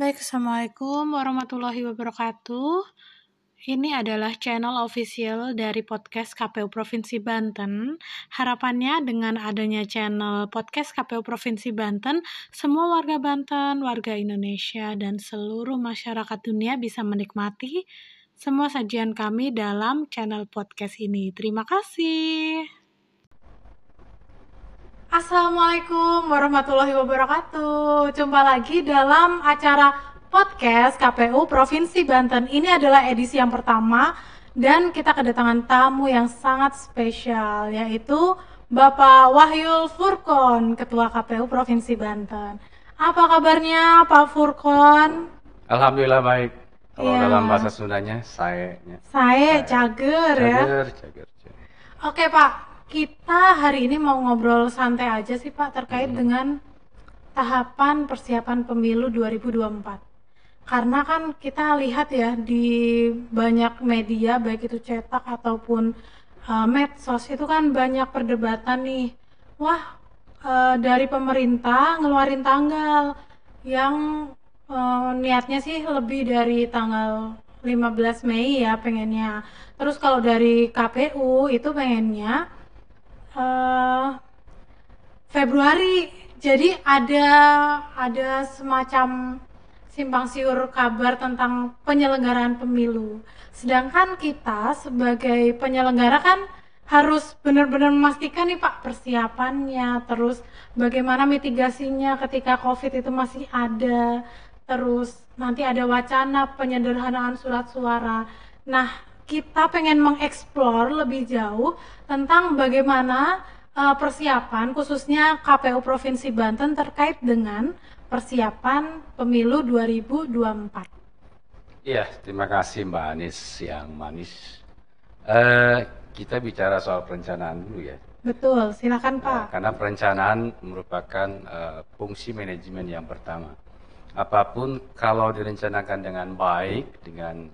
Baik, Assalamualaikum warahmatullahi wabarakatuh. Ini adalah channel official dari podcast KPU Provinsi Banten. Harapannya dengan adanya channel podcast KPU Provinsi Banten, semua warga Banten, warga Indonesia, dan seluruh masyarakat dunia bisa menikmati semua sajian kami dalam channel podcast ini. Terima kasih. Assalamualaikum warahmatullahi wabarakatuh. Jumpa lagi dalam acara podcast KPU Provinsi Banten. Ini adalah edisi yang pertama dan kita kedatangan tamu yang sangat spesial yaitu Bapak Wahyul Furkon, Ketua KPU Provinsi Banten. Apa kabarnya Pak Furkon? Alhamdulillah baik. Kalau Iya. dalam bahasa Sundanya, saya. Saya cager ya. Cager, cager. Oke Pak, kita hari ini mau ngobrol santai aja sih Pak terkait dengan tahapan persiapan pemilu 2024. Karena kan kita lihat ya di banyak media baik itu cetak ataupun uh, medsos itu kan banyak perdebatan nih. Wah, uh, dari pemerintah ngeluarin tanggal yang uh, niatnya sih lebih dari tanggal 15 Mei ya pengennya. Terus kalau dari KPU itu pengennya eh Februari. Jadi ada ada semacam simpang siur kabar tentang penyelenggaraan pemilu. Sedangkan kita sebagai penyelenggara kan harus benar-benar memastikan nih Pak persiapannya, terus bagaimana mitigasinya ketika COVID itu masih ada, terus nanti ada wacana penyederhanaan surat suara. Nah, kita pengen mengeksplor lebih jauh tentang bagaimana uh, persiapan khususnya KPU Provinsi Banten terkait dengan persiapan pemilu 2024. Iya, terima kasih Mbak Anis yang manis. Eh, kita bicara soal perencanaan dulu ya. Betul, silakan Eh, Pak. karena perencanaan merupakan eh, fungsi manajemen yang pertama. Apa pun kalau direncanakan dengan baik, dengan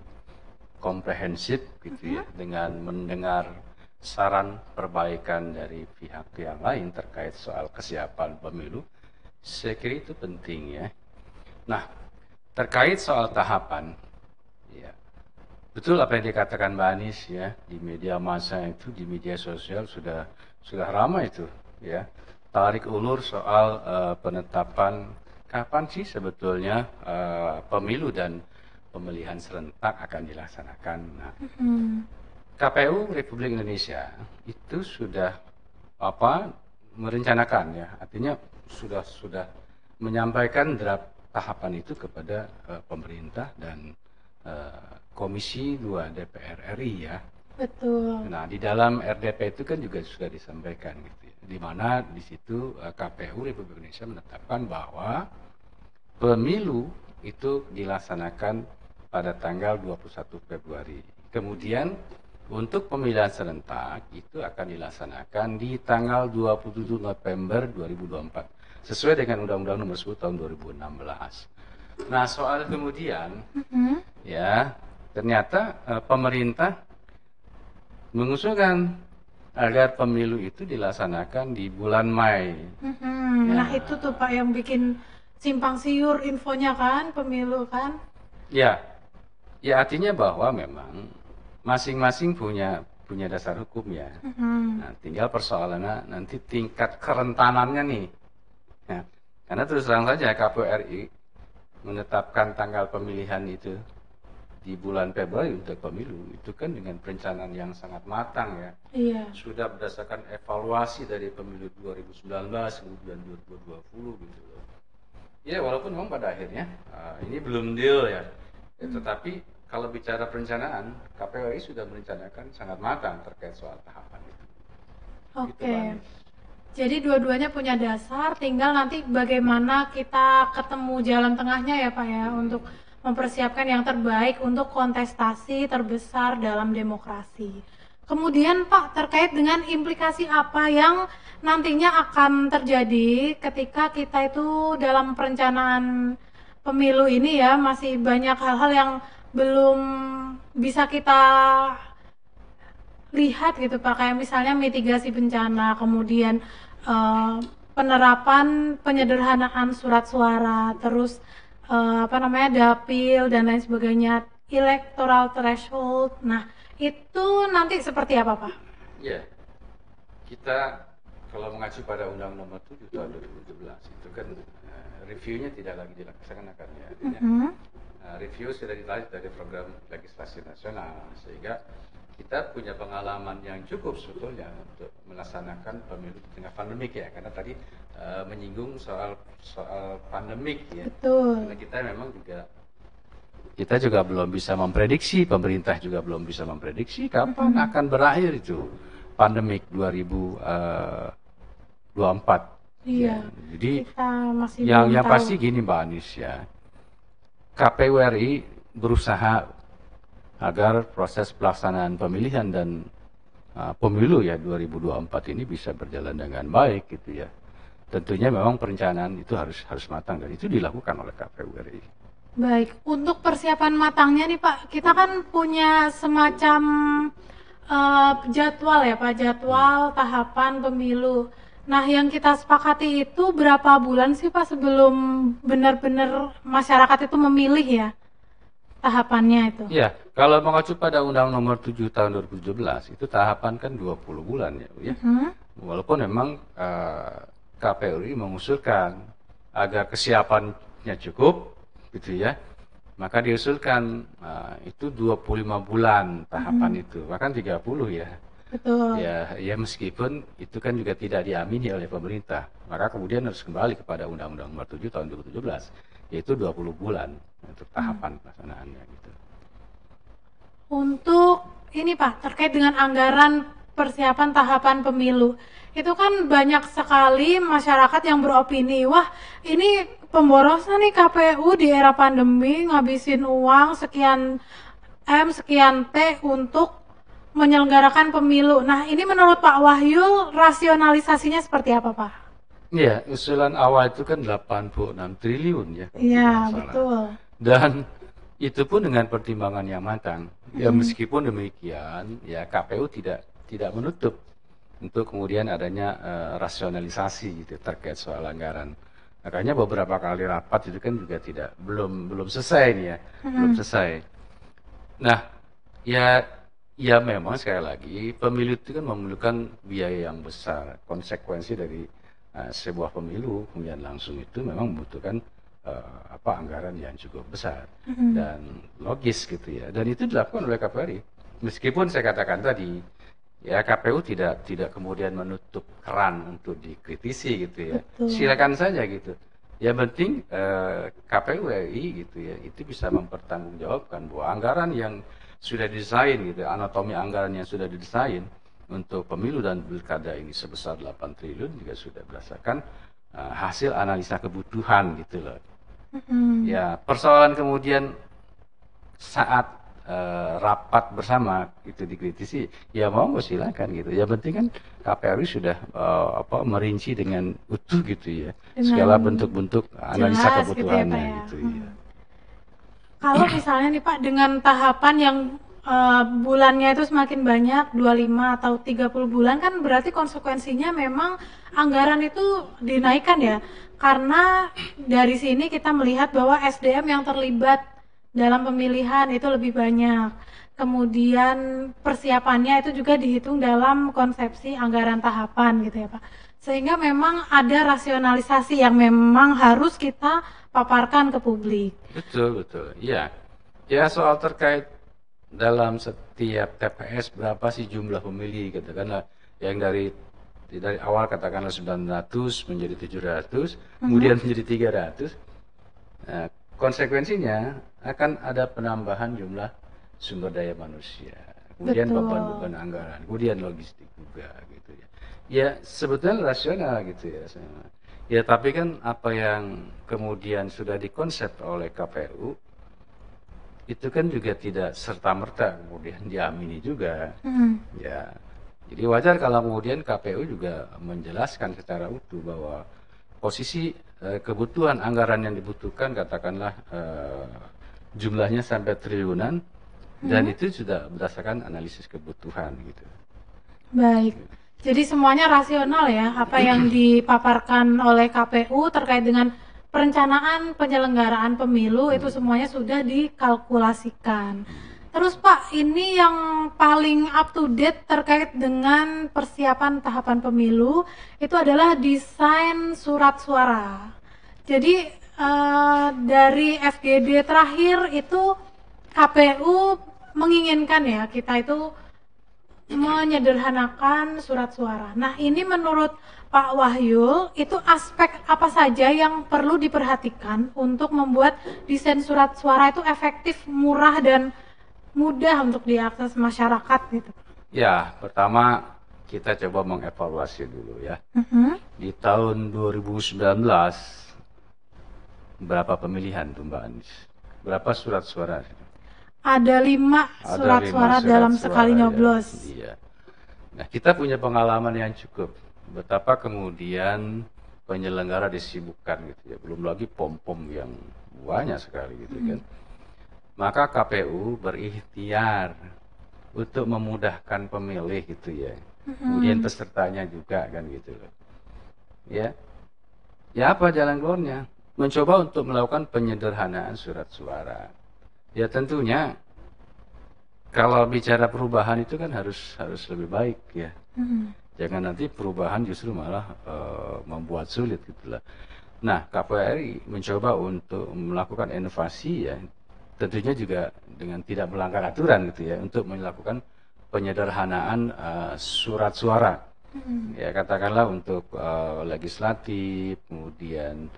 komprehensif gitu ya, dengan mendengar saran perbaikan dari pihak-pihak lain terkait soal kesiapan pemilu, saya kira itu penting ya. Nah, terkait soal tahapan, ya betul apa yang dikatakan Mbak Anies ya di media massa itu di media sosial sudah sudah ramai itu ya tarik ulur soal eh, penetapan kapan sih sebetulnya eh, pemilu dan pemilihan serentak akan dilaksanakan. Nah, KPU Republik Indonesia itu sudah apa merencanakan ya artinya sudah sudah menyampaikan draft tahapan itu kepada eh, pemerintah dan eh, Komisi 2 DPR RI ya. betul. Nah, di dalam RDP itu kan juga sudah disampaikan gitu ya. Di mana di situ eh, KPU Republik Indonesia menetapkan bahwa pemilu itu dilaksanakan pada tanggal 21 Februari. Kemudian untuk pemilihan serentak itu akan dilaksanakan di tanggal 27 November 2024 sesuai dengan Undang-Undang Nomor 10 Tahun 2016. Nah, soal kemudian Hmm, ya ternyata eh, pemerintah mengusulkan agar pemilu itu dilaksanakan di bulan Mei. hmm. Ya. Nah itu tuh Pak yang bikin simpang siur infonya kan pemilu kan. Ya, ya artinya bahwa memang masing-masing punya punya dasar hukum ya. Hmm, Nah, tinggal persoalannya nanti tingkat kerentanannya nih. Ya, karena terus terang saja KPU RI menetapkan tanggal pemilihan itu di bulan Februari untuk pemilu itu kan dengan perencanaan yang sangat matang ya. Iya. sudah berdasarkan evaluasi dari pemilu 2019 kemudian 2020 gitu loh. Ya walaupun memang pada akhirnya ah, ini belum deal ya. Ya, tetapi kalau bicara perencanaan KPU sudah merencanakan sangat matang terkait soal tahapan itu. Oke. Gitu, Mbak Anies. Jadi dua-duanya punya dasar, tinggal nanti bagaimana kita ketemu jalan tengahnya ya Pak ya untuk mempersiapkan yang terbaik untuk kontestasi terbesar dalam demokrasi. Kemudian Pak terkait dengan implikasi apa yang nantinya akan terjadi ketika kita itu dalam perencanaan pemilu ini ya masih banyak hal-hal yang belum bisa kita lihat gitu Pak kayak misalnya mitigasi bencana kemudian eh, penerapan penyederhanaan surat suara terus eh, apa namanya dapil dan lain sebagainya, electoral threshold. Nah, itu nanti seperti apa, Pak? Ya, kita kalau mengacu pada Undang Nomor 7 tahun 2017 itu kan uh, reviewnya tidak lagi dilaksanakan ya. Artinya, Mhm. uh, review sudah ditarik dari program legislasi nasional sehingga kita punya pengalaman yang cukup sebetulnya untuk melaksanakan pemilu di tengah pandemik ya karena tadi uh, menyinggung soal soal pandemik ya. Betul. Karena kita memang juga kita juga belum bisa memprediksi, pemerintah juga belum bisa memprediksi kapan akan berakhir itu pandemik 2024. Iya. Jadi Kita masih yang yang tahu. pasti gini Mbak Anies ya, KPU RI berusaha agar proses pelaksanaan pemilihan dan uh, pemilu ya 2024 ini bisa berjalan dengan baik gitu ya. Tentunya memang perencanaan itu harus harus matang dan itu dilakukan oleh KPU RI. Baik, untuk persiapan matangnya nih Pak, kita kan punya semacam eh, jadwal ya Pak, jadwal tahapan pemilu. Nah, yang kita sepakati itu berapa bulan sih Pak sebelum benar-benar masyarakat itu memilih ya tahapannya itu? Ya, kalau mengacu pada Undang Nomor 7 tahun 2017 itu tahapan kan 20 bulan ya, Bu, ya. Hmm? Walaupun memang eh, KPU RI mengusulkan agar kesiapannya cukup, gitu ya, maka diusulkan eh, itu 25 bulan tahapan itu, bahkan 30 ya. Betul. Ya, ya meskipun itu kan juga tidak diamini oleh pemerintah, maka kemudian harus kembali kepada Undang-Undang Nomor 7 tahun 2017, yaitu 20 bulan untuk tahapan pelaksanaannya gitu. Untuk ini Pak, terkait dengan anggaran persiapan tahapan pemilu. Itu kan banyak sekali masyarakat yang beropini, wah ini pemborosan nih KPU di era pandemi ngabisin uang sekian M, sekian T untuk menyelenggarakan pemilu. Nah ini menurut Pak Wahyu rasionalisasinya seperti apa Pak? Iya, usulan awal itu kan 86 triliun ya. Iya betul. Dan itu pun dengan pertimbangan yang matang. Ya meskipun demikian, ya KPU tidak tidak menutup untuk kemudian adanya eh, rasionalisasi gitu terkait soal anggaran. Makanya beberapa kali rapat itu kan juga tidak belum belum selesai nih ya, belum selesai. Nah, ya ya memang sekali lagi pemilu itu kan memerlukan biaya yang besar. Konsekuensi dari eh, sebuah pemilu kemudian langsung itu memang membutuhkan eh, apa anggaran yang cukup besar dan logis gitu ya. Dan itu dilakukan oleh KPRI. Meskipun saya katakan tadi ya KPU tidak tidak kemudian menutup keran untuk dikritisi gitu ya. Betul. Silakan saja gitu. Yang penting eh, KPU RI gitu ya itu bisa mempertanggungjawabkan bahwa anggaran yang sudah didesain gitu, anatomi anggaran yang sudah didesain untuk pemilu dan pilkada ini sebesar 8 triliun juga sudah berdasarkan eh, hasil analisa kebutuhan gitu loh. Hmm. Ya, persoalan kemudian saat eh, rapat bersama itu dikritisi, ya mau nggak silakan gitu. Ya penting kan KPRI sudah eh, apa merinci dengan utuh gitu ya, Dengan segala bentuk-bentuk analisa jelas gitu ya, kebutuhannya Pak, ya. gitu Hmm. ya. Kalau misalnya nih Pak dengan tahapan yang eh, bulannya itu semakin banyak 25 atau 30 bulan kan berarti konsekuensinya memang anggaran itu dinaikkan ya. Karena dari sini kita melihat bahwa SDM yang terlibat dalam pemilihan itu lebih banyak. Kemudian persiapannya itu juga dihitung dalam konsepsi anggaran tahapan gitu ya Pak. Sehingga memang ada rasionalisasi yang memang harus kita paparkan ke publik. Betul betul, iya. Ya soal terkait dalam setiap TPS berapa sih jumlah pemilih katakanlah yang dari dari awal katakanlah 900 menjadi 700 kemudian menjadi 300 Nah, konsekuensinya akan ada penambahan jumlah sumber daya manusia. Kemudian beban-beban anggaran kemudian logistik juga gitu ya ya sebetulnya rasional gitu ya ya tapi kan apa yang kemudian sudah dikonsep oleh KPU itu kan juga tidak serta merta kemudian diamini juga Hmm. ya jadi wajar kalau kemudian KPU juga menjelaskan secara utuh bahwa posisi eh, kebutuhan anggaran yang dibutuhkan katakanlah eh, jumlahnya sampai triliunan dan itu sudah berdasarkan analisis kebutuhan gitu. Baik. Jadi semuanya rasional ya, apa yang dipaparkan oleh KPU terkait dengan perencanaan penyelenggaraan pemilu itu semuanya sudah dikalkulasikan. Terus Pak, ini yang paling up to date terkait dengan persiapan tahapan pemilu itu adalah desain surat suara. Jadi eh, dari FGD terakhir itu KPU menginginkan ya kita itu menyederhanakan surat suara. Nah, ini menurut Pak Wahyu, itu aspek apa saja yang perlu diperhatikan untuk membuat desain surat suara itu efektif, murah dan mudah untuk diakses masyarakat gitu. Ya, pertama kita coba mengevaluasi dulu ya. Mhm. Di tahun 2019 berapa pemilihan tuh Mbak Anis? Berapa surat suara? Ada lima Ada surat lima suara surat dalam suara, sekali ya. nyoblos. Iya. Nah, kita punya pengalaman yang cukup. Betapa kemudian penyelenggara disibukkan gitu ya. Belum lagi pom-pom yang banyak sekali gitu kan. Maka KPU berikhtiar untuk memudahkan pemilih gitu ya. Kemudian pesertanya juga kan gitu loh. Ya. Ya apa jalan keluarnya? Mencoba untuk melakukan penyederhanaan surat suara. Ya tentunya kalau bicara perubahan itu kan harus harus lebih baik ya. Mhm. Jangan nanti perubahan justru malah eh, membuat sulit gitulah. Nah, KPRI mencoba untuk melakukan inovasi ya. Tentunya juga dengan tidak melanggar aturan gitu ya untuk melakukan penyederhanaan eh, surat suara. Ya katakanlah untuk eh, legislatif, kemudian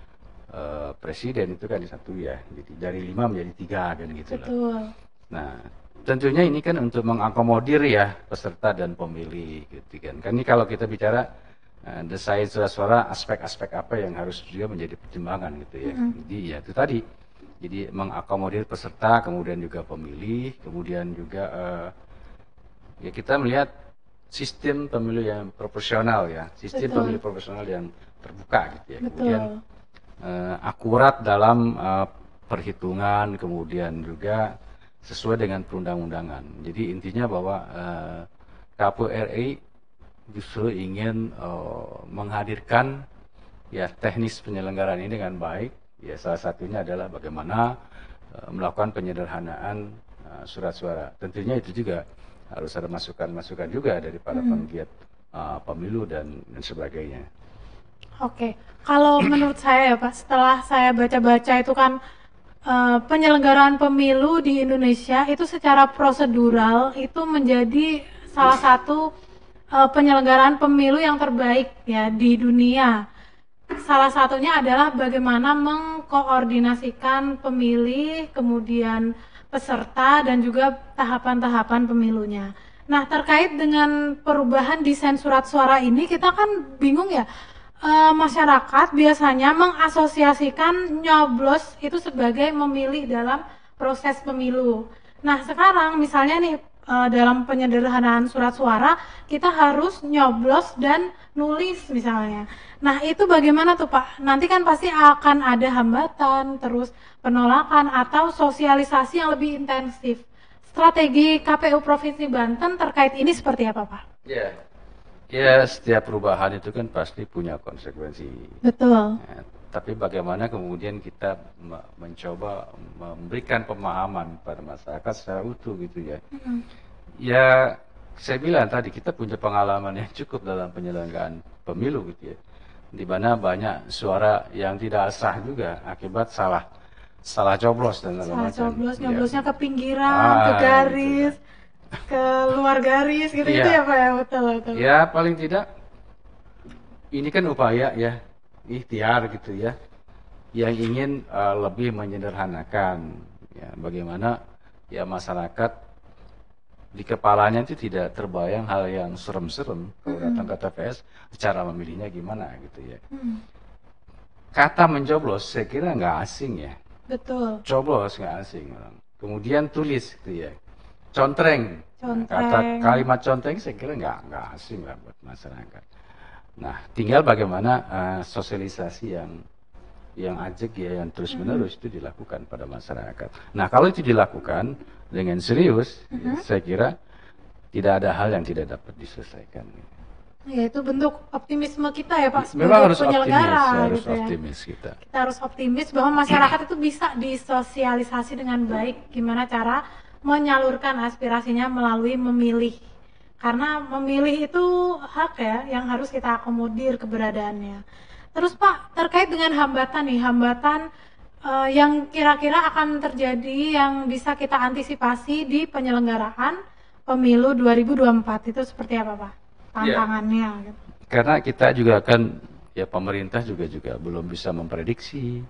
eh, presiden itu kan satu ya. Jadi dari lima menjadi tiga kan gitu. Betul. Nah, tentunya ini kan untuk mengakomodir ya peserta dan pemilih gitu kan. Kan ini kalau kita bicara eh, desain surat suara aspek-aspek apa yang harus juga menjadi pertimbangan gitu ya. Jadi ya itu tadi. Jadi mengakomodir peserta, kemudian juga pemilih, kemudian juga eh, ya kita melihat sistem pemilu yang proporsional ya, sistem Betul. pemilu proporsional yang terbuka gitu ya. Betul. Kemudian eh, akurat dalam eh, perhitungan kemudian juga sesuai dengan perundang-undangan. Jadi intinya bahwa eh, KPU RI justru ingin eh, menghadirkan ya teknis penyelenggaraan ini dengan baik. Ya salah satunya adalah bagaimana eh, melakukan penyederhanaan eh, surat suara. Tentunya itu juga harus ada masukan-masukan juga dari para penggiat eh, pemilu dan, dan sebagainya. Oke, kalau menurut saya ya Pak, setelah saya baca-baca itu kan eh, penyelenggaraan pemilu di Indonesia itu secara prosedural itu menjadi salah satu eh, penyelenggaraan pemilu yang terbaik ya di dunia. Salah satunya adalah bagaimana mengkoordinasikan pemilih, kemudian peserta dan juga tahapan-tahapan pemilunya. Nah, terkait dengan perubahan desain surat suara ini kita kan bingung ya. Eh, masyarakat biasanya mengasosiasikan nyoblos itu sebagai memilih dalam proses pemilu. Nah, sekarang misalnya nih eh, dalam penyederhanaan surat suara kita harus nyoblos dan nulis misalnya. Nah, itu bagaimana tuh Pak? Nanti kan pasti akan ada hambatan, terus penolakan atau sosialisasi yang lebih intensif. Strategi KPU Provinsi Banten terkait ini seperti apa, Pak? Ya, ya setiap perubahan itu kan pasti punya konsekuensi. Betul. Ya, tapi bagaimana kemudian kita me- mencoba memberikan pemahaman pada masyarakat secara utuh gitu ya. Ya, saya bilang tadi kita punya pengalaman yang cukup dalam penyelenggaraan pemilu gitu ya. Di mana banyak suara yang tidak sah juga akibat salah salah coblos dan segala Salah macam. coblos, Ya. nyoblosnya ke pinggiran, Ah, ke gitu. garis, ke luar garis gitu gitu Iya. ya Pak ya, betul betul. Ya paling tidak ini kan upaya ya ikhtiar gitu ya yang ingin eh, lebih menyederhanakan ya bagaimana ya masyarakat di kepalanya itu tidak terbayang hal yang serem-serem kalau datang ke TPS cara memilihnya gimana gitu ya Hmm, kata mencoblos saya kira nggak asing ya betul. coblos nggak asing orang. Kemudian tulis gitu ya. Contreng. Nah, kata kalimat contreng saya kira nggak nggak asing lah buat masyarakat. Nah, tinggal bagaimana eh, sosialisasi yang yang ajak ya yang terus menerus itu dilakukan pada masyarakat. Nah, kalau itu dilakukan dengan serius, ya, saya kira tidak ada hal yang tidak dapat diselesaikan. Ya itu bentuk optimisme kita ya Pak sebagai Memang harus penyelenggara optimis, harus gitu ya. optimis kita. Kita harus optimis bahwa masyarakat itu bisa disosialisasi dengan baik gimana cara menyalurkan aspirasinya melalui memilih. Karena memilih itu hak ya yang harus kita akomodir keberadaannya. Terus Pak, terkait dengan hambatan nih, hambatan eh, yang kira-kira akan terjadi yang bisa kita antisipasi di penyelenggaraan pemilu 2024 itu seperti apa Pak? Tantangannya gitu. Karena kita juga kan ya pemerintah juga juga belum bisa memprediksi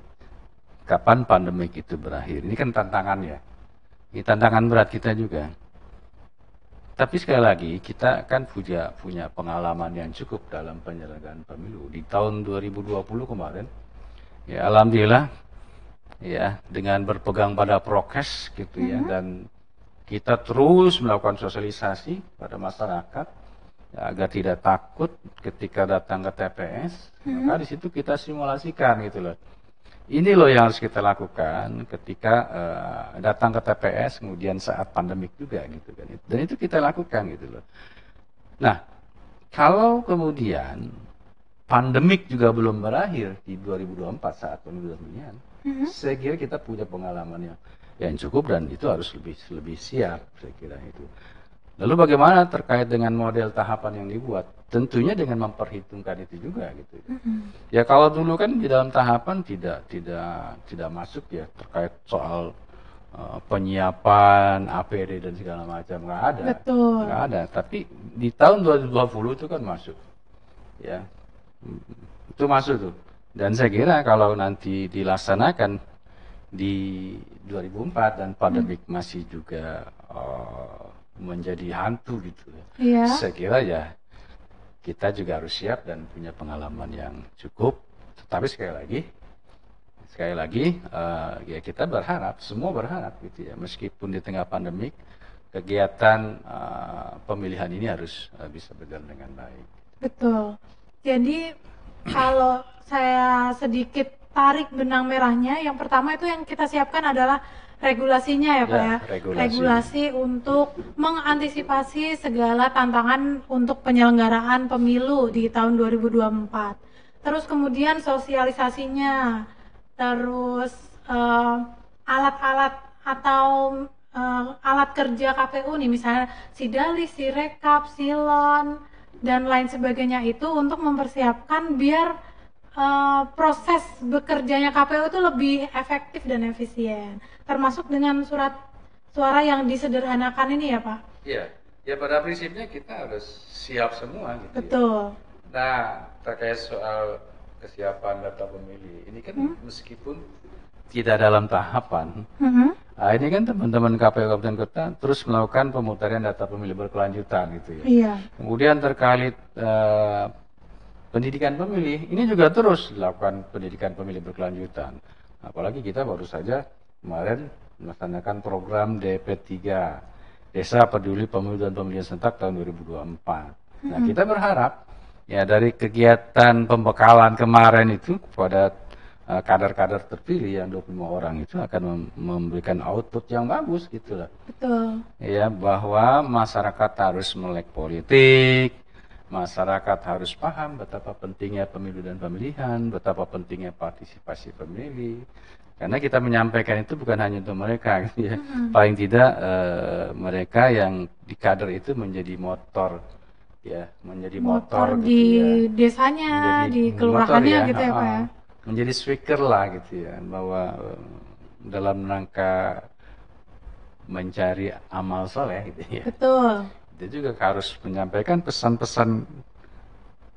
kapan pandemi itu berakhir. Ini kan tantangan ya. Ini tantangan berat kita juga. Tapi sekali lagi kita kan punya punya pengalaman yang cukup dalam penyelenggaraan pemilu di tahun 2020 kemarin. Ya alhamdulillah ya dengan berpegang pada prokes gitu ya dan kita terus melakukan sosialisasi pada masyarakat ya, agar tidak takut ketika datang ke TPS. Maka di situ kita simulasikan gitu loh. Ini loh yang harus kita lakukan ketika eh, datang ke TPS kemudian saat pandemik juga gitu kan. Dan itu kita lakukan gitu loh. Nah, kalau kemudian pandemik juga belum berakhir di 2024 saat pemilu pemilihan, saya kira kita punya pengalaman yang yang cukup dan itu harus lebih lebih siap saya kira itu. Lalu bagaimana terkait dengan model tahapan yang dibuat? Tentunya dengan memperhitungkan itu juga gitu. Ya kalau dulu kan di dalam tahapan tidak tidak tidak masuk ya terkait soal uh, penyiapan APD dan segala macam nggak ada. Betul. Nggak ada. Tapi di tahun 2020 itu kan masuk. Ya. Hmm, Itu masuk tuh. Dan saya kira kalau nanti dilaksanakan di 2004 dan pandemik masih juga uh, menjadi hantu gitu ya. Iya. Saya kira ya kita juga harus siap dan punya pengalaman yang cukup. Tapi sekali lagi, sekali lagi eh, ya kita berharap, semua berharap gitu ya, meskipun di tengah pandemik kegiatan eh, pemilihan ini harus eh, bisa berjalan dengan baik. Betul. Jadi kalau saya sedikit tarik benang merahnya, yang pertama itu yang kita siapkan adalah regulasinya ya Pak Ya, ya. regulasi. untuk mengantisipasi segala tantangan untuk penyelenggaraan pemilu di tahun 2024. Terus kemudian sosialisasinya, terus eh, alat-alat atau eh, alat kerja KPU nih misalnya sidalis, sirekap, silon dan lain sebagainya itu untuk mempersiapkan biar eh, proses bekerjanya KPU itu lebih efektif dan efisien. Termasuk dengan surat suara yang disederhanakan ini ya Pak. Iya, ya pada prinsipnya kita harus siap semua gitu. ya. Betul. Nah, terkait soal kesiapan data pemilih, ini kan meskipun tidak dalam tahapan, Mhm. nah ini kan teman-teman KPU Kabupaten Kota terus melakukan pemutaran data pemilih berkelanjutan gitu ya. Iya. Kemudian terkait eh, pendidikan pemilih, ini juga terus dilakukan pendidikan pemilih berkelanjutan. Apalagi kita baru saja kemarin melaksanakan program DP3 Desa Peduli Pemilu dan Pemilihan Serentak tahun 2024. Nah, kita berharap ya dari kegiatan pembekalan kemarin itu kepada eh, kader-kader terpilih yang 25 orang itu akan mem- memberikan output yang bagus gitu lah Betul. ya bahwa masyarakat harus melek politik, masyarakat harus paham betapa pentingnya pemilu dan pemilihan, betapa pentingnya partisipasi pemilih. Karena kita menyampaikan itu bukan hanya untuk mereka, gitu ya. paling tidak eh, mereka yang di kader itu menjadi motor, ya, menjadi motor, Motor gitu di ya. desanya, Menjadi di kelurahannya gitu ya Pak ya. Menjadi speaker lah gitu ya, bahwa eh, dalam rangka mencari amal soleh gitu ya. Betul. Dia juga harus menyampaikan pesan-pesan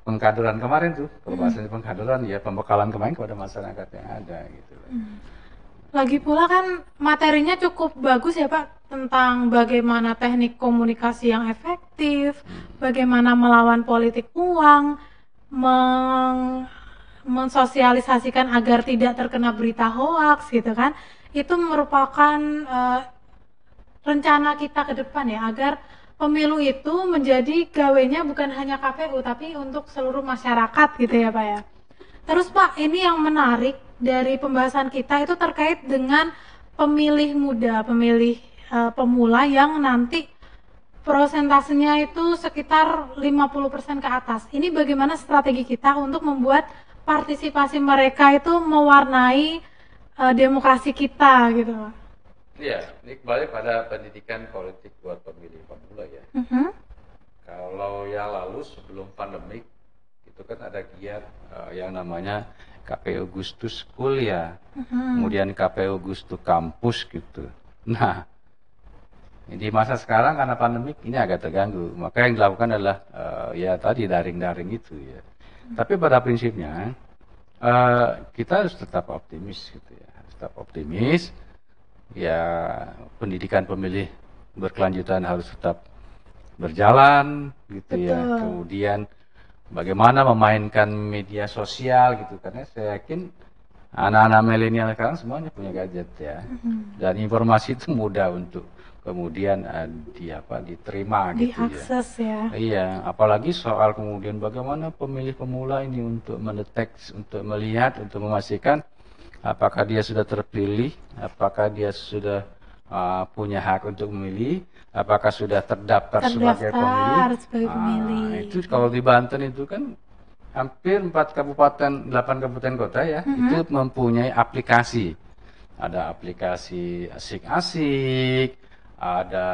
pengkaderan kemarin tuh, kalau bahasanya pengkaderan ya pembekalan kemarin kepada masyarakat yang ada gitu. Lagi pula kan materinya cukup bagus ya Pak tentang bagaimana teknik komunikasi yang efektif, bagaimana melawan politik uang, meng mensosialisasikan agar tidak terkena berita hoaks gitu kan. Itu merupakan eh, rencana kita ke depan ya agar pemilu itu menjadi gawenya bukan hanya KPU tapi untuk seluruh masyarakat gitu ya Pak ya. Terus Pak, ini yang menarik dari pembahasan kita itu terkait dengan pemilih muda, pemilih eh, pemula yang nanti prosentasenya itu sekitar 50% ke atas. Ini bagaimana strategi kita untuk membuat partisipasi mereka itu mewarnai uh, demokrasi kita gitu Pak. Iya, ini kembali pada pendidikan politik buat pemilih pemula ya. Uh -huh. Kalau yang lalu sebelum pandemik itu kan ada giat uh, yang namanya KPU Gustus kuliah, uh -huh. kemudian KPU Gustus kampus gitu. Nah, di masa sekarang karena pandemik ini agak terganggu, maka yang dilakukan adalah uh, ya tadi daring-daring itu ya. Tapi pada prinsipnya uh, kita harus tetap optimis gitu ya, harus tetap optimis. Ya pendidikan pemilih berkelanjutan harus tetap berjalan gitu ya. Betul. ya. Kemudian bagaimana memainkan media sosial gitu karena saya yakin anak-anak milenial sekarang semuanya punya gadget ya. Mm-hmm. Dan informasi itu mudah untuk kemudian uh, di apa diterima gitu ya. ya. Iya, apalagi soal kemudian bagaimana pemilih pemula ini untuk mendeteksi, untuk melihat, untuk memastikan apakah dia sudah terpilih, apakah dia sudah uh, punya hak untuk memilih, apakah sudah terdaftar, terdaftar sebagai pemilih. Sebagai ah, pemilih. Uh, itu kalau di Banten itu kan hampir empat kabupaten, delapan kabupaten kota ya, mm -hmm. itu mempunyai aplikasi. Ada aplikasi asik-asik, ada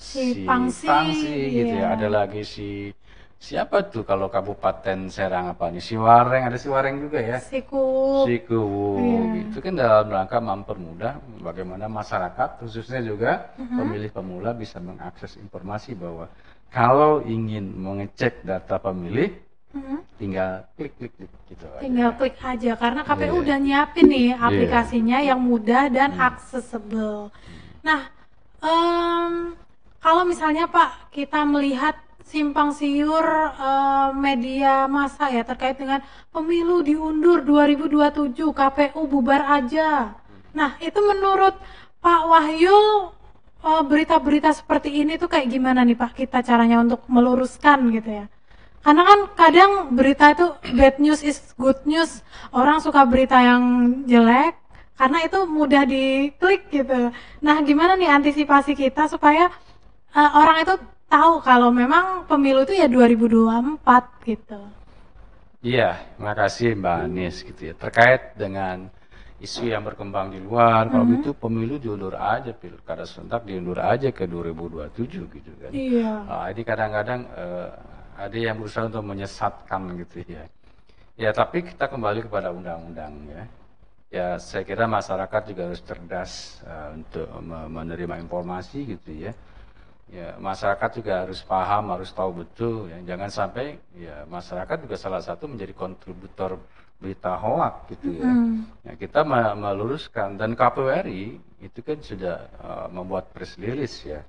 si, si Pangsi, Pangsi gitu ya, iya. ada lagi si siapa tuh kalau Kabupaten Serang apa nih si Wareng ada si Wareng juga ya Siku Siku yeah. itu kan dalam rangka mempermudah bagaimana masyarakat khususnya juga uh -huh. pemilih pemula bisa mengakses informasi bahwa kalau ingin mengecek data pemilih uh-huh. tinggal klik klik, klik gitu tinggal aja. klik aja karena KPU yeah. udah nyiapin nih iya. aplikasinya yeah. yang mudah dan hmm. accessible Nah, um, kalau misalnya Pak kita melihat simpang siur uh, media massa ya terkait dengan pemilu diundur 2027 KPU bubar aja. Nah, itu menurut Pak Wahyu berita berita-berita seperti ini tuh kayak gimana nih Pak kita caranya untuk meluruskan gitu ya? Karena kan kadang berita itu bad news is good news. Orang suka berita yang jelek, karena itu mudah diklik gitu. Nah, gimana nih antisipasi kita supaya uh, orang itu tahu kalau memang pemilu itu ya 2024 gitu. Iya, makasih Mbak Anis gitu ya. Terkait dengan isu yang berkembang di luar, mm -hmm. kalau mm-hmm. itu pemilu diundur aja, pilkada serentak diundur aja ke 2027 gitu kan. Iya. Nah, ini kadang-kadang uh, ada yang berusaha untuk menyesatkan gitu ya. Ya, tapi kita kembali kepada undang-undang ya ya saya kira masyarakat juga harus cerdas uh, untuk menerima informasi gitu ya. Ya, masyarakat juga harus paham, harus tahu betul ya. Jangan sampai ya masyarakat juga salah satu menjadi kontributor berita hoak gitu ya. Mm. ya kita meluruskan dan KPU RI itu kan sudah uh, membuat press release ya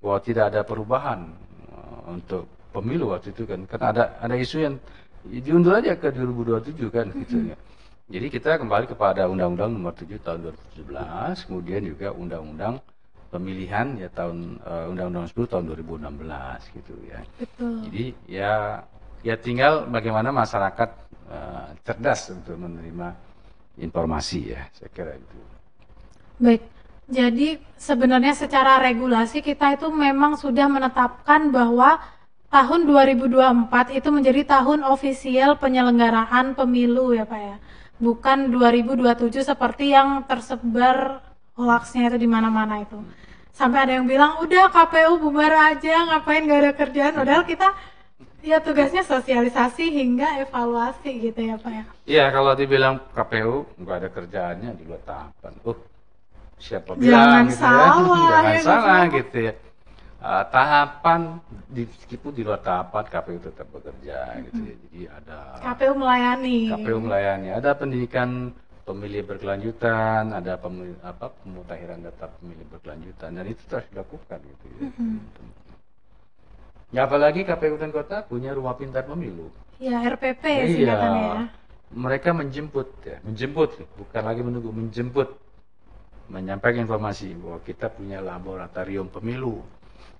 bahwa tidak ada perubahan uh, untuk pemilu waktu itu kan. Karena ada ada isu yang diundur aja ke 2027 kan gitu ya. Jadi kita kembali kepada Undang-Undang Nomor 7 Tahun 2017, kemudian juga Undang-Undang Pemilihan ya tahun uh, Undang-Undang 10 Tahun 2016 gitu ya. Betul. Jadi ya ya tinggal bagaimana masyarakat uh, cerdas untuk menerima informasi ya, saya kira itu. Baik. Jadi sebenarnya secara regulasi kita itu memang sudah menetapkan bahwa tahun 2024 itu menjadi tahun ofisial penyelenggaraan pemilu ya Pak ya bukan 2027 seperti yang tersebar hoaxnya itu di mana-mana itu. Sampai ada yang bilang udah KPU bubar aja, ngapain gak ada kerjaan. Padahal kita ya tugasnya sosialisasi hingga evaluasi gitu ya Pak ya. Iya kalau dibilang KPU nggak ada kerjaannya di luar tahapan. Uh, siapa bilang gitu ya? salah, ya? Jangan ya, salah gitu ya uh, tahapan di, meskipun di luar tahapan KPU tetap bekerja gitu ya. Jadi ada KPU melayani. KPU melayani. Ada pendidikan pemilih berkelanjutan, ada pemilih, apa pemutakhiran data pemilih berkelanjutan dan itu terus dilakukan gitu ya. Mm-hmm. Ya apalagi KPU dan kota punya rumah pintar pemilu. Ya RPP iya. ya. Mereka menjemput ya, menjemput bukan lagi menunggu, menjemput menyampaikan informasi bahwa kita punya laboratorium pemilu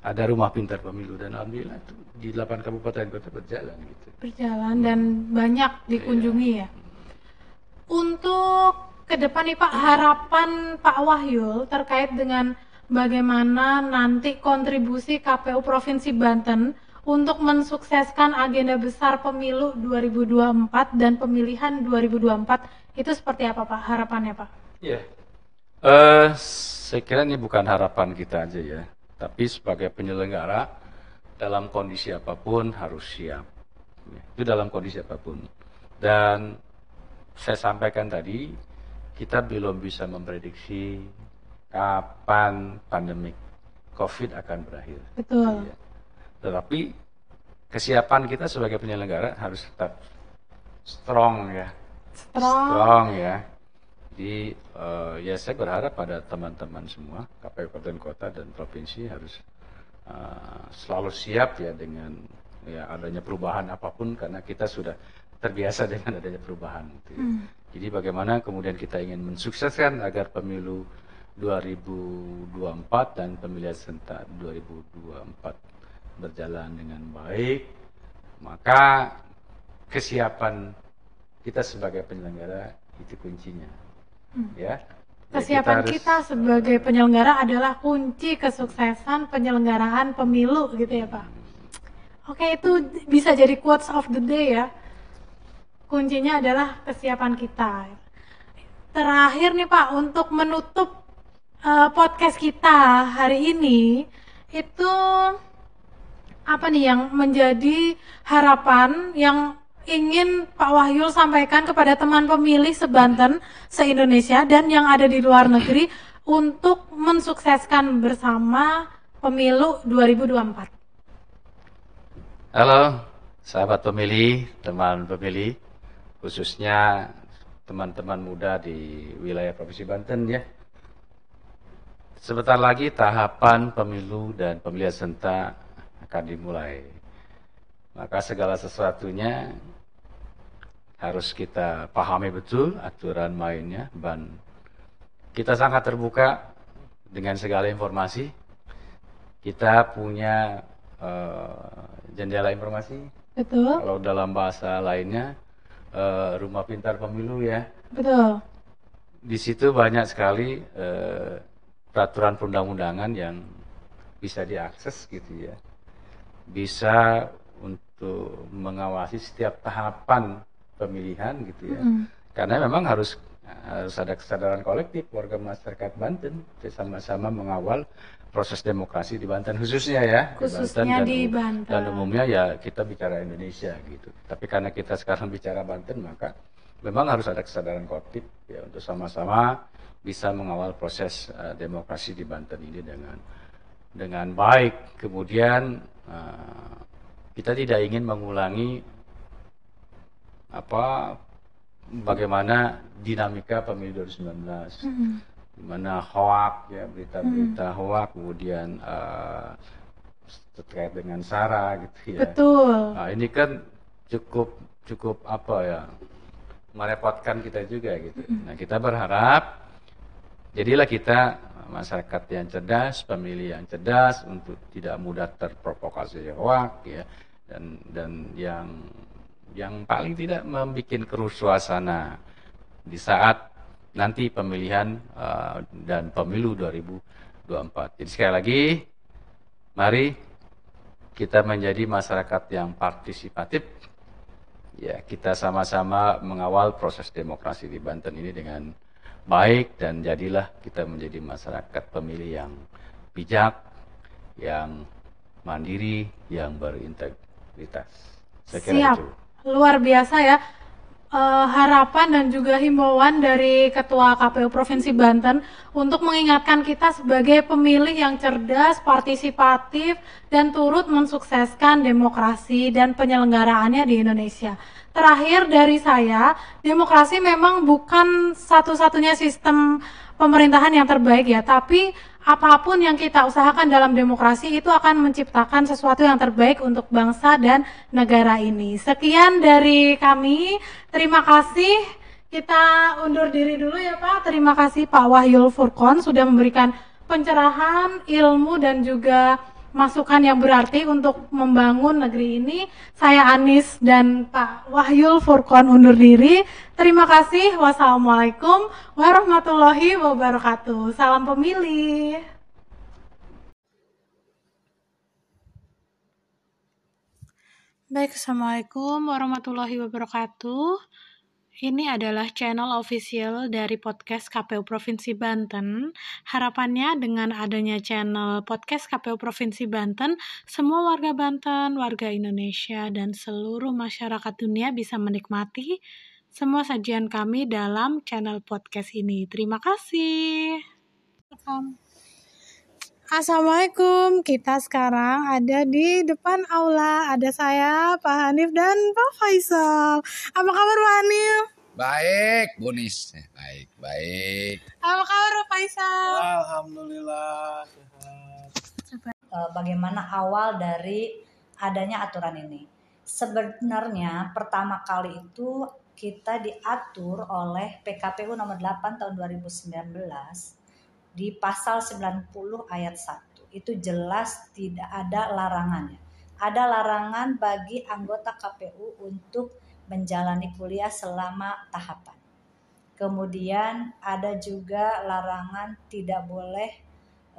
ada rumah pintar pemilu dan alhamdulillah itu di 8 kabupaten kota berjalan gitu. Berjalan dan banyak dikunjungi ya. Untuk ke depan nih Pak harapan Pak Wahyu terkait dengan bagaimana nanti kontribusi KPU Provinsi Banten untuk mensukseskan agenda besar pemilu 2024 dan pemilihan 2024 itu seperti apa Pak harapannya Pak? Iya, uh, saya kira ini bukan harapan kita aja ya, tapi sebagai penyelenggara dalam kondisi apa pun harus siap. Itu dalam kondisi apa pun. Dan saya sampaikan tadi, kita belum bisa memprediksi kapan pandemik COVID akan berakhir. Betul. Ya. Tetapi kesiapan kita sebagai penyelenggara harus tetap strong ya. Strong. Strong ya. Jadi uh, ya saya berharap pada teman-teman semua KPU Kabupaten Kota dan provinsi harus uh, selalu siap ya dengan ya adanya perubahan apa pun karena kita sudah terbiasa dengan adanya perubahan. Gitu ya. hmm. Jadi bagaimana kemudian kita ingin mensukseskan agar pemilu 2024 dan pemilihan serentak 2024 berjalan dengan baik, maka kesiapan kita sebagai penyelenggara itu kuncinya. Hmm. Ya. Kesiapan kita, kita sebagai penyelenggara adalah kunci kesuksesan penyelenggaraan pemilu gitu ya, Pak. Oke, itu bisa jadi quotes of the day ya. Kuncinya adalah kesiapan kita. Terakhir nih Pak, untuk menutup uh, podcast kita hari ini itu apa nih yang menjadi harapan yang ingin Pak Wahyu sampaikan kepada teman pemilih sebanten se-Indonesia dan yang ada di luar negeri untuk mensukseskan bersama pemilu 2024. Halo, sahabat pemilih, teman pemilih, khususnya teman-teman muda di wilayah Provinsi Banten ya. Sebentar lagi tahapan pemilu dan pemilihan serentak akan dimulai. Maka segala sesuatunya harus kita pahami betul aturan mainnya dan kita sangat terbuka dengan segala informasi. Kita punya uh, jendela informasi. Betul. Kalau dalam bahasa lainnya uh, rumah pintar pemilu ya. Betul. Di situ banyak sekali uh, peraturan perundang-undangan yang bisa diakses gitu ya bisa untuk mengawasi setiap tahapan pemilihan gitu ya. Mm. Karena memang harus harus ada kesadaran kolektif warga masyarakat Banten bersama-sama mengawal proses demokrasi di Banten khususnya ya khususnya di Banten, dan, dan umumnya ya kita bicara Indonesia gitu. Tapi karena kita sekarang bicara Banten maka memang harus ada kesadaran kolektif ya untuk sama-sama bisa mengawal proses uh, demokrasi di Banten ini dengan dengan baik. Kemudian Nah, kita tidak ingin mengulangi apa bagaimana dinamika pemilu 2019 mm-hmm. di mana hoak ya berita-berita mm-hmm. hoak kemudian uh, terkait dengan sara gitu ya betul nah ini kan cukup cukup apa ya merepotkan kita juga gitu mm-hmm. nah kita berharap jadilah kita masyarakat yang cerdas, pemilih yang cerdas untuk tidak mudah terprovokasi hoak ya dan dan yang yang paling tidak membuat kerusuhan suasana di saat nanti pemilihan uh, dan pemilu 2024. Jadi sekali lagi mari kita menjadi masyarakat yang partisipatif ya kita sama-sama mengawal proses demokrasi di Banten ini dengan baik dan jadilah kita menjadi masyarakat pemilih yang bijak, yang mandiri, yang berintegritas. Saya kira Siap. Itu. Luar biasa ya. Uh, harapan dan juga himbauan dari Ketua KPU Provinsi Banten untuk mengingatkan kita sebagai pemilih yang cerdas, partisipatif, dan turut mensukseskan demokrasi dan penyelenggaraannya di Indonesia. Terakhir dari saya, demokrasi memang bukan satu-satunya sistem pemerintahan yang terbaik ya, tapi apa pun yang kita usahakan dalam demokrasi itu akan menciptakan sesuatu yang terbaik untuk bangsa dan negara ini. Sekian dari kami. Terima kasih. Kita undur diri dulu ya Pak. Terima kasih Pak Wahyul Furkon sudah memberikan pencerahan, ilmu dan juga masukan yang berarti untuk membangun negeri ini. Saya Anis dan Pak Wahyul Furkon undur diri. Terima kasih. Wassalamualaikum warahmatullahi wabarakatuh. Salam pemilih. Baik, Assalamualaikum warahmatullahi wabarakatuh. Ini adalah channel official dari podcast KPU Provinsi Banten. Harapannya dengan adanya channel podcast KPU Provinsi Banten, semua warga Banten, warga Indonesia, dan seluruh masyarakat dunia bisa menikmati semua sajian kami dalam channel podcast ini. Terima kasih. Assalamualaikum. Kita sekarang ada di depan aula. Ada saya, Pak Hanif dan Pak Faisal. Apa kabar Pak Hanif? Baik, Bunis. Baik, baik. Apa kabar Pak Faisal? Alhamdulillah sehat. Eh, bagaimana awal dari adanya aturan ini. Sebenarnya pertama kali itu kita diatur oleh PKPU nomor 8 tahun 2019 di pasal 90 ayat 1 itu jelas tidak ada larangannya. Ada larangan bagi anggota KPU untuk menjalani kuliah selama tahapan. Kemudian ada juga larangan tidak boleh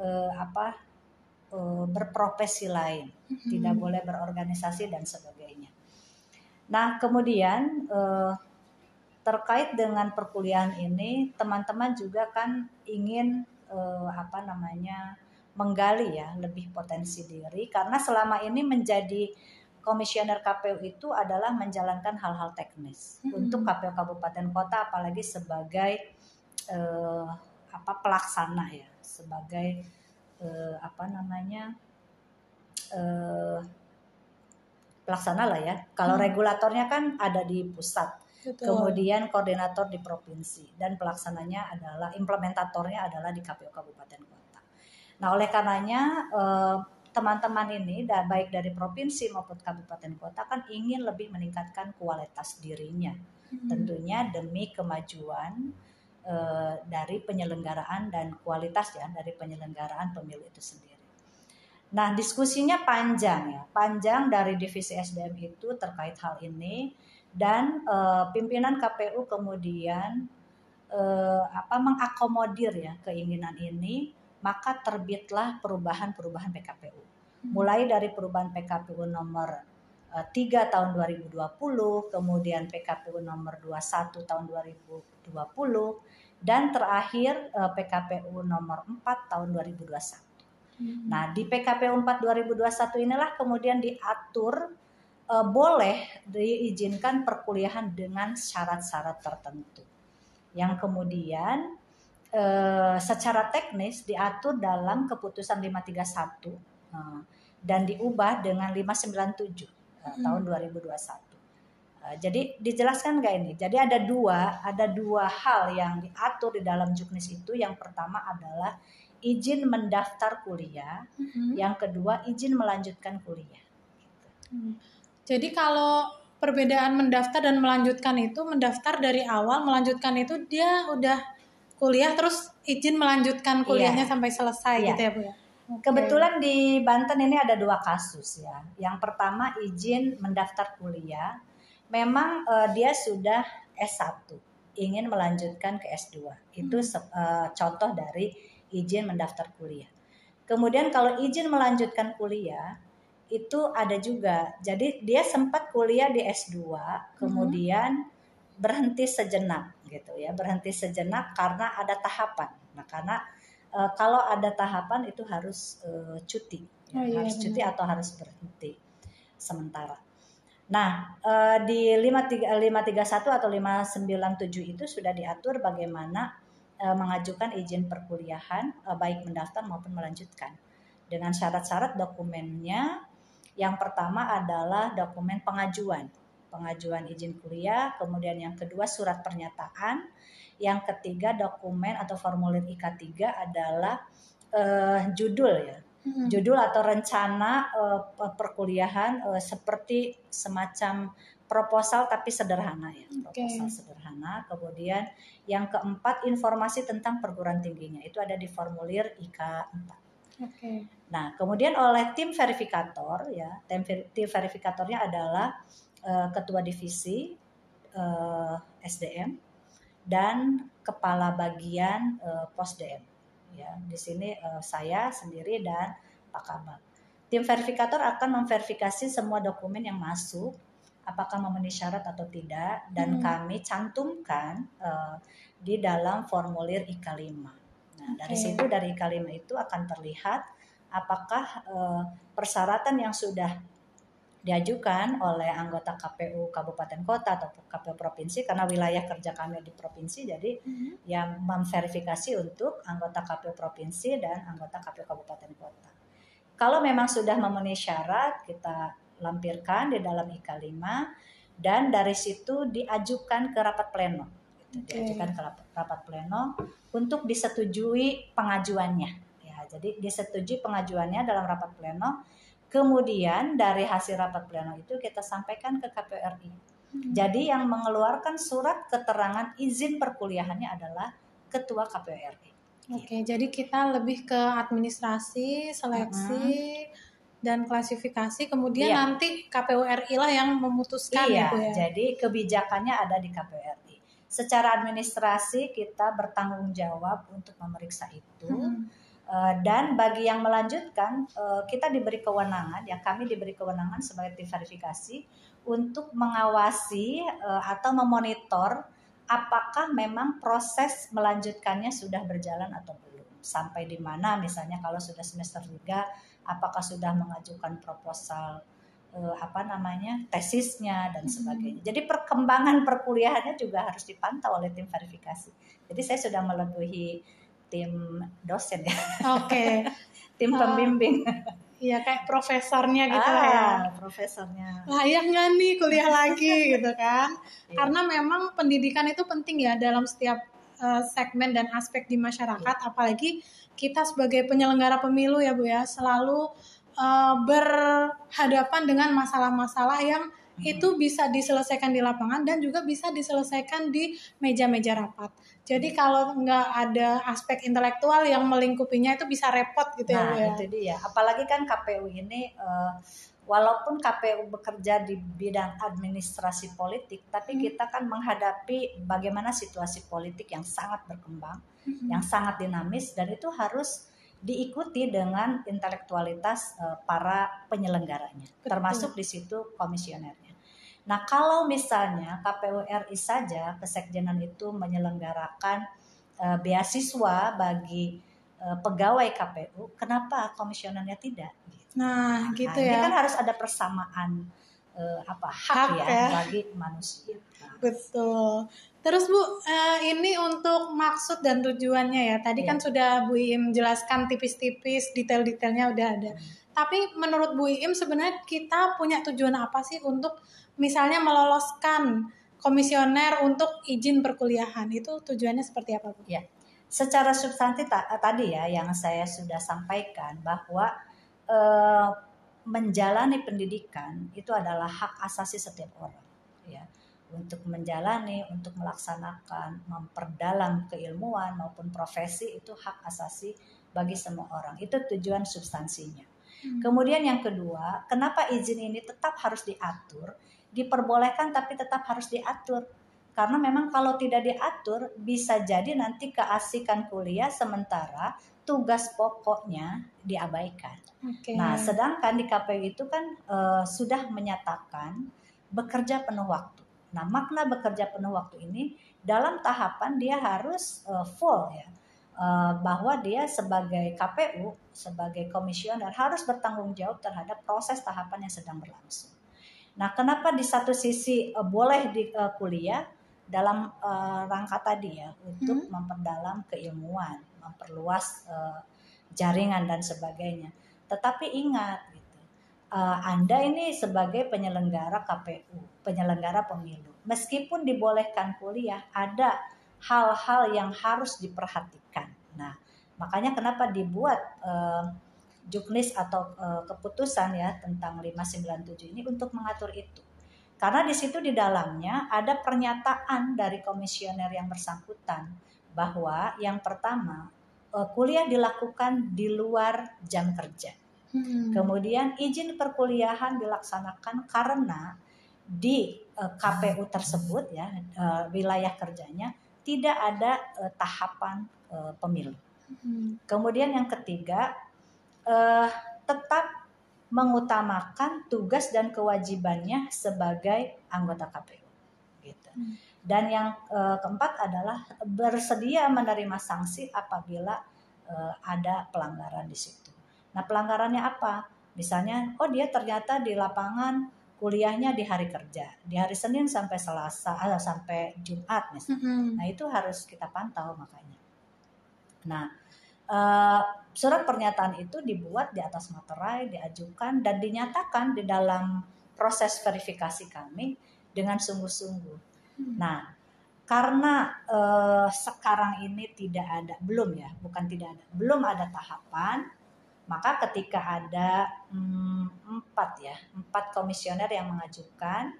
eh, apa eh, berprofesi lain, tidak boleh berorganisasi dan sebagainya. Nah, kemudian eh, terkait dengan perkuliahan ini, teman-teman juga kan ingin eh, apa namanya menggali ya lebih potensi diri karena selama ini menjadi komisioner KPU itu adalah menjalankan hal-hal teknis Hmm. untuk KPU kabupaten kota apalagi sebagai eh, apa pelaksana ya sebagai eh, apa namanya eh, pelaksana lah ya kalau Hmm. regulatornya kan ada di pusat Betul. kemudian koordinator di provinsi dan pelaksananya adalah implementatornya adalah di KPU kabupaten kota. Nah, oleh karenanya eh, teman-teman ini baik dari provinsi maupun kabupaten kota kan ingin lebih meningkatkan kualitas dirinya. Hmm. Tentunya demi kemajuan eh, dari penyelenggaraan dan kualitas ya dari penyelenggaraan pemilu itu sendiri. Nah, diskusinya panjang ya, panjang dari divisi SDM itu terkait hal ini dan eh, pimpinan KPU kemudian eh, apa mengakomodir ya keinginan ini maka terbitlah perubahan-perubahan PKPU mulai dari perubahan PKPU nomor eh, 3 tahun 2020 kemudian PKPU nomor 21 tahun 2020 dan terakhir PKPU nomor 4 tahun 2021 Hmm. Nah, di PKPU 4 2021 inilah kemudian diatur eh, boleh diizinkan perkuliahan dengan syarat-syarat tertentu. Yang kemudian eh, secara teknis diatur dalam keputusan 531 eh, dan diubah dengan 597 eh, Hmm. tahun 2021. Eh, jadi dijelaskan nggak ini? Jadi ada dua, ada dua hal yang diatur di dalam juknis itu. Yang pertama adalah izin mendaftar kuliah, Hmm. yang kedua izin melanjutkan kuliah. Hmm. Jadi kalau perbedaan mendaftar dan melanjutkan itu, mendaftar dari awal, melanjutkan itu dia udah kuliah terus izin melanjutkan kuliahnya Iya. sampai selesai Iya. gitu ya Bu ya. Kebetulan di Banten ini ada dua kasus ya. Yang pertama izin mendaftar kuliah, memang eh, dia sudah S1, ingin melanjutkan ke S2. Itu se- eh, contoh dari izin mendaftar kuliah. Kemudian kalau izin melanjutkan kuliah itu ada juga. Jadi dia sempat kuliah di S2, kemudian berhenti sejenak gitu ya, berhenti sejenak karena ada tahapan. Nah, karena eh, kalau ada tahapan itu harus eh, cuti, ya, Oh, iya, harus benar. cuti atau harus berhenti sementara. Nah, eh, di 53 531 atau 597 itu sudah diatur bagaimana eh, mengajukan izin perkuliahan eh, baik mendaftar maupun melanjutkan dengan syarat-syarat dokumennya. Yang pertama adalah dokumen pengajuan, pengajuan izin kuliah, kemudian yang kedua surat pernyataan, yang ketiga dokumen atau formulir IK3 adalah eh, judul ya, Hmm. judul atau rencana eh, pe- perkuliahan eh, seperti semacam proposal tapi sederhana ya. Proposal sederhana. Kemudian yang keempat informasi tentang perguruan tingginya. Itu ada di formulir IK4 Oke. Nah kemudian oleh tim verifikator ya tim, ver- tim verifikatornya adalah eh, ketua divisi eh, SDM dan kepala bagian eh, pos DM ya di sini eh, saya sendiri dan Pak Kabak Tim verifikator akan memverifikasi semua dokumen yang masuk, apakah memenuhi syarat atau tidak, dan Hmm. kami cantumkan eh, di dalam formulir IK5. Nah, dari Oke. situ dari IK5 itu akan terlihat apakah eh, persyaratan yang sudah diajukan oleh anggota KPU kabupaten kota atau KPU provinsi karena wilayah kerja kami di provinsi jadi Mhm. yang memverifikasi untuk anggota KPU provinsi dan anggota KPU kabupaten kota. Kalau memang sudah memenuhi syarat, kita lampirkan di dalam IK5 dan dari situ diajukan ke rapat pleno. Gitu, Oke. Diajukan ke rapat, rapat pleno untuk disetujui pengajuannya. Jadi disetujui pengajuannya dalam rapat pleno. Kemudian dari hasil rapat pleno itu kita sampaikan ke KPU RI. Hmm. Jadi yang mengeluarkan surat keterangan izin perkuliahannya adalah Ketua KPU RI. Oke, jadi kita lebih ke administrasi, seleksi, dan klasifikasi. Kemudian Iya. nanti KPU RI lah yang memutuskan iya, ya, Bu ya. jadi kebijakannya ada di KPU RI. Secara administrasi kita bertanggung jawab untuk memeriksa itu. Hmm. Eh, dan bagi yang melanjutkan, eh, kita diberi kewenangan, ya kami diberi kewenangan sebagai tim verifikasi untuk mengawasi eh, atau memonitor apakah memang proses melanjutkannya sudah berjalan atau belum. Sampai di mana misalnya kalau sudah semester 3, apakah sudah mengajukan proposal apa namanya tesisnya dan Mhm. sebagainya. Jadi perkembangan perkuliahannya juga harus dipantau oleh tim verifikasi. Jadi saya sudah melebihi tim dosen ya, Oke, tim Ah, pembimbing. iya kayak profesornya gitu ya. ah, profesornya. Layak nggak nih kuliah lagi gitu kan? Iya. Karena memang pendidikan itu penting ya dalam setiap eh, segmen dan aspek di masyarakat. Iya. Apalagi kita sebagai penyelenggara pemilu ya Bu ya selalu eh, berhadapan dengan masalah-masalah yang Hmm. itu bisa diselesaikan di lapangan dan juga bisa diselesaikan di meja-meja rapat. Jadi kalau nggak ada aspek intelektual yang melingkupinya itu bisa repot gitu ya Nah, ya. itu dia. Apalagi kan KPU ini eh, walaupun KPU bekerja di bidang administrasi politik, tapi Hmm. kita kan menghadapi bagaimana situasi politik yang sangat berkembang, Mhm. yang sangat dinamis dan itu harus diikuti dengan intelektualitas eh, para penyelenggaranya, Betul. termasuk di situ komisionernya. Nah, kalau misalnya KPU RI saja kesekjenan itu menyelenggarakan eh, beasiswa bagi eh, pegawai KPU, kenapa komisionernya tidak? Gitu. Nah, gitu Nah, Ini ya. kan harus ada persamaan eh, apa hak, Hak ya, ya. bagi manusia. Nah, Betul. Terus Bu, eh, ini untuk maksud dan tujuannya ya. Tadi Iya. kan sudah Bu Im jelaskan tipis-tipis, detail-detailnya udah ada. Tapi menurut Bu Im sebenarnya kita punya tujuan apa sih untuk misalnya meloloskan komisioner untuk izin perkuliahan? Itu tujuannya seperti apa Bu? Ya, secara substansi ta- tadi ya yang saya sudah sampaikan bahwa eh, menjalani pendidikan itu adalah hak asasi setiap orang, ya, untuk menjalani, untuk melaksanakan, memperdalam keilmuan maupun profesi itu hak asasi bagi semua orang. Itu tujuan substansinya. Hmm. Kemudian yang kedua, kenapa izin ini tetap harus diatur? Diperbolehkan tapi tetap harus diatur. Karena memang kalau tidak diatur bisa jadi nanti keasikan kuliah sementara tugas pokoknya diabaikan. Oke. Nah, sedangkan di KPU itu kan eh, sudah menyatakan bekerja penuh waktu. Nah, makna bekerja penuh waktu ini dalam tahapan dia harus eh, full ya. Eh, bahwa dia sebagai KPU, sebagai komisioner harus bertanggung jawab terhadap proses tahapan yang sedang berlangsung. Nah, kenapa di satu sisi eh, boleh di eh, kuliah dalam eh, rangka tadi ya untuk memperdalam keilmuan, memperluas eh, jaringan dan sebagainya. Tetapi ingat gitu, eh, Anda ini sebagai penyelenggara KPU, penyelenggara pemilu, meskipun dibolehkan kuliah, ada hal-hal yang harus diperhatikan. Nah, makanya kenapa dibuat eh, juknis atau eh, keputusan ya tentang 597 ini untuk mengatur itu. Karena di situ di dalamnya ada pernyataan dari komisioner yang bersangkutan bahwa yang pertama eh, kuliah dilakukan di luar jam kerja. Hmm. Kemudian izin perkuliahan dilaksanakan karena di eh, KPU tersebut ya wilayah kerjanya tidak ada tahapan pemilu. Hmm. Kemudian yang ketiga eh, tetap mengutamakan tugas dan kewajibannya sebagai anggota KPU. Gitu. Dan yang eh, keempat adalah bersedia menerima sanksi apabila eh, ada pelanggaran di situ. Nah, pelanggarannya apa? Misalnya, oh dia ternyata di lapangan kuliahnya di hari kerja, di hari Senin sampai Selasa, ah, sampai Jumat misalnya. Mm-mm. Nah, itu harus kita pantau makanya. Nah, eh, surat pernyataan itu dibuat di atas materai, diajukan dan dinyatakan di dalam proses verifikasi kami dengan sungguh-sungguh. Nah, karena eh, sekarang ini tidak ada, belum ya, bukan tidak ada, belum ada tahapan, maka ketika ada mm, empat ya, empat komisioner yang mengajukan,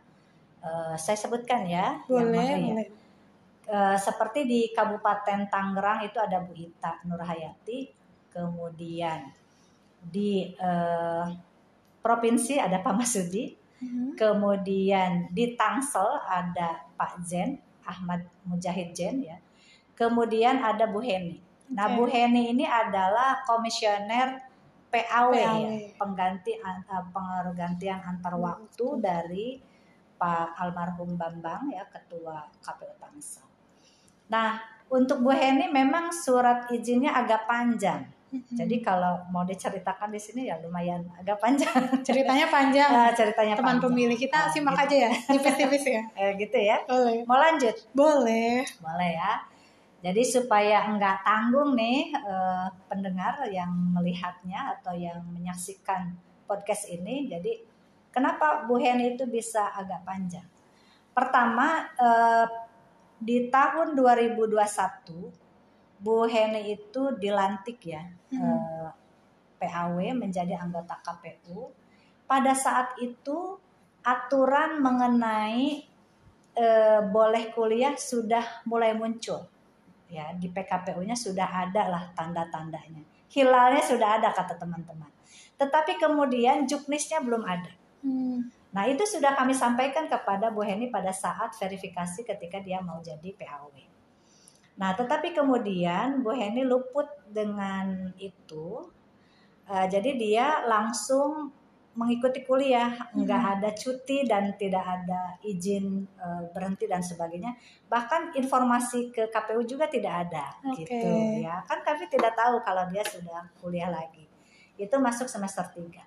eh, saya sebutkan ya, yang Boleh, mana ya. boleh. Eh, seperti di Kabupaten Tangerang itu ada Bu Ita Nurhayati, kemudian di eh, provinsi ada Pak Masudi, Mhm. kemudian di Tangsel ada Pak Zen Ahmad Mujahid Zen ya, kemudian ada Bu Heni. Nah Oke. Bu Heni ini adalah komisioner PAW, ya, PAW. pengganti an- eh, penggantian antar waktu dari Pak almarhum Bambang ya ketua KPU Tangsel. Nah untuk Bu Heni memang surat izinnya agak panjang. Jadi kalau mau diceritakan di sini ya lumayan agak panjang. ceritanya panjang. Eh, ceritanya Teman panjang. pemilih kita Nah, simak gitu. aja ya, tipis-tipis ya. Eh, gitu ya. Boleh. Mau lanjut? Boleh. Boleh ya. Jadi supaya enggak tanggung nih eh, pendengar yang melihatnya atau yang menyaksikan podcast ini. Jadi kenapa Bu Hen itu bisa agak panjang? Pertama eh, di tahun 2021 Bu Heni itu dilantik ya Mhm. eh, PAW menjadi anggota KPU. Pada saat itu aturan mengenai eh, boleh kuliah sudah mulai muncul ya di PKPU-nya sudah ada lah tanda-tandanya hilalnya sudah ada kata teman-teman tetapi kemudian juknisnya belum ada Hmm. Nah itu sudah kami sampaikan kepada Bu Heni pada saat verifikasi ketika dia mau jadi PAW nah tetapi kemudian Bu Heni luput dengan itu Eh, jadi dia langsung mengikuti kuliah, nggak ada cuti dan tidak ada izin eh, berhenti dan sebagainya. Bahkan informasi ke KPU juga tidak ada, Oke. gitu ya. Kan kami tidak tahu kalau dia sudah kuliah lagi. Itu masuk semester 3.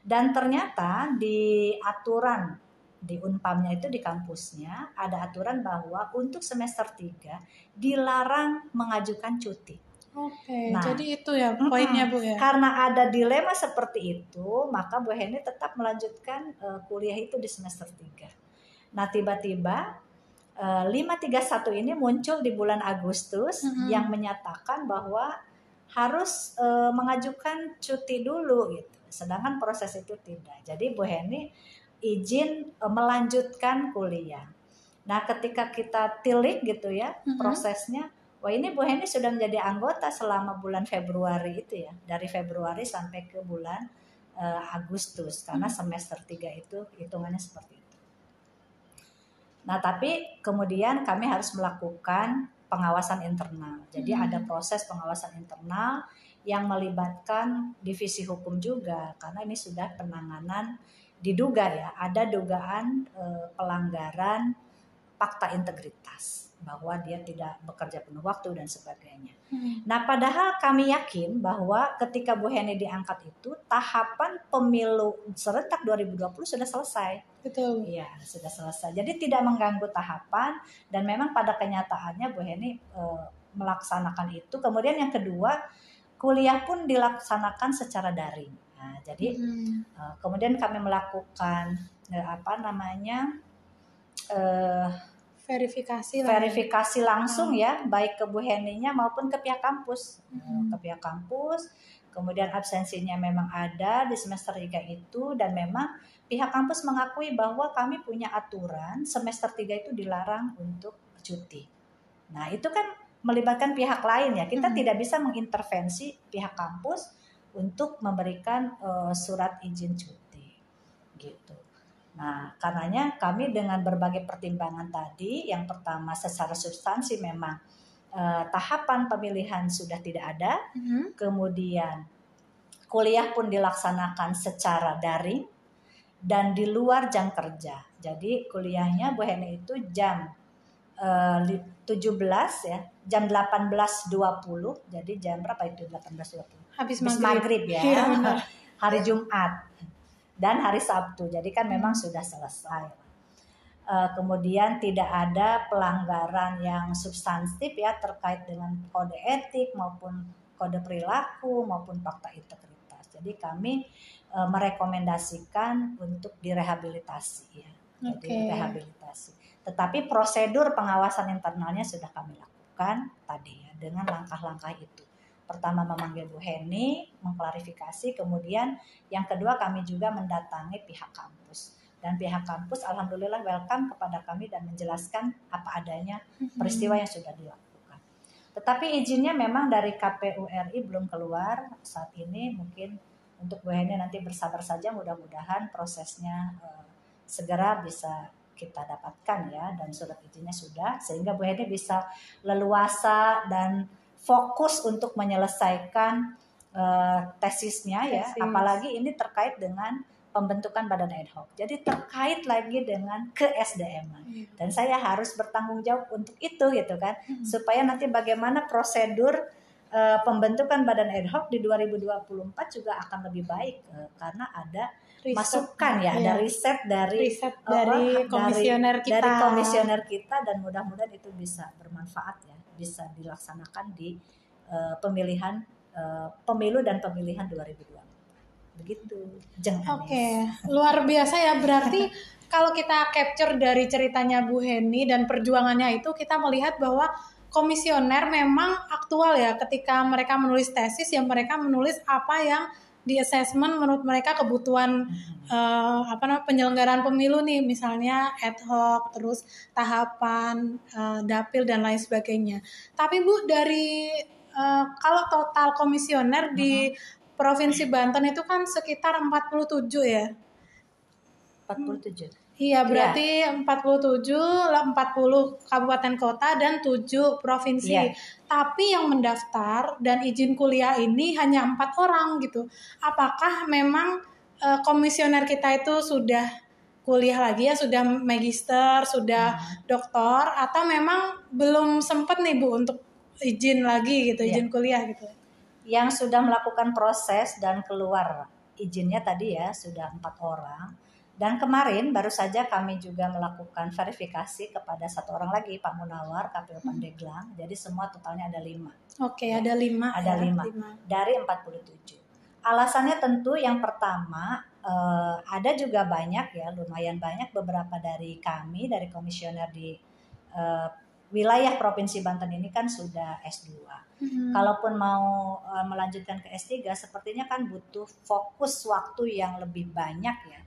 Dan ternyata di aturan di Unpamnya itu di kampusnya ada aturan bahwa untuk semester 3 dilarang mengajukan cuti. Oke, Nah. jadi itu ya poinnya Bu ya. Karena ada dilema seperti itu, maka Bu Heni tetap melanjutkan eh, kuliah itu di semester 3. Nah, tiba-tiba eh, 531 ini muncul di bulan Agustus Mhm. yang menyatakan bahwa harus eh, mengajukan cuti dulu gitu. Sedangkan proses itu tidak. Jadi Bu Heni izin eh, melanjutkan kuliah. Nah, ketika kita tilik gitu ya Mhm. prosesnya Wah ini Bu Heni sudah menjadi anggota selama bulan Februari itu ya, dari Februari sampai ke bulan eh, Agustus karena semester 3 itu hitungannya seperti itu. Nah tapi kemudian kami harus melakukan pengawasan internal. Jadi Hmm. ada proses pengawasan internal yang melibatkan divisi hukum juga karena ini sudah penanganan diduga ya ada dugaan eh, pelanggaran fakta integritas bahwa dia tidak bekerja penuh waktu dan sebagainya. Hmm. Nah, padahal kami yakin bahwa ketika Bu Heni diangkat itu tahapan pemilu serentak 2020 sudah selesai. Betul. Iya, sudah selesai. Jadi tidak mengganggu tahapan dan memang pada kenyataannya Bu Heni eh, melaksanakan itu. Kemudian yang kedua, kuliah pun dilaksanakan secara daring. Nah, jadi Hmm. eh, kemudian kami melakukan eh, apa namanya? eh Verifikasi ya. verifikasi langsung ya baik ke Bu Heninya maupun ke pihak kampus Mhm. ke pihak kampus kemudian absensinya memang ada di semester 3 itu dan memang pihak kampus mengakui bahwa kami punya aturan semester 3 itu dilarang untuk cuti nah itu kan melibatkan pihak lain ya kita Mhm. tidak bisa mengintervensi pihak kampus untuk memberikan eh, surat izin cuti gitu Nah, karenanya kami dengan berbagai pertimbangan tadi, yang pertama secara substansi memang eh, tahapan pemilihan sudah tidak ada, Mhm. kemudian kuliah pun dilaksanakan secara daring dan di luar jam kerja. Jadi kuliahnya Bu Heni itu jam eh, li- 17 ya, jam 18.20. Jadi jam berapa itu 18.20? Habis Habis maghrib. maghrib ya. Iya, benar. hari Jumat dan hari Sabtu. Jadi kan memang sudah selesai. Eh, kemudian tidak ada pelanggaran yang substantif ya terkait dengan kode etik maupun kode perilaku maupun fakta integritas. Jadi kami eh, merekomendasikan untuk direhabilitasi ya. Jadi Oke. rehabilitasi. Tetapi prosedur pengawasan internalnya sudah kami lakukan tadi ya dengan langkah-langkah itu. Pertama memanggil Bu Heni, mengklarifikasi, kemudian yang kedua kami juga mendatangi pihak kampus. Dan pihak kampus alhamdulillah welcome kepada kami dan menjelaskan apa adanya peristiwa yang sudah dilakukan. Tetapi izinnya memang dari KPU RI belum keluar saat ini mungkin untuk Bu Heni nanti bersabar saja mudah-mudahan prosesnya eh, segera bisa kita dapatkan ya dan surat izinnya sudah sehingga Bu Heni bisa leluasa dan fokus untuk menyelesaikan eh, tesisnya ya Tesis. apalagi ini terkait dengan pembentukan badan ad hoc. Jadi terkait lagi dengan ke SDM. Iya. Dan saya harus bertanggung jawab untuk itu gitu kan Hmm. supaya nanti bagaimana prosedur eh, pembentukan badan ad hoc di 2024 juga akan lebih baik eh, karena ada Riset. masukan ya, Iya. ada riset dari riset apa, dari komisioner kita. dari komisioner kita dan mudah-mudahan itu bisa bermanfaat ya, bisa dilaksanakan di eh, pemilihan eh, pemilu dan pemilihan 2024. Begitu. Jeng Anis. Oke, luar biasa ya. Berarti kalau kita capture dari ceritanya Bu Heni dan perjuangannya itu kita melihat bahwa komisioner memang aktual ya ketika mereka menulis tesis ya mereka menulis apa yang di assessment menurut mereka kebutuhan eh, apa namanya penyelenggaraan pemilu nih misalnya ad hoc terus tahapan eh, dapil dan lain sebagainya. Tapi Bu dari eh, kalau total komisioner di Provinsi Banten itu kan sekitar 47 ya. 47. Iya, berarti 47, lah 40 kabupaten kota dan 7 provinsi. Iya. Tapi yang mendaftar dan izin kuliah ini hanya empat orang gitu. Apakah memang eh, komisioner kita itu sudah kuliah lagi ya, sudah magister, sudah doktor atau memang belum sempat nih Bu untuk izin lagi gitu, Iya. izin kuliah gitu. Yang sudah melakukan proses dan keluar izinnya tadi ya sudah empat orang. Dan kemarin baru saja kami juga melakukan verifikasi kepada satu orang lagi Pak Munawar KPU Pandeglang. Jadi semua totalnya ada lima Oke, ada lima. Ada ya, lima. dari 47. Alasannya tentu yang pertama eh, ada juga banyak ya lumayan banyak beberapa dari kami dari komisioner di eh, wilayah provinsi Banten ini kan sudah S2. Hmm. Kalaupun mau eh, melanjutkan ke S3 sepertinya kan butuh fokus waktu yang lebih banyak ya.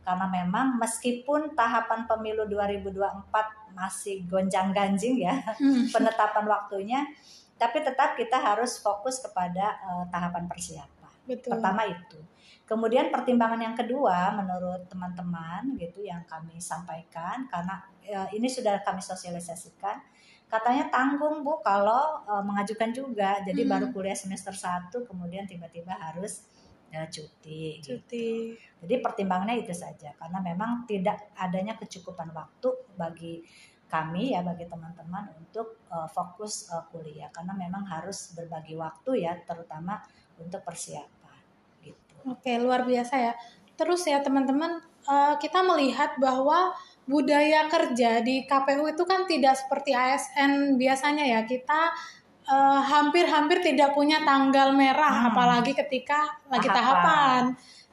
Karena memang meskipun tahapan pemilu 2024 masih gonjang-ganjing ya Hmm. penetapan waktunya, tapi tetap kita harus fokus kepada eh, tahapan persiapan. Betul. Pertama itu. Kemudian pertimbangan yang kedua menurut teman-teman gitu yang kami sampaikan karena eh, ini sudah kami sosialisasikan katanya tanggung Bu kalau eh, mengajukan juga. Jadi Hmm. baru kuliah semester 1 kemudian tiba-tiba harus eh, cuti gitu. Cuti. Jadi pertimbangannya itu saja karena memang tidak adanya kecukupan waktu bagi kami ya bagi teman-teman untuk uh, fokus uh, kuliah karena memang harus berbagi waktu ya terutama untuk persiapan gitu. Oke, luar biasa ya. Terus ya teman-teman, eh, kita melihat bahwa budaya kerja di KPU itu kan tidak seperti ASN biasanya ya. Kita eh, hampir-hampir tidak punya tanggal merah, Hmm. apalagi ketika lagi Tahapan. tahapan.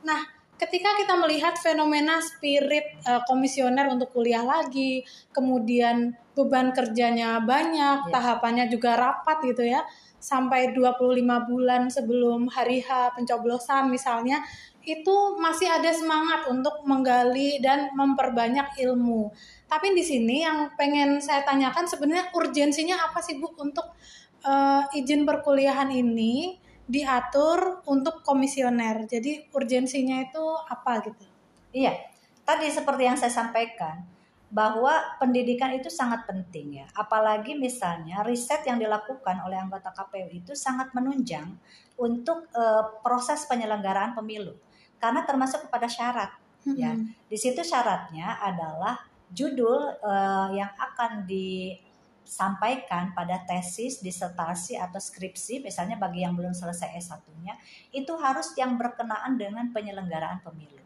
Nah, ketika kita melihat fenomena spirit eh, komisioner untuk kuliah lagi, kemudian beban kerjanya banyak, Yes. tahapannya juga rapat gitu ya, sampai 25 bulan sebelum hari H pencoblosan misalnya, itu masih ada semangat untuk menggali dan memperbanyak ilmu. Tapi di sini yang pengen saya tanyakan sebenarnya urgensinya apa sih Bu untuk eh, izin perkuliahan ini diatur untuk komisioner. Jadi urgensinya itu apa gitu? Iya, tadi seperti yang saya sampaikan, bahwa pendidikan itu sangat penting ya. Apalagi misalnya riset yang dilakukan oleh anggota KPU itu sangat menunjang untuk eh, proses penyelenggaraan pemilu karena termasuk kepada syarat ya. Hmm. Di situ syaratnya adalah judul eh, yang akan disampaikan pada tesis, disertasi atau skripsi misalnya bagi yang belum selesai S1-nya itu harus yang berkenaan dengan penyelenggaraan pemilu.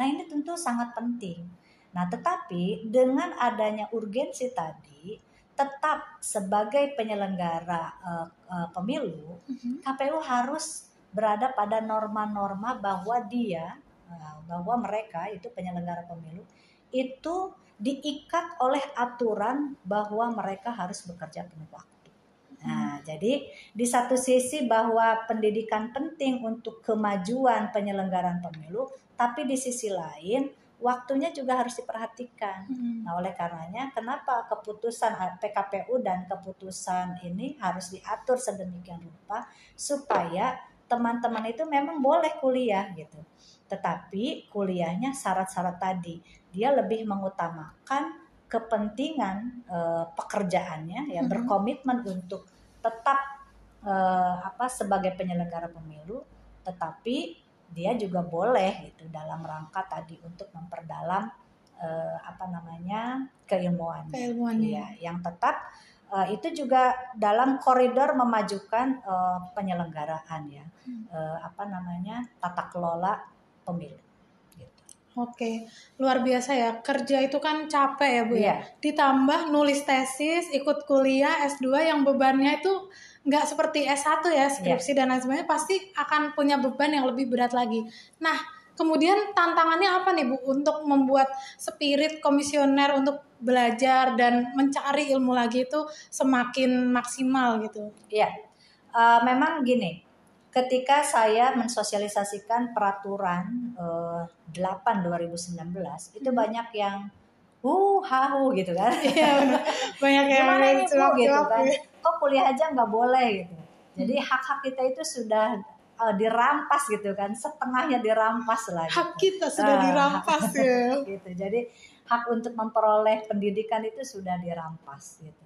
Nah, ini tentu sangat penting. Nah, tetapi dengan adanya urgensi tadi, tetap sebagai penyelenggara uh, uh, pemilu, Mhm. KPU harus berada pada norma-norma bahwa dia, uh, bahwa mereka itu penyelenggara pemilu itu diikat oleh aturan bahwa mereka harus bekerja penuh waktu. Nah, jadi di satu sisi bahwa pendidikan penting untuk kemajuan penyelenggaraan pemilu, tapi di sisi lain waktunya juga harus diperhatikan. Hmm. Nah, oleh karenanya kenapa keputusan PKPU dan keputusan ini harus diatur sedemikian rupa supaya teman-teman itu memang boleh kuliah gitu. Tetapi kuliahnya syarat-syarat tadi, dia lebih mengutamakan kepentingan eh, pekerjaannya ya Mhm. berkomitmen untuk tetap eh, apa sebagai penyelenggara pemilu, tetapi dia juga boleh gitu dalam rangka tadi untuk memperdalam eh, apa namanya keilmuannya. Keilmuannya. Iya, yang tetap eh, itu juga dalam koridor memajukan eh, penyelenggaraan ya, Hmm. Eh, apa namanya tata kelola pemilu. Oke, luar biasa ya. Kerja itu kan capek ya, Bu ya. Iya. Ditambah nulis tesis, ikut kuliah S2 yang bebannya itu nggak seperti S1 ya, skripsi dan lain sebagainya pasti akan punya beban yang lebih berat lagi. Nah, kemudian tantangannya apa nih, Bu, untuk membuat spirit komisioner untuk belajar dan mencari ilmu lagi itu semakin maksimal gitu. Iya, Eh, memang gini, ketika saya mensosialisasikan peraturan eh, 8 2019 itu banyak yang uh hahu gitu kan. Iya, banyak yang Gimana ini Bu cuap-cuap gitu kan. ya. Kok kuliah aja nggak boleh gitu. Jadi hak-hak kita itu sudah eh, dirampas gitu kan, setengahnya dirampas lah. Hak gitu. kita sudah Ah. dirampas ya. gitu. Jadi hak untuk memperoleh pendidikan itu sudah dirampas gitu.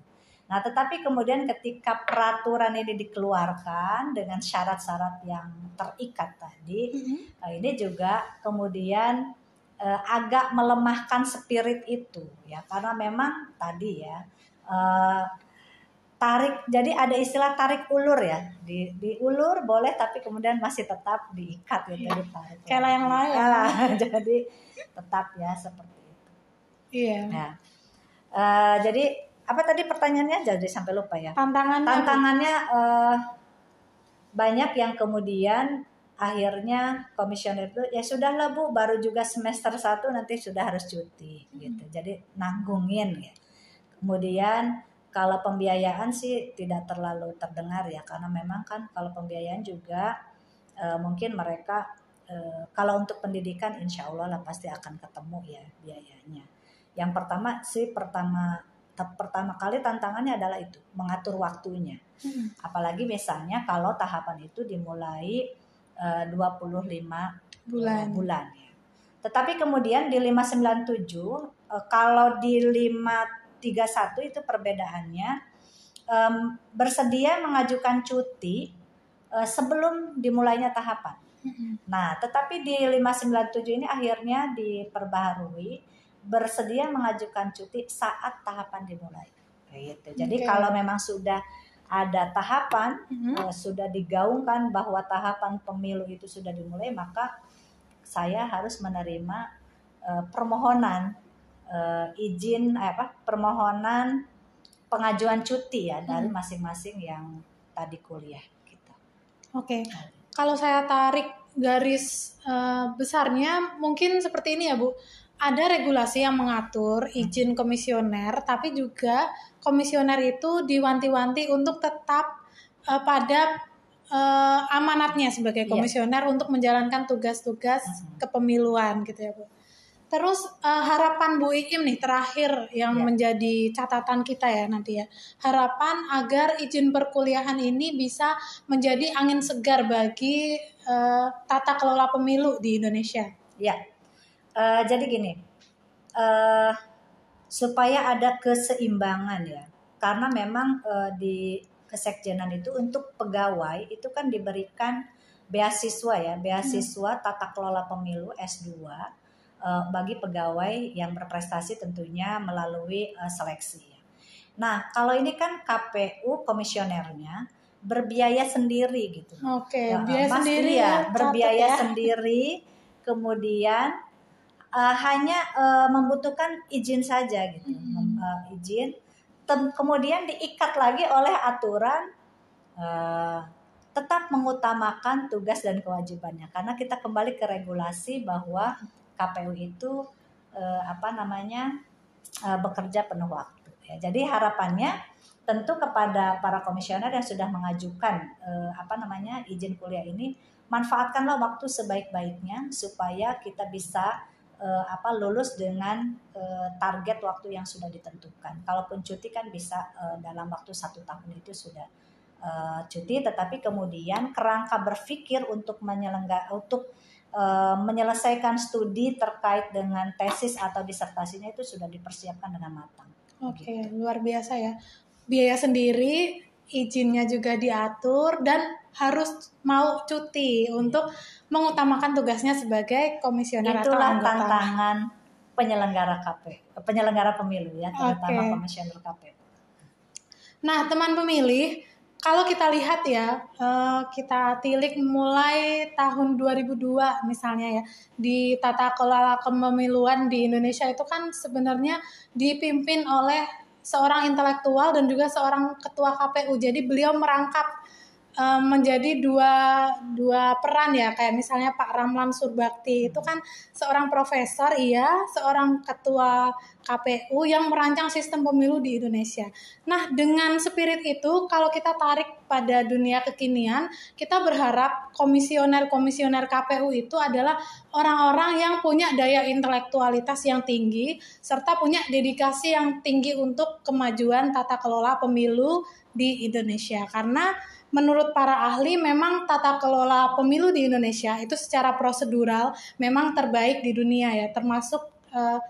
Nah, tetapi kemudian ketika peraturan ini dikeluarkan dengan syarat-syarat yang terikat tadi, Mhm. nah ini juga kemudian eh, agak melemahkan spirit itu ya karena memang tadi ya eh, tarik jadi ada istilah tarik ulur ya di diulur boleh tapi kemudian masih tetap diikat gitu Iya. ditarik Kayak layang-layang. Ah, jadi tetap ya seperti itu Iya. Nah, eh, jadi apa tadi pertanyaannya? Jadi sampai lupa ya. Tantangannya Tantangannya eh, banyak yang kemudian akhirnya komisioner itu ya sudahlah bu, baru juga semester satu nanti sudah harus cuti gitu. Jadi nanggungin ya. Kemudian kalau pembiayaan sih tidak terlalu terdengar ya karena memang kan kalau pembiayaan juga eh, mungkin mereka eh, kalau untuk pendidikan insya Allah lah pasti akan ketemu ya biayanya. Yang pertama sih pertama pertama kali tantangannya adalah itu mengatur waktunya. Hmm. Apalagi misalnya kalau tahapan itu dimulai eh, 25 bulan. bulan ya. Tetapi kemudian di 597 eh, kalau di 531 itu perbedaannya em, bersedia mengajukan cuti eh, sebelum dimulainya tahapan. Mhm. Nah, tetapi di 597 ini akhirnya diperbaharui bersedia mengajukan cuti saat tahapan dimulai. Gitu. Jadi Oke. kalau memang sudah ada tahapan Mhm. eh, sudah digaungkan bahwa tahapan pemilu itu sudah dimulai, maka saya harus menerima eh, permohonan eh, izin eh, apa permohonan pengajuan cuti ya dari Hmm. masing-masing yang tadi kuliah gitu. Oke, kalau saya tarik garis eh, besarnya mungkin seperti ini ya Bu. Ada regulasi yang mengatur izin komisioner, tapi juga komisioner itu diwanti-wanti untuk tetap eh, pada eh, amanatnya sebagai Iya. komisioner untuk menjalankan tugas-tugas Mhm. kepemiluan gitu ya Bu. Terus eh, harapan Bu Ikim nih terakhir yang Iya. menjadi catatan kita ya nanti ya. Harapan agar izin perkuliahan ini bisa menjadi angin segar bagi eh, tata kelola pemilu di Indonesia. Ya, Eh, jadi gini, eh, supaya ada keseimbangan ya. Karena memang eh, di kesekjenan itu untuk pegawai itu kan diberikan beasiswa ya, beasiswa tata kelola pemilu S2 eh, bagi pegawai yang berprestasi tentunya melalui eh, seleksi. ya. Nah, kalau ini kan KPU komisionernya berbiaya sendiri gitu. Oke, Ya, biaya Mas sendiri ya, berbiaya ya. sendiri, kemudian eh, hanya eh, membutuhkan izin saja gitu, Hmm. Eh, izin. Tem- kemudian diikat lagi oleh aturan eh, tetap mengutamakan tugas dan kewajibannya, karena kita kembali ke regulasi bahwa KPU itu eh, apa namanya eh, bekerja penuh waktu. Ya, jadi harapannya tentu kepada para komisioner yang sudah mengajukan eh, apa namanya izin kuliah ini manfaatkanlah waktu sebaik-baiknya supaya kita bisa eh, apa lulus dengan eh, target waktu yang sudah ditentukan. Kalaupun cuti kan bisa eh, dalam waktu satu tahun itu sudah eh, cuti, tetapi kemudian kerangka berpikir untuk menyelenggara untuk menyelesaikan studi terkait dengan tesis atau disertasinya itu sudah dipersiapkan dengan matang. Oke, luar biasa ya. Biaya sendiri, izinnya juga diatur dan harus mau cuti untuk mengutamakan tugasnya sebagai komisioner atau Itulah anggota. tantangan penyelenggara KP, penyelenggara pemilu ya, terutama Oke. komisioner KPU. Nah, teman pemilih, kalau kita lihat ya, eh, kita tilik mulai tahun 2002 misalnya ya, di tata kelola kepemiluan di Indonesia itu kan sebenarnya dipimpin oleh seorang intelektual dan juga seorang ketua KPU. Jadi beliau merangkap eh, menjadi dua dua peran ya. Kayak misalnya Pak Ramlan Surbakti itu kan seorang profesor iya. Seorang ketua KPU yang merancang sistem pemilu di Indonesia. Nah dengan spirit itu kalau kita tarik pada dunia kekinian kita berharap komisioner-komisioner KPU itu adalah orang-orang yang punya daya intelektualitas yang tinggi serta punya dedikasi yang tinggi untuk kemajuan tata kelola pemilu di Indonesia. Karena menurut para ahli memang tata kelola pemilu di Indonesia itu secara prosedural memang terbaik di dunia ya termasuk eh,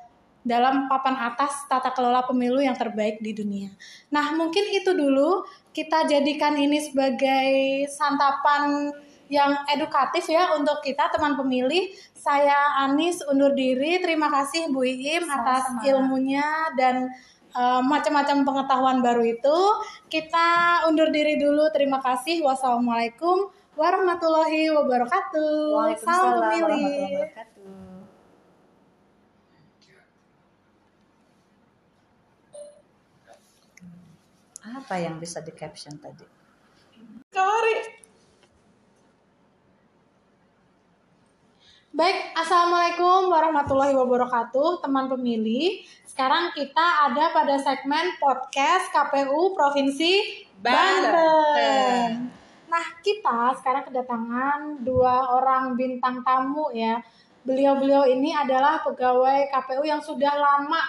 dalam papan atas tata kelola pemilu yang terbaik di dunia. Nah, mungkin itu dulu kita jadikan ini sebagai santapan yang edukatif ya untuk kita teman pemilih. Saya Anis undur diri. Terima kasih Bu Iim atas Sama-sama. ilmunya dan eh, macam-macam pengetahuan baru itu. Kita undur diri dulu. Terima kasih. Wassalamualaikum warahmatullahi wabarakatuh. Salam Waalaikumsalam warahmatullahi wabarakatuh. Apa yang bisa di caption tadi? Baik, Assalamualaikum warahmatullahi wabarakatuh, teman pemilih. Sekarang kita ada pada segmen podcast KPU Provinsi Banten. Nah, kita sekarang kedatangan dua orang bintang tamu ya. Beliau-beliau ini adalah pegawai KPU yang sudah lama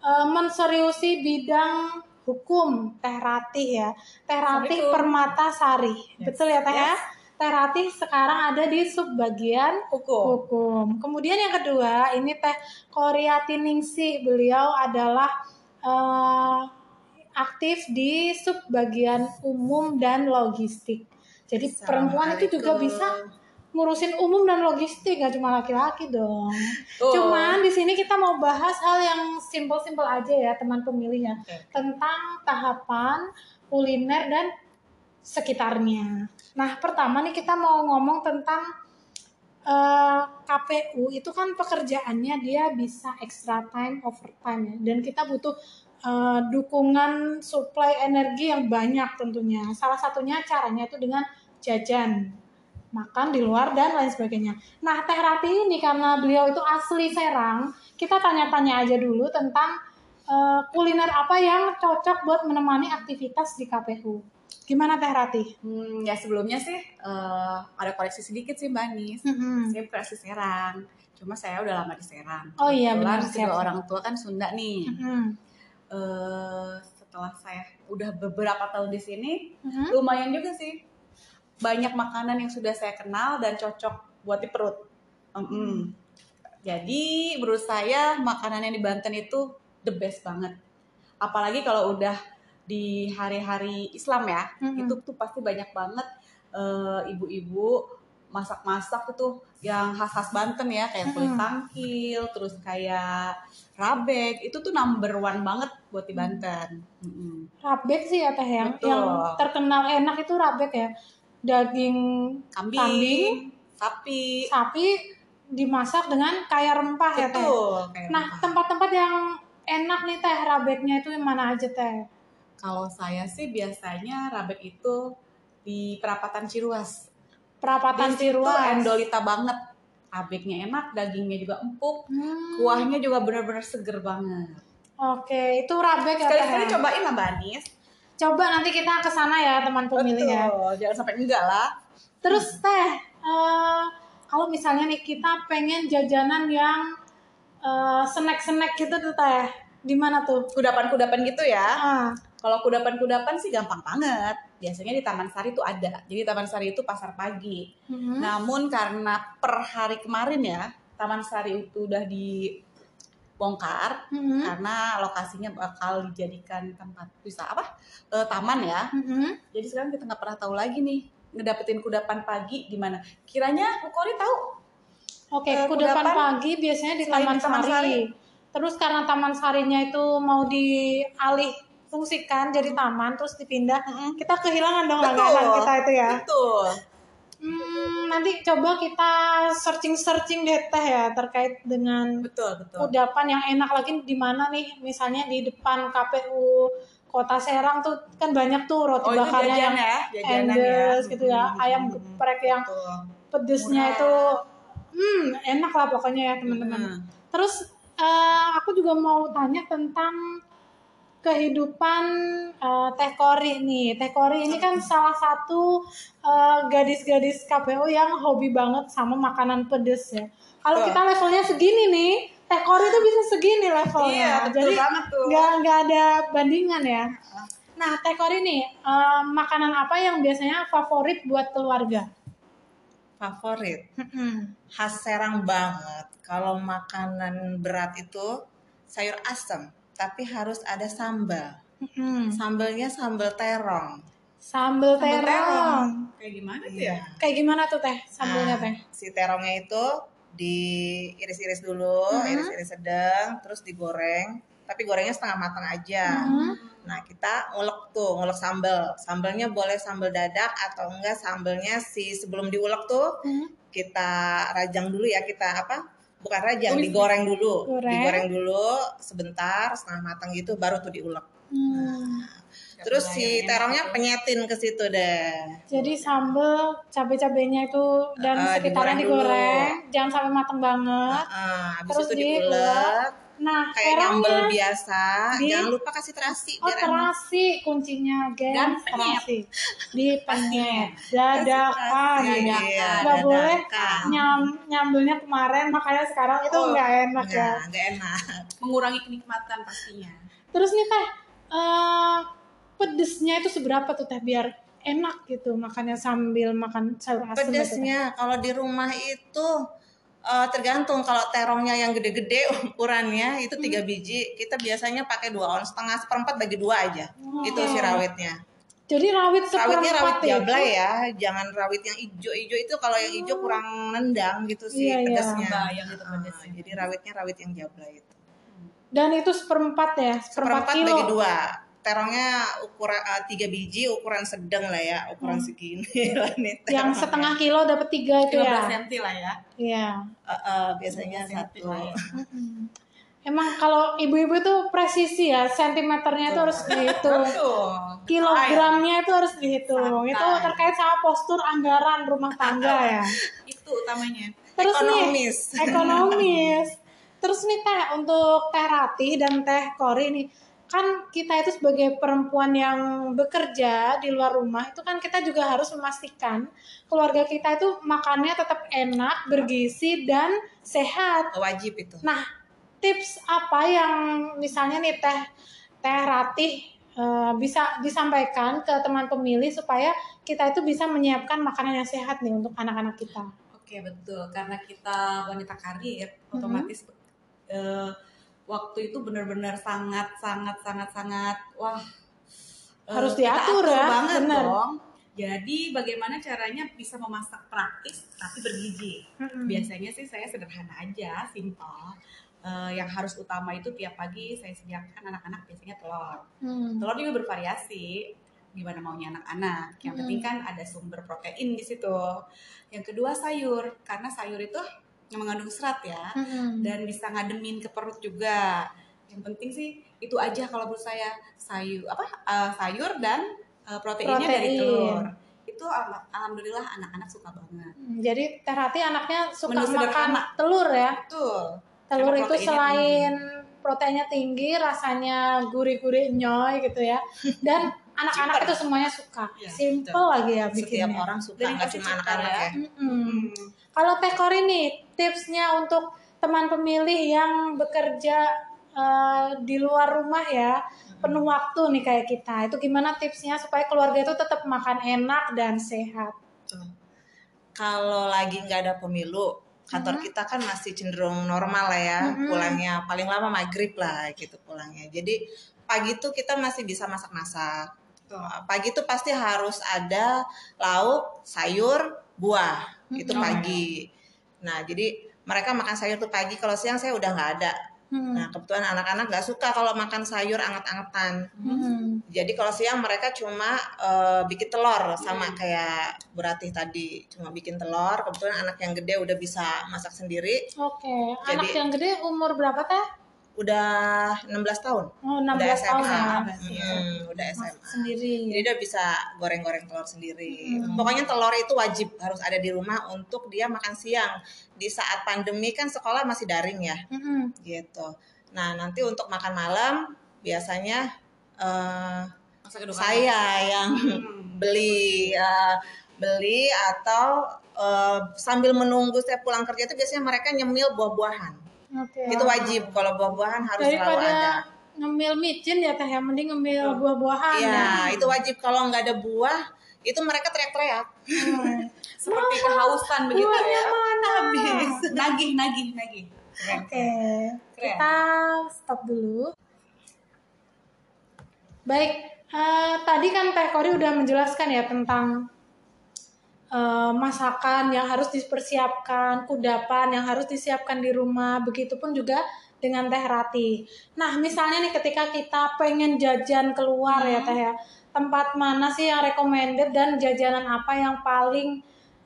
eh, menseriusi bidang hukum Teh Ratih ya. Teh Ratih. Permata Sari. Betul ya Teh ya? Teh Ratih sekarang ada di subbagian Hukum. hukum. Kemudian yang kedua, ini Teh Koryati Ningsi. Beliau adalah eh, aktif di subbagian umum dan logistik. Jadi perempuan itu juga bisa ngurusin umum dan logistik, gak cuma laki-laki dong. Tuh. Cuman di sini kita mau bahas hal yang simpel-simpel aja ya teman pemilih ya Oke. tentang tahapan kuliner dan sekitarnya. Nah pertama nih kita mau ngomong tentang eh, KPU itu kan pekerjaannya dia bisa extra time, overtime ya, dan kita butuh eh, dukungan suplai energi yang banyak tentunya. Salah satunya caranya itu dengan jajan makan di luar dan lain sebagainya. Nah, Teh Rati ini karena beliau itu asli Serang, kita tanya-tanya aja dulu tentang eh, kuliner apa yang cocok buat menemani aktivitas di KPU. Gimana Teh Rati? Hmm, ya sebelumnya sih eh, ada koreksi sedikit sih Mbak Nis. Mm-mm. Saya asli Serang. Cuma saya udah lama di Serang. Oh iya, benar, kedua orang tua kan Sunda nih. Mm-mm. Eh, setelah saya udah beberapa tahun di sini, Mm-mm. lumayan juga sih. Banyak makanan yang sudah saya kenal dan cocok buat di perut. Mm-mm. Jadi menurut saya makanan yang di Banten itu the best banget. Apalagi kalau udah di hari-hari Islam ya, Mm-mm. itu tuh pasti banyak banget eh, ibu-ibu masak-masak itu yang khas-khas Banten ya, kayak kulit Mm-mm. tangkil, terus kayak rabek, itu tuh number one banget buat di Banten. Mm-mm. Rabek sih ya teh yang Betul. yang terkenal enak itu rabek ya. Daging Kambing, Kambing, sapi, sapi dimasak dengan kaya rempah ya teh. betul. Nah, tempat-tempat yang enak nih teh rabeknya itu yang mana aja teh? Kalau saya sih biasanya rabek itu di perapatan Ciruas. Perapatan Di Ciruas. endolita banget. Rabeknya enak, dagingnya juga empuk, Hmm. kuahnya juga benar-benar seger banget. Oke, itu rabek ya. Sekali-sekali ya? cobain lah Mbak Anis. Coba nanti kita ke sana ya teman pemilih ya. Jangan sampai enggak lah. Terus teh, eh, kalau misalnya nih kita pengen jajanan yang eh, snack-snack gitu tuh teh, di mana tuh? Kudapan-kudapan gitu ya. Ah, Kalau kudapan-kudapan sih gampang banget. Biasanya di Taman Sari itu ada. Jadi Taman Sari itu pasar pagi. mhm. Namun karena per hari kemarin ya, Taman Sari itu udah dibongkar Mhm. karena lokasinya bakal dijadikan tempat wisata apa? Eh, taman ya. Mhm. Jadi sekarang kita nggak pernah tahu lagi nih ngedapetin kudapan pagi di mana. Kiranya Bu Kori tahu? Oke, Eh, kudapan kudapan pagi biasanya di Taman, di Taman Sari. Sari. Terus karena Taman Sarinya itu mau dialih fungsikan jadi taman terus dipindah, kita kehilangan dong Betul. langganan kita itu ya. Betul. Hmm, nanti coba kita searching-searching deh teh ya terkait dengan Betul, betul. kudapan yang enak lagi di mana nih? Misalnya di depan KPU Kota Serang tuh kan banyak tuh roti Oh, bakarnya jajan yang ya, endes ya. gitu ya, Hmm, ayam hmm, geprek yang Betul. pedesnya Murah. itu hmm enak lah pokoknya ya teman-teman. Hmm. Terus eh, aku juga mau tanya tentang kehidupan eh, Teh Kori nih. Teh Kori ini kan salah satu eh, gadis-gadis KPU yang hobi banget sama makanan pedes ya. Kalau kita levelnya segini nih, Teh Kori tuh bisa segini levelnya. Iya, betul Jadi banget tuh. nggak nggak ada bandingan ya. Nah, Teh Kori nih, eh, makanan apa yang biasanya favorit buat keluarga? favorit khas Serang banget kalau makanan berat itu sayur asem tapi harus ada sambal Mm-mm. sambalnya sambal terong Sambal Sambal terong. terong. Kayak gimana tuh ya? Kayak gimana tuh teh sambelnya Nah, teh? si terongnya itu diiris-iris dulu Mhm. iris-iris sedang terus digoreng tapi gorengnya setengah matang aja Mhm. nah kita ngulek tuh ngulek sambal sambalnya boleh sambal dadak atau enggak sambalnya si sebelum diulek tuh Mhm. kita rajang dulu ya kita apa bukan rajang Tumis. digoreng dulu Goreng. digoreng dulu sebentar setengah matang gitu baru tuh diulek Hmm. terus si terongnya penyetin ke situ deh Jadi sambel cabai-cabainya itu dan Ah, sekitarnya digoreng digoreng, jangan sampai matang banget. Ah, habis Terus itu diulek. diulek Nah, kayak nyambel terongnya biasa di- jangan lupa kasih terasi Oh biar enak terasi kuncinya, guys. Dan terasi. Di penyet. Dadakan. Terasi, iya, Nggak boleh dadakan. nyam, nyambelnya kemarin, makanya sekarang itu Oh, nggak enak ya. Nah, nggak enak Mengurangi kenikmatan pastinya. Terus nih teh, eh, pedesnya itu seberapa tuh teh biar enak gitu makannya sambil makan sayur asem gitu, pedesnya kalau di rumah itu eh, tergantung kalau terongnya yang gede-gede ukurannya itu tiga Hmm. biji kita biasanya pakai dua on setengah seperempat bagi dua aja Oh. itu si rawitnya Jadi rawit rawitnya rawit jablay ya jangan rawit yang ijo-ijo itu kalau yang ijo kurang nendang gitu sih Iya, iya. pedesnya Bayang itu Ah, pedesnya. jadi rawitnya rawit yang jablay itu Dan itu seperempat ya, seperempat, seperempat kilo. bagi dua terongnya ukuran eh, tiga biji ukuran sedang lah ya ukuran segini lah nih Hmm. Yang setengah kilo dapat tiga itu 15 ya. cm lah ya. Iya. Eh, eh, biasanya 15 satu lah ya. Emang kalau ibu-ibu tuh presisi ya, sentimeternya itu harus dihitung. Kilogramnya itu harus dihitung. Santai. Itu terkait sama postur anggaran rumah tangga ya. Itu utamanya. Terus Ekonomis. nih, ekonomis. Terus nih teh untuk teh Ratih dan teh Kori nih, kan kita itu sebagai perempuan yang bekerja di luar rumah itu kan kita juga harus memastikan keluarga kita itu makannya tetap enak, bergizi dan sehat. wajib itu Nah, tips apa yang misalnya nih teh teh Ratih eh, bisa disampaikan ke teman pemilih supaya kita itu bisa menyiapkan makanan yang sehat nih untuk anak-anak kita. Oke betul karena kita wanita karir otomatis eh, waktu itu benar-benar sangat sangat sangat sangat wah eh, Harus kita diatur atur ya, banget benar. dong. Jadi bagaimana caranya bisa memasak praktis tapi bergizi? Mm-mm. Biasanya sih saya sederhana aja, simpel. Eh, yang harus utama itu tiap pagi saya sediakan anak-anak biasanya telur. Hmm. Telur juga bervariasi, gimana maunya anak-anak. Yang Hmm. penting kan ada sumber protein di situ. Yang kedua sayur, karena sayur itu yang mengandung serat ya, Mm-mm. dan bisa ngademin ke perut juga. Yang penting sih itu aja kalau menurut saya sayur apa eh, sayur dan eh, proteinnya dari Protein. telur. Itu al- alhamdulillah anak-anak suka banget. Hmm, Jadi Teh Rati anaknya suka Menu makan telur ya. Betul. Telur Karena itu selain proteinnya tinggi, rasanya gurih-gurih nyoy gitu ya. Dan anak-anak itu semuanya suka. Iya, Simple lagi ya Setiap bikinnya. orang suka, nggak cuma anak-anak ya. ya. Mm-mm. Hmm. Kalau Teh Kori nih, tipsnya untuk teman pemilih yang bekerja eh, di luar rumah ya, penuh waktu nih kayak kita. Itu gimana tipsnya supaya keluarga itu tetap makan enak dan sehat? Kalau lagi nggak ada pemilu, kantor kita kan masih cenderung normal lah ya, Mhm. pulangnya paling lama maghrib lah gitu pulangnya. Jadi pagi tuh kita masih bisa masak-masak. Pagi tuh pasti harus ada lauk, sayur, buah. Itu Mhm. pagi. Nah, jadi mereka makan sayur tuh pagi. Kalau siang saya udah nggak ada. Hmm. Nah, kebetulan anak-anak nggak suka kalau makan sayur anget-angetan. Hmm. Jadi kalau siang mereka cuma eh, bikin telur sama kayak Buratih tadi, cuma bikin telur. Kebetulan anak yang gede udah bisa masak sendiri, Oke, anak Jadi- yang gede umur berapa teh? Udah 16 tahun. Oh, Udah 16 tahun SMA. ya. Hmm, udah Masak SMA. sendiri. Jadi dia bisa goreng-goreng telur sendiri. Hmm. Pokoknya telur itu wajib harus ada di rumah untuk dia makan siang. Di saat pandemi kan sekolah masih daring ya, Mm-mm. gitu. Nah, nanti untuk makan malam biasanya kedua saya yang Hmm. beli eh, beli atau eh, sambil menunggu saya pulang kerja itu biasanya mereka nyemil buah-buahan. Oke. Itu wajib kalau buah-buahan harus selalu ada. Daripada ngemil micin ya teh, yang mending ngemil buah-buahan. Iya, ya. itu wajib kalau nggak ada buah itu mereka teriak-teriak. Hmm. Seperti kehausan begitu ya. mana? Habis. Nagih, nagih, nagih. Oke, Keren. kita stop dulu. Baik, eh, tadi kan Teh Kori udah menjelaskan ya tentang eh, masakan yang harus dipersiapkan, kudapan yang harus disiapkan di rumah, begitupun juga dengan Teh Rati. Nah, misalnya nih ketika kita pengen jajan keluar ya Teh ya, tempat mana sih yang recommended dan jajanan apa yang paling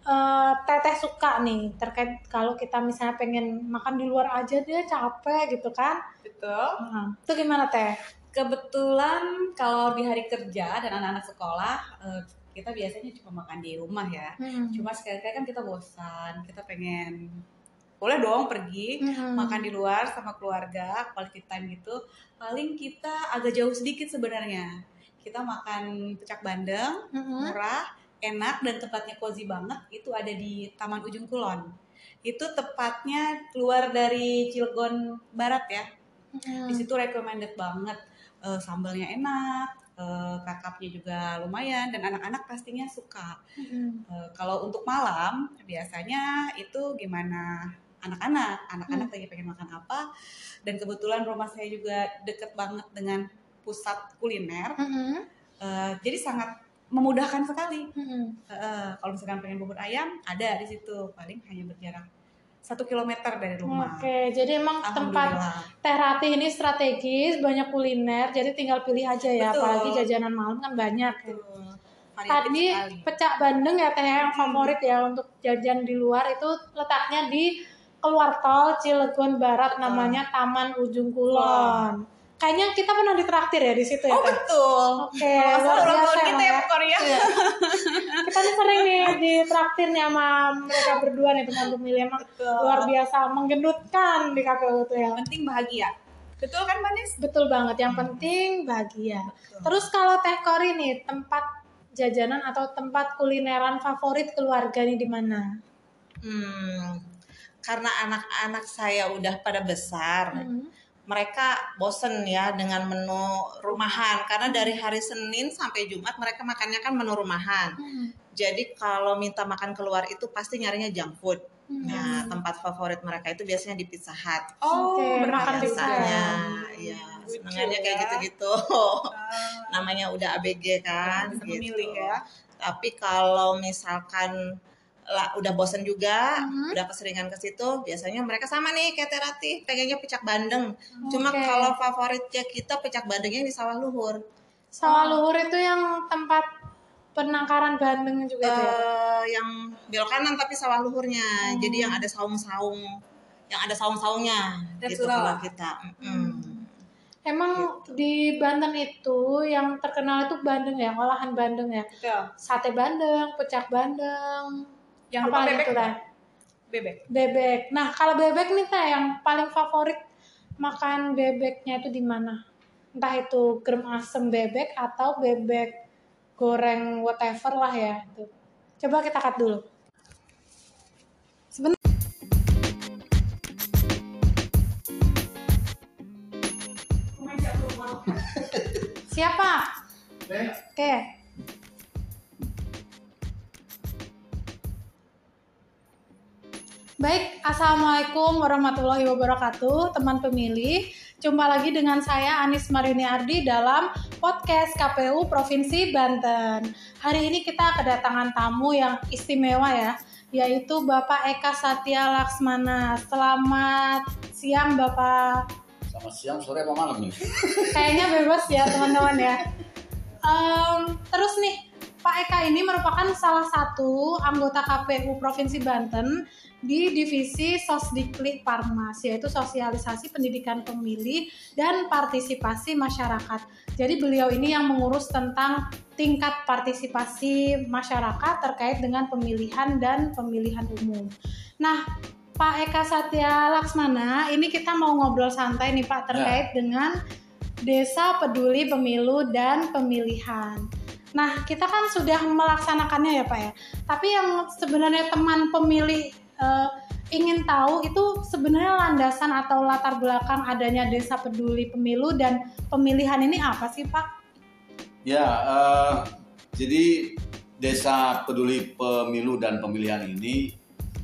eh, teteh suka nih terkait kalau kita misalnya pengen makan di luar aja dia capek gitu kan Betul. Nah, itu gimana teh Kebetulan kalau di hari kerja dan anak-anak sekolah, eh, kita biasanya cuma makan di rumah ya. Hmm. Cuma sekali-kali kan kita bosan, kita pengen boleh dong pergi Hmm. makan di luar sama keluarga, quality time gitu. Paling kita agak jauh sedikit sebenarnya. Kita makan pecak bandeng, Hmm. murah, enak dan tempatnya cozy banget. Itu ada di Taman Ujung Kulon. Itu tepatnya keluar dari Cilegon Barat ya. Hmm. Di situ recommended banget. Eh, sambalnya enak, eh, kakapnya juga lumayan dan anak-anak pastinya suka. Hmm. Eh, kalau untuk malam biasanya itu gimana anak-anak, anak-anak lagi pengen makan apa dan kebetulan rumah saya juga deket banget dengan pusat kuliner, Hmm. Eh, jadi sangat memudahkan sekali. Hmm. Eh, kalau misalkan pengen bubur ayam ada di situ, paling hanya berjarak satu kilometer dari rumah. Oke, jadi emang tempat. Teh Rati ini strategis, banyak kuliner, jadi tinggal pilih aja ya. Betul. Apalagi jajanan malam kan banyak. ya. Betul. Tadi sekali. pecak bandeng ya teh yang favorit ya untuk jajan di luar itu letaknya di keluar tol Cilegon Barat Betul. namanya Taman Ujung Kulon. Kayaknya kita pernah ditraktir ya di situ ya. Oh Teh? betul. Oke, luar ulang tahun kita ya ya. Korea. Kita nih sering nih ditraktir nih sama mereka berdua nih teman pemilih emang Betul. luar biasa menggenutkan di KPU tuh ya. Yang penting bahagia. Betul kan Manis? Betul banget, yang penting bahagia. Terus kalau Teh Kori nih, tempat jajanan atau tempat kulineran favorit keluarga nih di mana? Hmm, karena anak-anak saya udah pada besar, Hmm. Mereka bosen ya dengan menu rumahan karena dari hari Senin sampai Jumat mereka makannya kan menu rumahan. Hmm. Jadi kalau minta makan keluar itu pasti nyarinya junk food. Nah, tempat favorit mereka itu biasanya di Pizza Hut. Oh, Oke, berarti makan pizza. biasanya ya Lucu senangannya kayak ya. gitu-gitu Ah, namanya udah ABG kan bisa gitu. memilih ya. tapi kalau misalkan lah udah bosen juga Mhm. udah keseringan ke situ biasanya mereka sama nih kayak terati pengennya pecak bandeng cuma Oke. kalau favoritnya kita pecak bandengnya di sawah luhur Sawah luhur itu yang tempat penangkaran bandeng juga itu ya? Eh, yang belok kanan tapi sawah luhurnya jadi yang ada saung-saung yang ada saung-saungnya gitu kalau kita Mm-mm. Emang di Banten itu yang terkenal itu bandeng ya, olahan bandeng ya. Betul. Sate bandeng, pecak bandeng, Yang apa bebek? Teh? Bebek. Bebek. Nah, kalau bebek nih Teh yang paling favorit makan bebeknya itu di mana? Entah itu gerem asem bebek atau bebek goreng whatever lah ya. Itu. Coba kita cut dulu. Sebentar. Siapa? Oke. Baik, Assalamualaikum warahmatullahi wabarakatuh, teman pemilih. Jumpa lagi dengan saya Anis Marini Ardi dalam podcast KPU Provinsi Banten. Hari ini kita kedatangan tamu yang istimewa ya, yaitu Bapak Eka Satya Laksmana. Selamat siang Bapak. Selamat siang, sore, apa malam nih? Kayaknya bebas ya teman-teman ya. Em, terus nih, Pak Eka ini merupakan salah satu anggota KPU Provinsi Banten di divisi Sosdiklik Parmas, yaitu sosialisasi pendidikan pemilih dan partisipasi masyarakat. Jadi beliau ini yang mengurus tentang tingkat partisipasi masyarakat terkait dengan pemilihan dan pemilihan umum. Nah, Pak Eka Satya Laksmana, ini kita mau ngobrol santai nih Pak terkait dengan Desa Peduli Pemilu dan Pemilihan. Nah, kita kan sudah melaksanakannya ya Pak ya. Tapi yang sebenarnya teman pemilih eh, ingin tahu itu sebenarnya landasan atau latar belakang adanya Desa Peduli Pemilu dan Pemilihan ini apa sih Pak? Ya, eh, jadi Desa Peduli Pemilu dan Pemilihan ini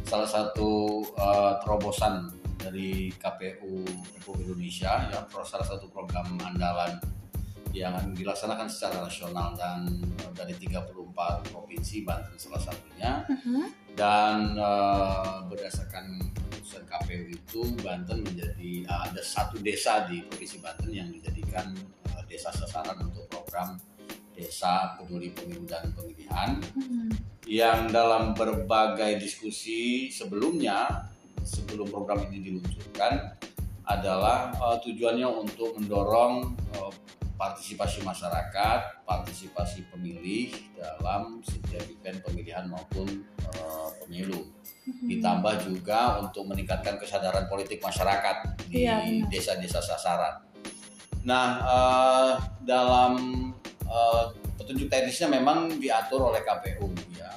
salah satu eh, terobosan dari KPU Republik Indonesia, ya, salah satu program andalan yang dilaksanakan secara nasional dan eh, dari 34 provinsi, Banten salah satunya. dan eh, berdasarkan keputusan KPU itu Banten menjadi eh, ada satu desa di provinsi Banten yang dijadikan eh, desa sasaran untuk program desa peduli pemilu dan pemilihan. Yang dalam berbagai diskusi sebelumnya sebelum program ini diluncurkan adalah eh, tujuannya untuk mendorong eh, partisipasi masyarakat, partisipasi pemilih dalam setiap event pemilihan maupun eh, pemilu. Ditambah juga untuk meningkatkan kesadaran politik masyarakat di Iya, desa-desa sasaran. Nah, eh, dalam eh, petunjuk teknisnya memang diatur oleh KPU ya.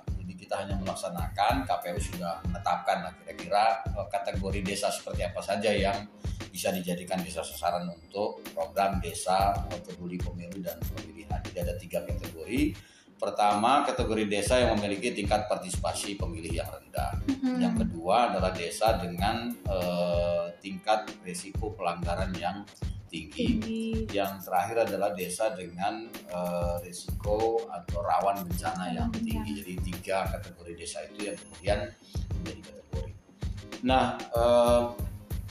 Kita hanya melaksanakan, KPU sudah menetapkan kira-kira eh, kategori desa seperti apa saja yang bisa dijadikan desa sasaran untuk program desa peduli pemilu dan pemilihan. Jadi ada tiga kategori. Pertama, kategori desa yang memiliki tingkat partisipasi pemilih yang rendah. Yang kedua adalah desa dengan eh, tingkat risiko pelanggaran yang tinggi. Tinggi. Yang terakhir adalah desa dengan eh, risiko atau rawan bencana yang tinggi. Jadi tiga kategori desa itu yang kemudian menjadi kategori. Nah, eh,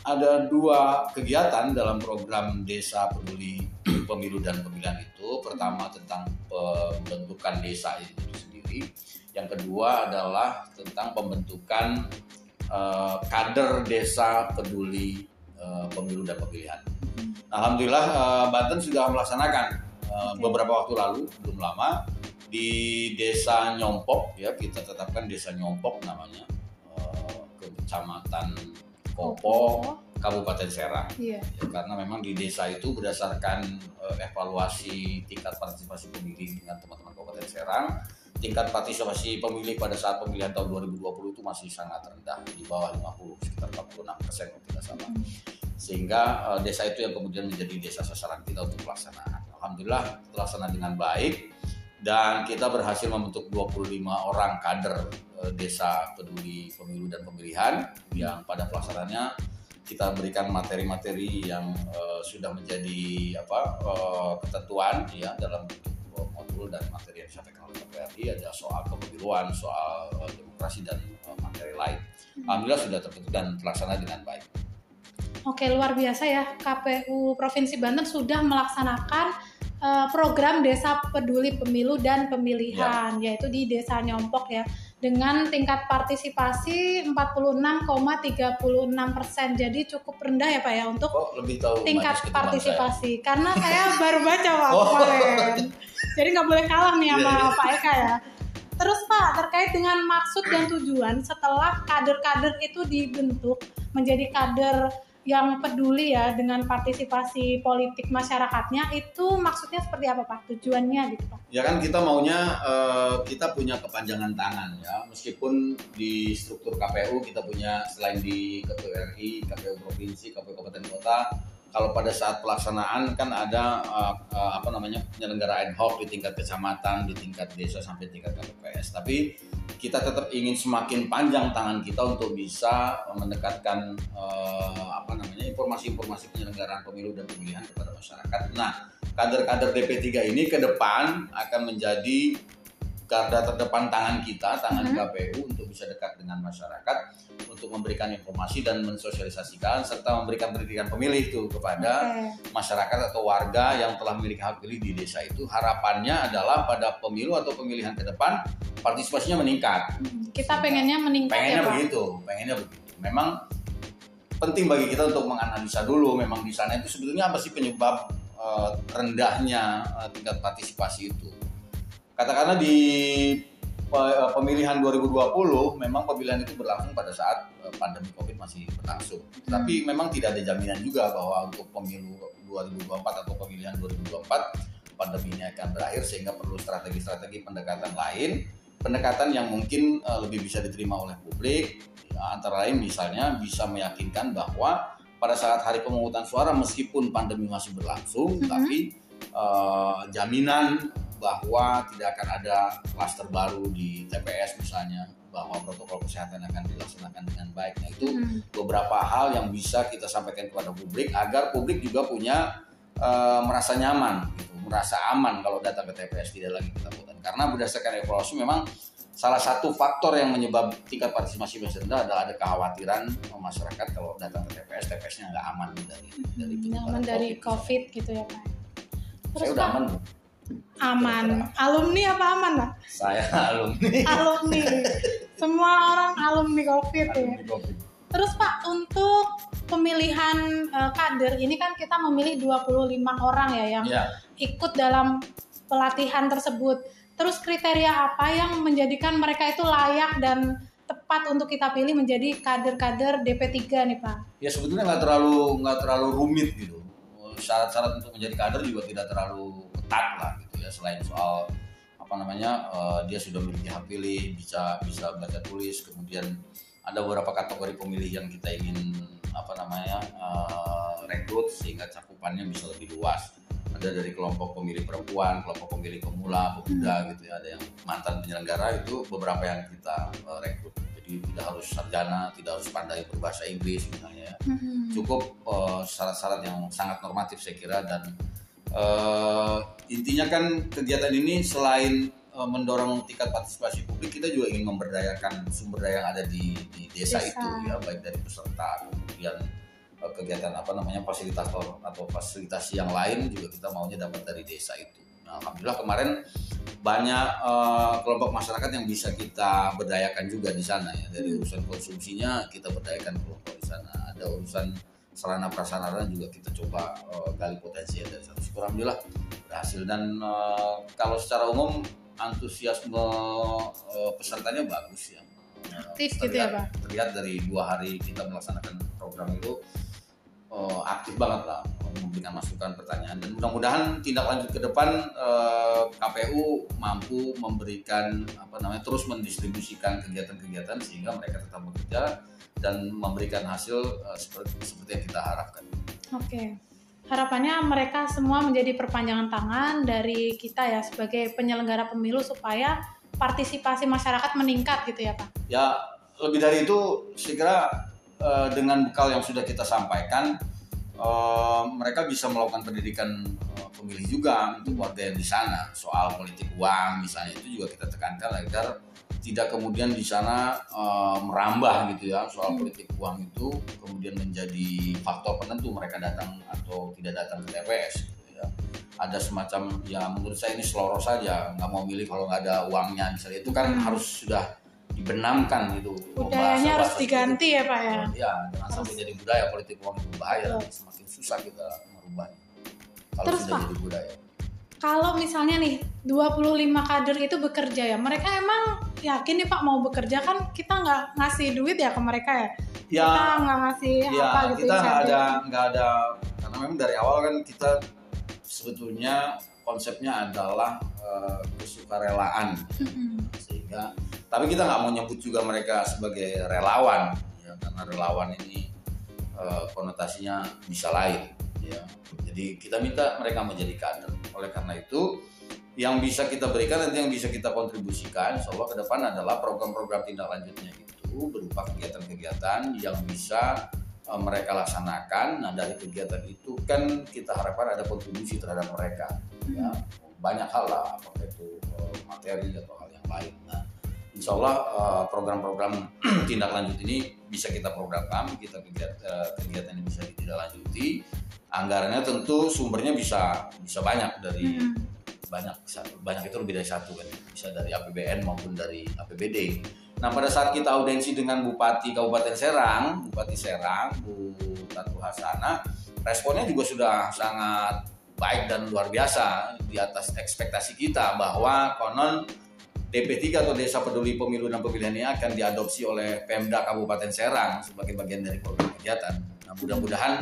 ada dua kegiatan dalam program Desa Peduli Pemilu dan Pemilihan itu. Pertama tentang pembentukan desa itu sendiri. Yang kedua adalah tentang pembentukan eh, kader Desa Peduli eh, Pemilu dan Pemilihan. Alhamdulillah eh, Banten sudah melaksanakan beberapa waktu lalu, belum lama di Desa Nyompok ya kita tetapkan Desa Nyompok namanya eh, ke Kopo, Kabupaten Serang. Iya. Ya, karena memang di desa itu berdasarkan eh, evaluasi tingkat partisipasi pemilih dengan teman-teman Kabupaten Serang, tingkat partisipasi pemilih pada saat pemilihan tahun 2020 itu masih sangat rendah, di bawah 50, sekitar 46 persen kalau tidak salah. Sehingga eh, desa itu yang kemudian menjadi desa sasaran kita untuk pelaksanaan. Alhamdulillah terlaksana dengan baik dan kita berhasil membentuk 25 orang kader desa peduli pemilu dan pemilihan yang pada pelaksanaannya kita berikan materi-materi yang eh, sudah menjadi apa eh, ketentuan ya dalam bentuk modul dan materi yang disampaikan oleh KPRI ada soal kepemiluan, soal eh, demokrasi dan eh, materi lain. Alhamdulillah sudah terbentuk dan terlaksana dengan baik. Oke, luar biasa ya. KPU Provinsi Banten sudah melaksanakan eh, program Desa Peduli Pemilu dan Pemilihan, yaitu di Desa Nyompok ya, dengan tingkat partisipasi 46,36 persen. Jadi cukup rendah ya Pak ya untuk Kok lebih tahu tingkat partisipasi. Karena saya baru baca Pak Oh. kemarin. Jadi nggak boleh kalah nih sama Iya, iya. Pak Eka ya. Terus Pak, terkait dengan maksud dan tujuan setelah kader-kader itu dibentuk menjadi kader yang peduli ya dengan partisipasi politik masyarakatnya, itu maksudnya seperti apa Pak? Tujuannya gitu Pak? Ya kan kita maunya eh, kita punya kepanjangan tangan ya meskipun di struktur KPU kita punya selain di KPU RI, KPU provinsi, KPU kabupaten kota kalau pada saat pelaksanaan kan ada eh, eh, apa namanya penyelenggara ad hoc di tingkat kecamatan, di tingkat desa sampai tingkat KPPS. Tapi kita tetap ingin semakin panjang tangan kita untuk bisa mendekatkan eh, apa namanya informasi-informasi penyelenggaraan pemilu dan pemilihan kepada masyarakat. Nah, kader-kader DP3 ini ke depan akan menjadi garda terdepan tangan kita, tangan Mhm. KPU untuk bisa dekat dengan masyarakat untuk memberikan informasi dan mensosialisasikan serta memberikan pendidikan pemilih itu kepada Oke. masyarakat atau warga yang telah memiliki hak pilih di desa itu. Harapannya adalah pada pemilu atau pemilihan ke depan partisipasinya meningkat. Hmm, Kita pengennya meningkat Pengennya ya Pak? begitu, pengennya begitu. Memang penting bagi kita untuk menganalisa dulu memang di sana itu sebetulnya apa sih penyebab eh, rendahnya eh, tingkat partisipasi itu. Katakanlah di eh, pemilihan 2020 memang pemilihan itu berlangsung pada saat eh, pandemi Covid masih berlangsung. Tapi memang tidak ada jaminan juga bahwa untuk pemilu 2024 atau pemilihan 2024 pandemi ini akan berakhir sehingga perlu strategi-strategi pendekatan lain, pendekatan yang mungkin eh, lebih bisa diterima oleh publik. Ya, antara lain misalnya bisa meyakinkan bahwa pada saat hari pemungutan suara meskipun pandemi masih berlangsung, Mhm. tapi eh, jaminan bahwa tidak akan ada klaster baru di TPS misalnya bahwa protokol kesehatan akan dilaksanakan dengan baik. Nah itu Hmm. beberapa hal yang bisa kita sampaikan kepada publik agar publik juga punya eh, merasa nyaman, gitu, merasa aman kalau datang ke TPS tidak lagi ketakutan. Karena berdasarkan evaluasi memang salah satu faktor yang menyebab tingkat partisipasi masih rendah adalah ada kekhawatiran masyarakat kalau datang ke TPS, TPS-nya nggak aman dari dari Hmm, aman dari misalnya. COVID gitu ya Pak. Saya Terus udah Pak, aman. Aman. Alumni apa aman Pak? Saya alumni. alumni semua orang alumni covid ya Covid. terus pak untuk pemilihan eh, kader ini kan kita memilih 25 orang ya yang Ya, ikut dalam pelatihan tersebut terus kriteria apa yang menjadikan mereka itu layak dan tepat untuk kita pilih menjadi kader-kader DP3 nih pak ya sebetulnya nggak terlalu nggak terlalu rumit gitu. Syarat-syarat untuk menjadi kader juga tidak terlalu ketat lah gitu ya. Selain soal apa namanya eh, dia sudah memiliki hak pilih, bisa bisa baca tulis, kemudian ada beberapa kategori pemilih yang kita ingin apa namanya eh, rekrut sehingga cakupannya bisa lebih luas. Ada dari kelompok pemilih perempuan, kelompok pemilih pemula, pemuda gitu ya. Ada yang mantan penyelenggara itu beberapa yang kita eh, rekrut. Jadi tidak harus sarjana, tidak harus pandai berbahasa Inggris misalnya ya cukup eh, syarat-syarat yang sangat normatif saya kira dan eh, intinya kan kegiatan ini selain eh, mendorong tingkat partisipasi publik kita juga ingin memberdayakan sumber daya yang ada di, di desa, Desa. itu ya baik dari peserta kemudian eh, kegiatan apa namanya fasilitator atau fasilitasi yang lain juga kita maunya dapat dari desa itu. Nah, alhamdulillah kemarin banyak eh, kelompok masyarakat yang bisa kita berdayakan juga di sana ya dari urusan konsumsinya kita berdayakan kelompok di sana ada urusan sarana prasarana juga kita coba eh, gali potensi dari sana syukur alhamdulillah berhasil. Dan eh, kalau secara umum antusiasme eh, pesertanya bagus ya. Aktif gitu ya, terlihat- Pak? terlihat dari dua hari kita melaksanakan program itu eh, aktif banget lah memberikan masukan pertanyaan. Dan mudah-mudahan tindak lanjut ke depan eh, KPU mampu memberikan apa namanya terus mendistribusikan kegiatan-kegiatan sehingga mereka tetap bekerja dan memberikan hasil eh, seperti seperti yang kita harapkan. oke harapannya mereka semua menjadi perpanjangan tangan dari kita ya sebagai penyelenggara pemilu supaya partisipasi masyarakat meningkat gitu ya Pak. Ya lebih dari itu saya kira eh, dengan bekal yang sudah kita sampaikan eh, mereka bisa melakukan pendidikan pemilih juga untuk warga yang di sana soal politik uang misalnya itu juga kita tekankan agar tidak kemudian di sana eh, merambah gitu ya soal politik uang itu kemudian menjadi faktor penentu mereka datang atau tidak datang ke TPS gitu ya. Ada semacam ya menurut saya ini seloroh saja nggak mau milih kalau nggak ada uangnya misalnya itu kan Hmm. harus sudah dibenamkan gitu Budayanya harus diganti ya Pak ya. itu. Ya, jangan sampai jadi budaya politik uang itu bahaya Betul. semakin susah kita merubahnya. Kalau Terus, sudah Pak, jadi budaya. Kalau misalnya nih 25 kader itu bekerja ya, mereka emang yakin nih Pak mau bekerja kan kita nggak ngasih duit ya ke mereka ya? Ya, kita nggak ngasih ya apa gitu kita nggak ada nggak ada karena memang dari awal kan kita sebetulnya konsepnya adalah eh, kesukarelaan Mm-mm. sehingga tapi kita nggak mau nyebut juga mereka sebagai relawan ya karena relawan ini eh, konotasinya bisa lain ya jadi kita minta mereka menjadi kader. Oleh karena itu yang bisa kita berikan nanti yang bisa kita kontribusikan insya Allah ke depan adalah program-program tindak lanjutnya itu berupa kegiatan-kegiatan yang bisa eh, mereka laksanakan. Nah dari kegiatan itu kan kita harapkan ada kontribusi terhadap mereka. Ya banyak hal lah apakah itu eh, materi atau hal yang lain. Nah Insya Allah eh, program-program tindak lanjut ini bisa kita programkan, kita kegiatan, eh, kegiatan ini bisa ditindaklanjuti. Anggarannya tentu sumbernya bisa bisa banyak dari Mm. banyak banyak itu lebih dari satu kan, bisa dari APBN maupun dari APBD. Nah pada saat kita audensi dengan Bupati Kabupaten Serang, Bupati Serang, Bu Tatu Hasana, responnya juga sudah sangat baik dan luar biasa di atas ekspektasi kita bahwa konon DP3 atau Desa Peduli Pemilu dan Pemilihan ini akan diadopsi oleh Pemda Kabupaten Serang sebagai bagian dari program kegiatan. Nah, mudah-mudahan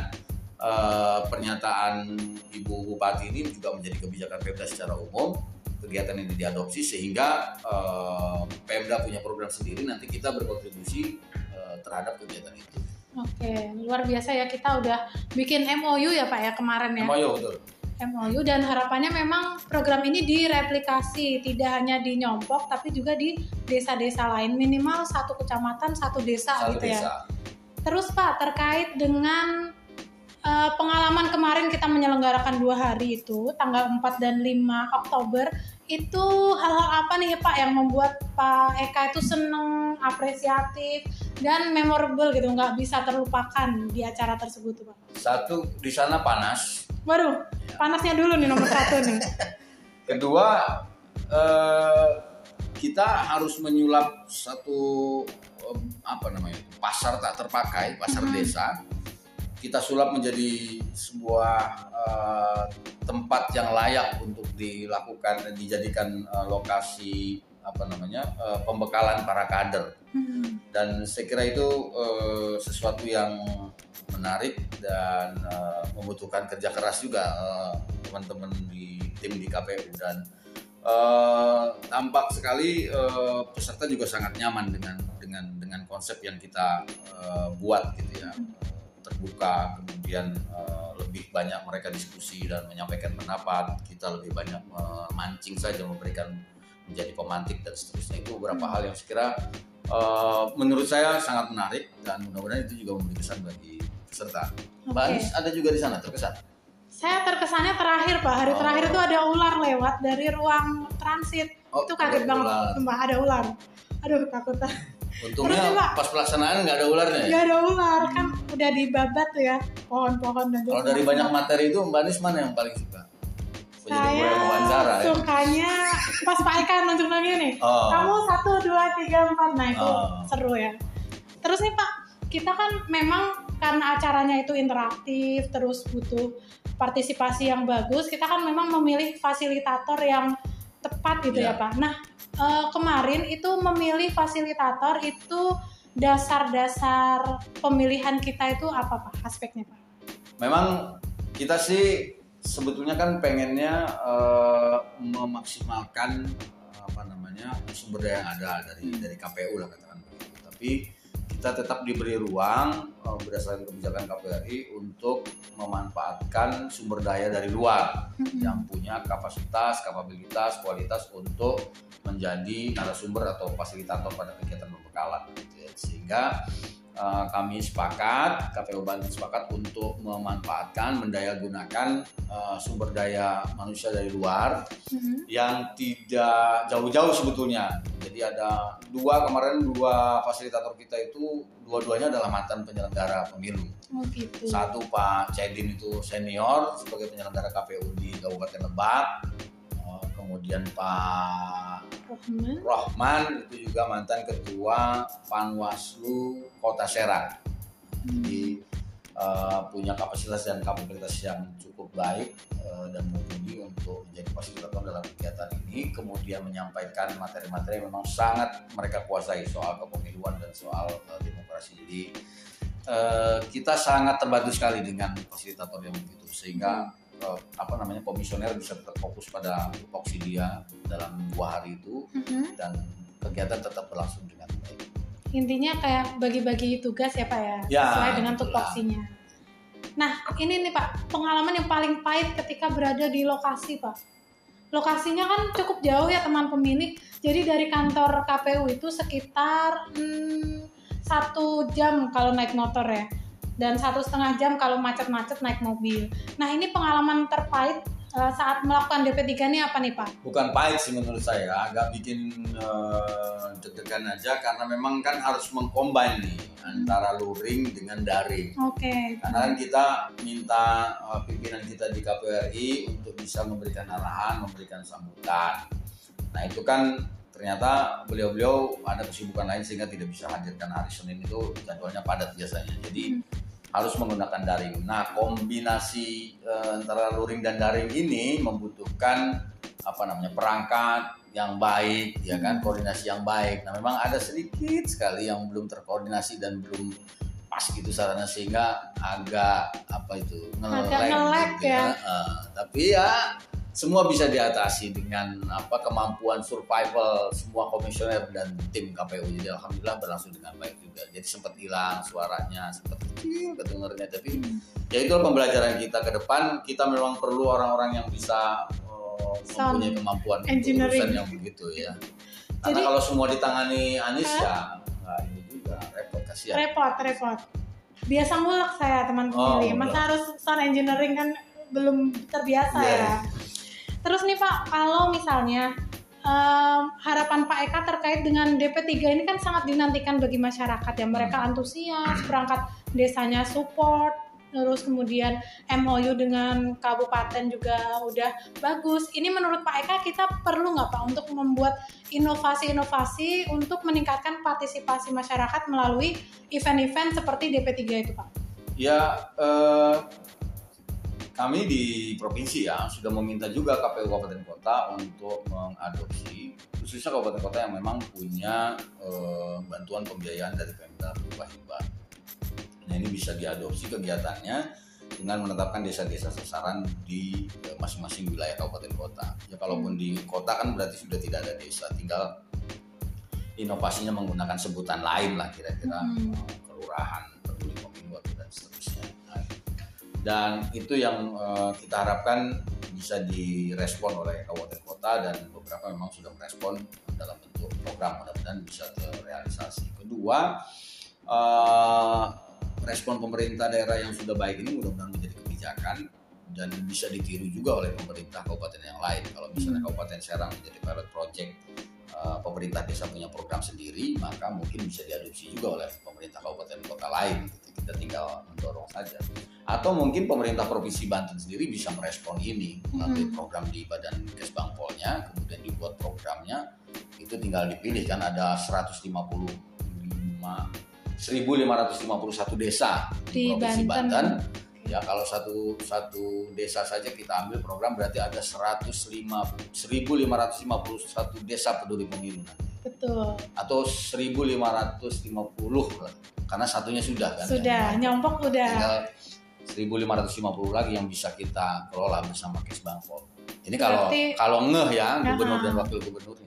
eh, pernyataan Ibu Bupati ini juga menjadi kebijakan Pemda secara umum. Kegiatan ini diadopsi sehingga eh, Pemda punya program sendiri. Nanti kita berkontribusi eh, terhadap kegiatan itu. Oke, luar biasa ya kita udah bikin MOU ya Pak ya kemarin ya. MOU betul. MOU dan harapannya memang program ini direplikasi tidak hanya di Nyompok tapi juga di desa-desa lain minimal satu kecamatan satu desa Satu gitu ya. desa. Terus Pak terkait dengan eh, pengalaman kemarin kita menyelenggarakan dua hari itu tanggal 4 dan 5 Oktober itu hal-hal apa nih Pak yang membuat Pak Eka itu seneng, apresiatif dan memorable gitu nggak bisa terlupakan di acara tersebut Pak. Satu di sana panas, Waduh, panasnya dulu nih nomor satu nih. Kedua, eh, kita harus menyulap satu apa namanya pasar tak terpakai, pasar Mhm. desa. Kita sulap menjadi sebuah eh, tempat yang layak untuk dilakukan dan dijadikan eh, lokasi apa namanya eh, pembekalan para kader Dan saya kira itu eh, sesuatu yang menarik dan eh, membutuhkan kerja keras juga eh, teman-teman di tim di KPU dan eh, tampak sekali eh, peserta juga sangat nyaman dengan dengan dengan konsep yang kita eh, buat gitu ya. Terbuka kemudian eh, lebih banyak mereka diskusi dan menyampaikan pendapat. Kita lebih banyak memancing saja memberikan menjadi pemantik dan seterusnya. Itu beberapa hal yang sekira eh, menurut saya sangat menarik dan mudah-mudahan itu juga memberi kesan bagi peserta. Mbak Oke. Anis ada juga di sana terkesan. Saya terkesannya terakhir Pak, hari Oh. terakhir itu ada ular lewat dari ruang transit. Oh, itu kaget ada banget, ular. Sumpah, ada ular. Aduh takut. Untungnya Terus, Mbak? pas pelaksanaan nggak ada ularnya. ya? Gak ada ular kan udah dibabat tuh ya pohon-pohon dan Kalau dari banyak materi itu Mbak Anis mana yang paling suka? Saya wawancara ya. sukanya pas Pak Eka nunjuk lagi nih. Oh. Kamu satu dua tiga empat nah itu Oh. seru ya. Terus nih Pak, kita kan memang karena acaranya itu interaktif terus butuh partisipasi yang bagus, kita kan memang memilih fasilitator yang tepat gitu ya, Ya. Pak. Nah eh, kemarin itu memilih fasilitator itu dasar-dasar pemilihan kita itu apa Pak aspeknya Pak? Memang kita sih sebetulnya kan pengennya eh, memaksimalkan eh, apa namanya sumber daya yang ada dari dari KPU lah katakan begitu. Tapi kita tetap diberi ruang eh, berdasarkan kebijakan KPRI untuk memanfaatkan sumber daya dari luar Mm-mm. yang punya kapasitas, kapabilitas, kualitas untuk menjadi narasumber atau fasilitator pada kegiatan pembekalan. gitu ya. Sehingga eh, kami sepakat, KPU Banten sepakat untuk memanfaatkan, mendayagunakan eh, sumber daya manusia dari luar Mhm. yang tidak jauh-jauh sebetulnya. Jadi ada dua kemarin dua fasilitator kita itu dua-duanya adalah mantan penyelenggara pemilu. Oh gitu. Satu Pak Cedin itu senior sebagai penyelenggara KPU di Kabupaten Lebak. Kemudian Pak Rohman. Rohman itu juga mantan ketua Panwaslu Kota Serang. Jadi eh, punya kapasitas dan kapabilitas yang cukup baik eh, dan mumpuni untuk menjadi fasilitator dalam kegiatan ini. Kemudian menyampaikan materi-materi yang memang sangat mereka kuasai soal kepemiluan dan soal eh, demokrasi. Jadi eh, kita sangat terbantu sekali dengan fasilitator yang begitu sehingga eh, apa namanya komisioner bisa tetap fokus pada tupoksi dia dalam dua hari itu Mhm. dan kegiatan tetap berlangsung dengan baik. Intinya kayak bagi-bagi tugas ya Pak ya, Ya, sesuai dengan tupoksinya. Nah, ini nih Pak, pengalaman yang paling pahit ketika berada di lokasi Pak. Lokasinya kan cukup jauh ya teman pemilik. Jadi dari kantor KPU itu sekitar hmm, satu jam kalau naik motor ya, dan satu setengah jam kalau macet-macet naik mobil. Nah ini pengalaman terpahit eh, saat melakukan DP3 ini apa nih Pak? bukan pahit sih menurut saya agak bikin eh, deg-degan aja karena memang kan harus mengcombine nih antara luring dengan daring Oke. karena kan kita minta eh, pimpinan kita di KPRI untuk bisa memberikan arahan memberikan sambutan nah itu kan ternyata beliau-beliau ada kesibukan lain sehingga tidak bisa hadirkan hari Senin itu jadwalnya padat biasanya jadi harus menggunakan daring. Nah, kombinasi eh, antara luring dan daring ini membutuhkan apa namanya perangkat yang baik, ya kan, koordinasi yang baik. Nah, memang ada sedikit sekali yang belum terkoordinasi dan belum pas gitu sarana sehingga agak apa itu Agak nge-lag ya. Eh, tapi ya semua bisa diatasi dengan apa kemampuan survival semua komisioner dan tim KPU jadi alhamdulillah berlangsung dengan baik juga. Jadi sempat hilang suaranya sempat kecil kedengarannya. Tapi ya itu pembelajaran kita ke depan. Kita memang perlu orang-orang yang bisa uh, mempunyai kemampuan urusan yang begitu ya. Karena Jadi- kalau semua ditangani Anis ya nggak ini juga repot kasihan. Repot repot. Biasa mulak saya teman Oh, masa harus sound engineering kan belum terbiasa Iya. ya terus nih pak kalau misalnya em, harapan Pak Eka terkait dengan DP3 ini kan sangat dinantikan bagi masyarakat ya mereka antusias perangkat desanya support terus kemudian MOU dengan kabupaten juga udah bagus. Ini menurut Pak Eka kita perlu nggak Pak untuk membuat inovasi-inovasi untuk meningkatkan partisipasi masyarakat melalui event-event seperti DP3 itu Pak? Ya, eh, kami di provinsi ya sudah meminta juga KPU Kabupaten Kota untuk mengadopsi khususnya kabupaten kota yang memang punya eh, bantuan pembiayaan dari Pemda berupa hibah. Nah ini bisa diadopsi kegiatannya dengan menetapkan desa-desa sasaran di eh, masing-masing wilayah kabupaten kota. Ya kalaupun di kota kan berarti sudah tidak ada desa, tinggal inovasinya menggunakan sebutan lain lah kira-kira Hmm. kelurahan, peduli pemilu dan seterusnya. Dan itu yang eh, kita harapkan bisa direspon oleh kabupaten kota dan beberapa memang sudah merespon dalam bentuk program mudah-mudahan bisa terrealisasi. Kedua, eh, respon pemerintah daerah yang sudah baik ini mudah-mudahan menjadi kebijakan dan bisa ditiru juga oleh pemerintah kabupaten yang lain. Kalau misalnya Kabupaten Serang menjadi pilot project eh, pemerintah desa punya program sendiri, maka mungkin bisa diadopsi juga oleh pemerintah kabupaten kota lain. Gitu. Kita tinggal mendorong saja. Atau mungkin pemerintah provinsi Banten sendiri bisa merespon ini melalui program di Badan Kesbangpolnya, kemudian dibuat programnya. Itu tinggal dipilih kan ada 155 1551 desa di, Di provinsi Banten. Banten. Ya kalau satu satu desa saja kita ambil program berarti ada 105 1551 desa peduli pemilu nanti. Betul. atau 1550 lah. karena satunya sudah kan Sudah, yang- nyompok udah. tinggal 1550 lagi yang bisa kita kelola bersama Kesbangpol. Ini kalau Berarti- kalau ngeh ya gubernur dan wakil gubernurnya.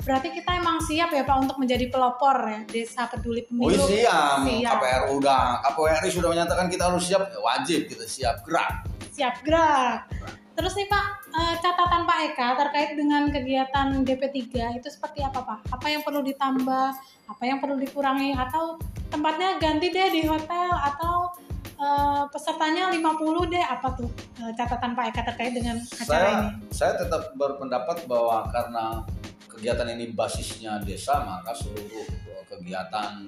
Berarti kita emang siap ya Pak untuk menjadi pelopor ya Desa Peduli Oh Pemilu. iya, siap. Siap. KPRU udah, KPRI sudah menyatakan kita harus siap, ya wajib kita siap gerak. Siap gerak. Terus nih Pak, eh, catatan Pak Eka terkait dengan kegiatan DP3 itu seperti apa Pak? Apa yang perlu ditambah? Apa yang perlu dikurangi? Atau tempatnya ganti deh di hotel? Atau eh, pesertanya 50 deh? Apa tuh eh, catatan Pak Eka terkait dengan acara Saya ini? saya tetap berpendapat bahwa karena kegiatan ini basisnya desa, maka seluruh kegiatan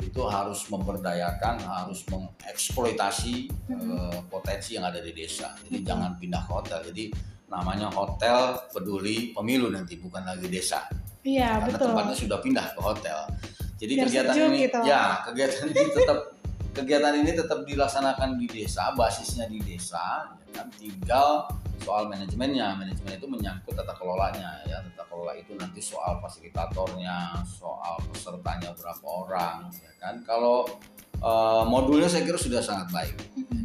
itu harus memberdayakan, harus mengeksploitasi eh, potensi yang ada di desa. Jadi jangan pindah ke hotel. Jadi namanya hotel peduli pemilu nanti bukan lagi desa. Iya, karena betul. tempatnya sudah pindah ke hotel. Jadi Biar kegiatan ini gitu. ya, kegiatan ini tetap kegiatan ini tetap dilaksanakan di desa, basisnya di desa, ya kan tinggal soal manajemennya. Manajemen itu menyangkut tata kelolanya ya. Tata kelola itu nanti soal fasilitatornya, soal pesertanya berapa orang ya kan. Kalau eh, modulnya saya kira sudah sangat baik.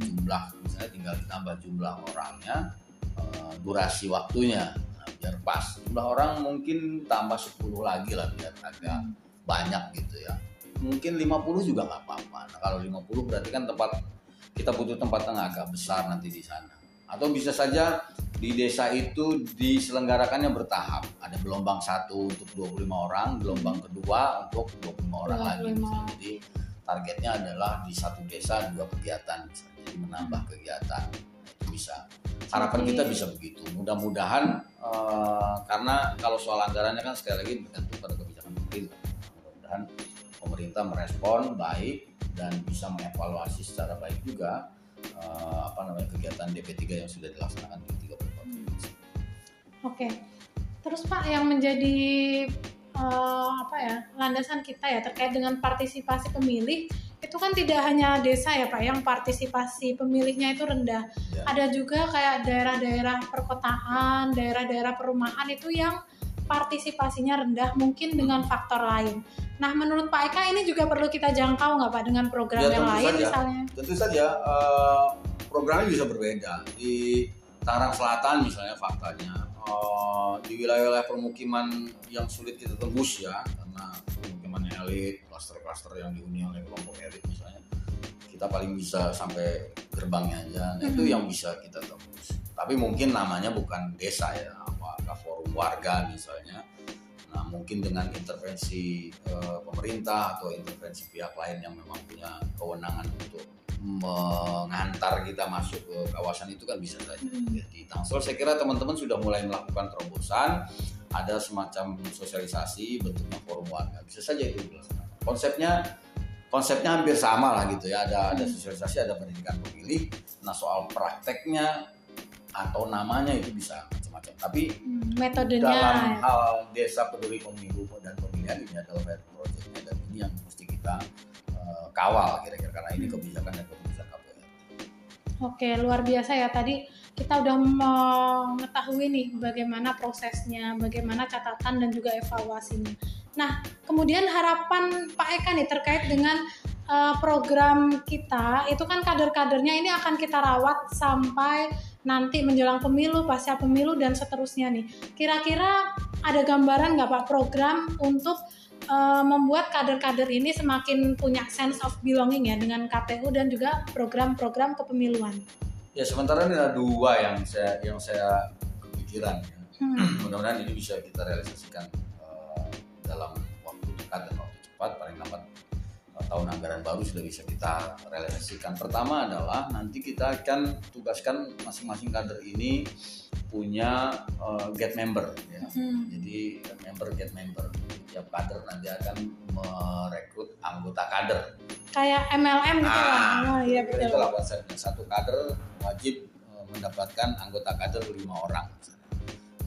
Jumlah misalnya tinggal ditambah jumlah orangnya, eh, durasi waktunya Nah, biar pas. Jumlah orang mungkin tambah 10 lagi lah biar agak banyak gitu ya. Mungkin 50 juga nggak apa-apa. Nah, kalau 50 berarti kan tempat kita butuh tempat yang agak besar nanti di sana. Atau bisa saja di desa itu diselenggarakannya bertahap. Ada gelombang satu untuk 25 orang, gelombang kedua untuk 25 orang lagi. 25. misalnya. Jadi targetnya adalah di satu desa dua kegiatan, misalnya. jadi menambah kegiatan itu bisa. Harapan kita bisa begitu. Mudah-mudahan eh, karena kalau soal anggarannya kan sekali lagi bergantung pada kebijakan pemerintah. Mudah-mudahan pemerintah merespon baik dan bisa mengevaluasi secara baik juga eh, apa namanya kegiatan DP3 yang sudah dilaksanakan di 34 provinsi. Oke. Terus Pak yang menjadi eh, apa ya landasan kita ya terkait dengan partisipasi pemilih itu kan tidak hanya desa ya Pak yang partisipasi pemilihnya itu rendah. Ya. Ada juga kayak daerah-daerah perkotaan, daerah-daerah perumahan itu yang partisipasinya rendah mungkin dengan faktor lain. Nah menurut Pak Eka ini juga perlu kita jangkau nggak Pak dengan program Ya, yang lain saja. misalnya? Tentu saja eh, programnya bisa berbeda. Di Tangerang Selatan misalnya faktanya eh, di wilayah-wilayah permukiman yang sulit kita tembus ya karena permukiman elit, klaster-klaster yang dihuni oleh kelompok elit misalnya kita paling bisa sampai gerbangnya aja. Nah, itu Mhm. yang bisa kita tembus. Tapi mungkin namanya bukan desa ya, apakah forum warga misalnya. Nah, mungkin dengan intervensi eh, pemerintah atau intervensi pihak lain yang memang punya kewenangan untuk mengantar kita masuk ke kawasan itu kan bisa saja. Hmm. Di Tangsel saya kira teman-teman sudah mulai melakukan terobosan, ada semacam sosialisasi bentuknya forum warga. Bisa saja itu dilaksanakan. Konsepnya konsepnya hampir sama lah gitu ya. Ada ada sosialisasi, ada pendidikan pemilih. Nah, soal prakteknya atau namanya itu bisa macam-macam. Tapi Hmm, metodenya dalam hal desa peduli pemilu dan pemilihan ini adalah projectnya dan ini yang mesti kita eh, kawal kira-kira karena ini kebijakan dan keputusan KPR. Oke, luar biasa ya. Tadi kita udah mengetahui nih bagaimana prosesnya, bagaimana catatan dan juga evaluasinya. Nah, kemudian harapan Pak Eka nih terkait dengan eh, program kita, itu kan kader-kadernya ini akan kita rawat sampai nanti menjelang pemilu, pasca pemilu dan seterusnya nih. Kira-kira ada gambaran nggak Pak program untuk eh, membuat kader-kader ini semakin punya sense of belonging ya dengan KPU dan juga program-program kepemiluan. Ya sementara ini ada dua yang saya yang saya kepikiran. Ya. Hmm. Mudah-mudahan ini bisa kita realisasikan eh, dalam waktu dekat dan waktu cepat paling lambat tahun anggaran baru sudah bisa kita realisasikan. Pertama adalah nanti kita akan tugaskan masing-masing kader ini punya eh, get member ya. Hmm. Jadi member get member. Tiap kader nanti akan merekrut anggota kader. Kayak MLM gitu Ah, lah. Oh, iya betul. konsepnya. Satu kader wajib eh, mendapatkan anggota kader lima orang.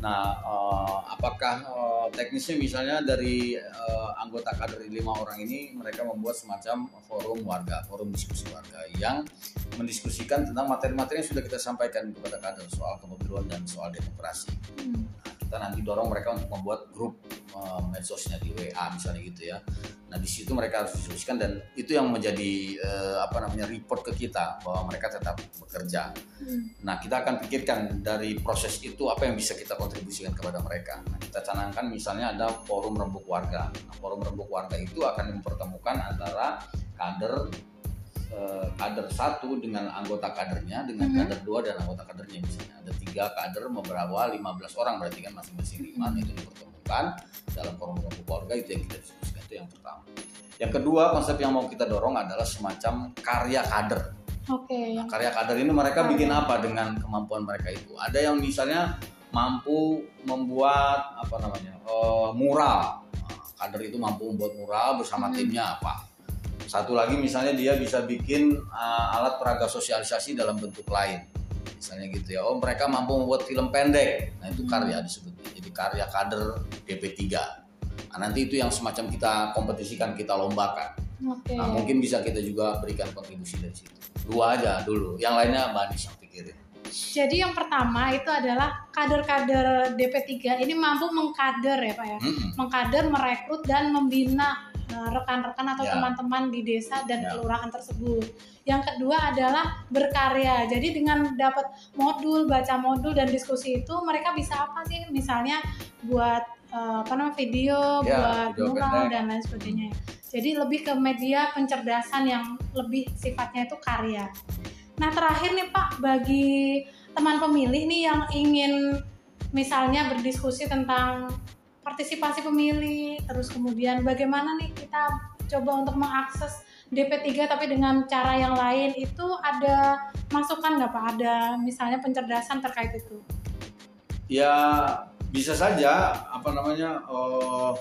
Nah, eh, apakah eh, teknisnya misalnya dari eh, anggota kader lima orang ini mereka membuat semacam forum warga, forum diskusi warga yang mendiskusikan tentang materi-materi yang sudah kita sampaikan kepada kader soal kepemiluan dan soal demokrasi. Hmm. Nah, kita nanti dorong mereka untuk membuat grup eh, medsosnya di WA misalnya gitu ya. Nah di situ mereka harus diskusikan dan itu yang menjadi eh, apa namanya report ke kita bahwa mereka tetap bekerja. Hmm. Nah kita akan pikirkan dari proses itu apa yang bisa kita kontribusikan kepada mereka. Nah, kita canangkan misalnya ada forum rembuk warga. Nah, forum rembuk warga itu akan mempertemukan antara kader eh, kader satu dengan anggota kadernya dengan Mhm. kader dua dan anggota kadernya misalnya ada tiga kader membawa 15 orang berarti kan masing-masing lima nah, itu dipertemukan dalam forum rembuk warga itu yang kita diskusikan itu yang pertama. Yang kedua konsep yang mau kita dorong adalah semacam karya kader. Oke, yang Karya kader ini mereka Karya. bikin apa dengan kemampuan mereka itu? Ada yang misalnya mampu membuat apa namanya eh, mural. Nah, Kader itu mampu membuat mural bersama Hmm. timnya apa? Satu lagi misalnya dia bisa bikin eh, alat peraga sosialisasi dalam bentuk lain. Misalnya gitu ya. Oh mereka mampu membuat film pendek. Nah itu Hmm. karya disebutnya. Jadi karya kader DP3. Nah, nanti itu yang semacam kita kompetisikan, kita lombakan. oke. Nah, mungkin bisa kita juga berikan kontribusi dari situ. Dua aja dulu, yang lainnya Mbak Anis. Jadi yang pertama itu adalah kader-kader DP3 ini mampu mengkader ya Pak ya. Mm-mm. Mengkader, merekrut dan membina eh, rekan-rekan atau Ya. teman-teman di desa dan Ya. kelurahan tersebut. Yang kedua adalah berkarya. Jadi dengan dapat modul, baca modul dan diskusi itu mereka bisa apa sih? Misalnya buat eh, apa namanya video, Ya, buat video mural dan lain sebagainya. Jadi lebih ke media pencerdasan yang lebih sifatnya itu karya. Nah terakhir nih Pak, bagi teman pemilih nih yang ingin misalnya berdiskusi tentang partisipasi pemilih, terus kemudian bagaimana nih kita coba untuk mengakses DP3 tapi dengan cara yang lain itu ada masukan nggak Pak? Ada misalnya pencerdasan terkait itu? Ya bisa saja apa namanya eh,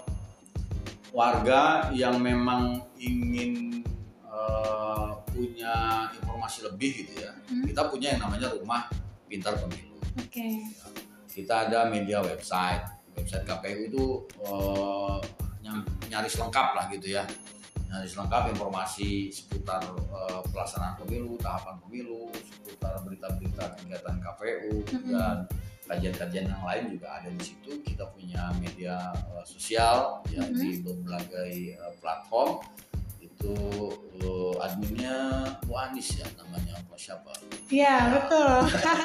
warga yang memang ingin eh, punya informasi lebih gitu ya. Hmm. Kita punya yang namanya rumah pintar pemilu. Oke, Kita ada media website. Website KPU itu nyam- nyaris lengkap lah gitu ya. Nyaris lengkap informasi seputar eh, pelaksanaan pemilu, tahapan pemilu, seputar berita-berita kegiatan KPU Mhm. dan kajian-kajian yang lain juga ada di situ. Kita punya media eh, sosial ya Mhm. di berbagai eh, platform. Itu eh, adminnya Bu Anis ya namanya apa siapa? iya betul.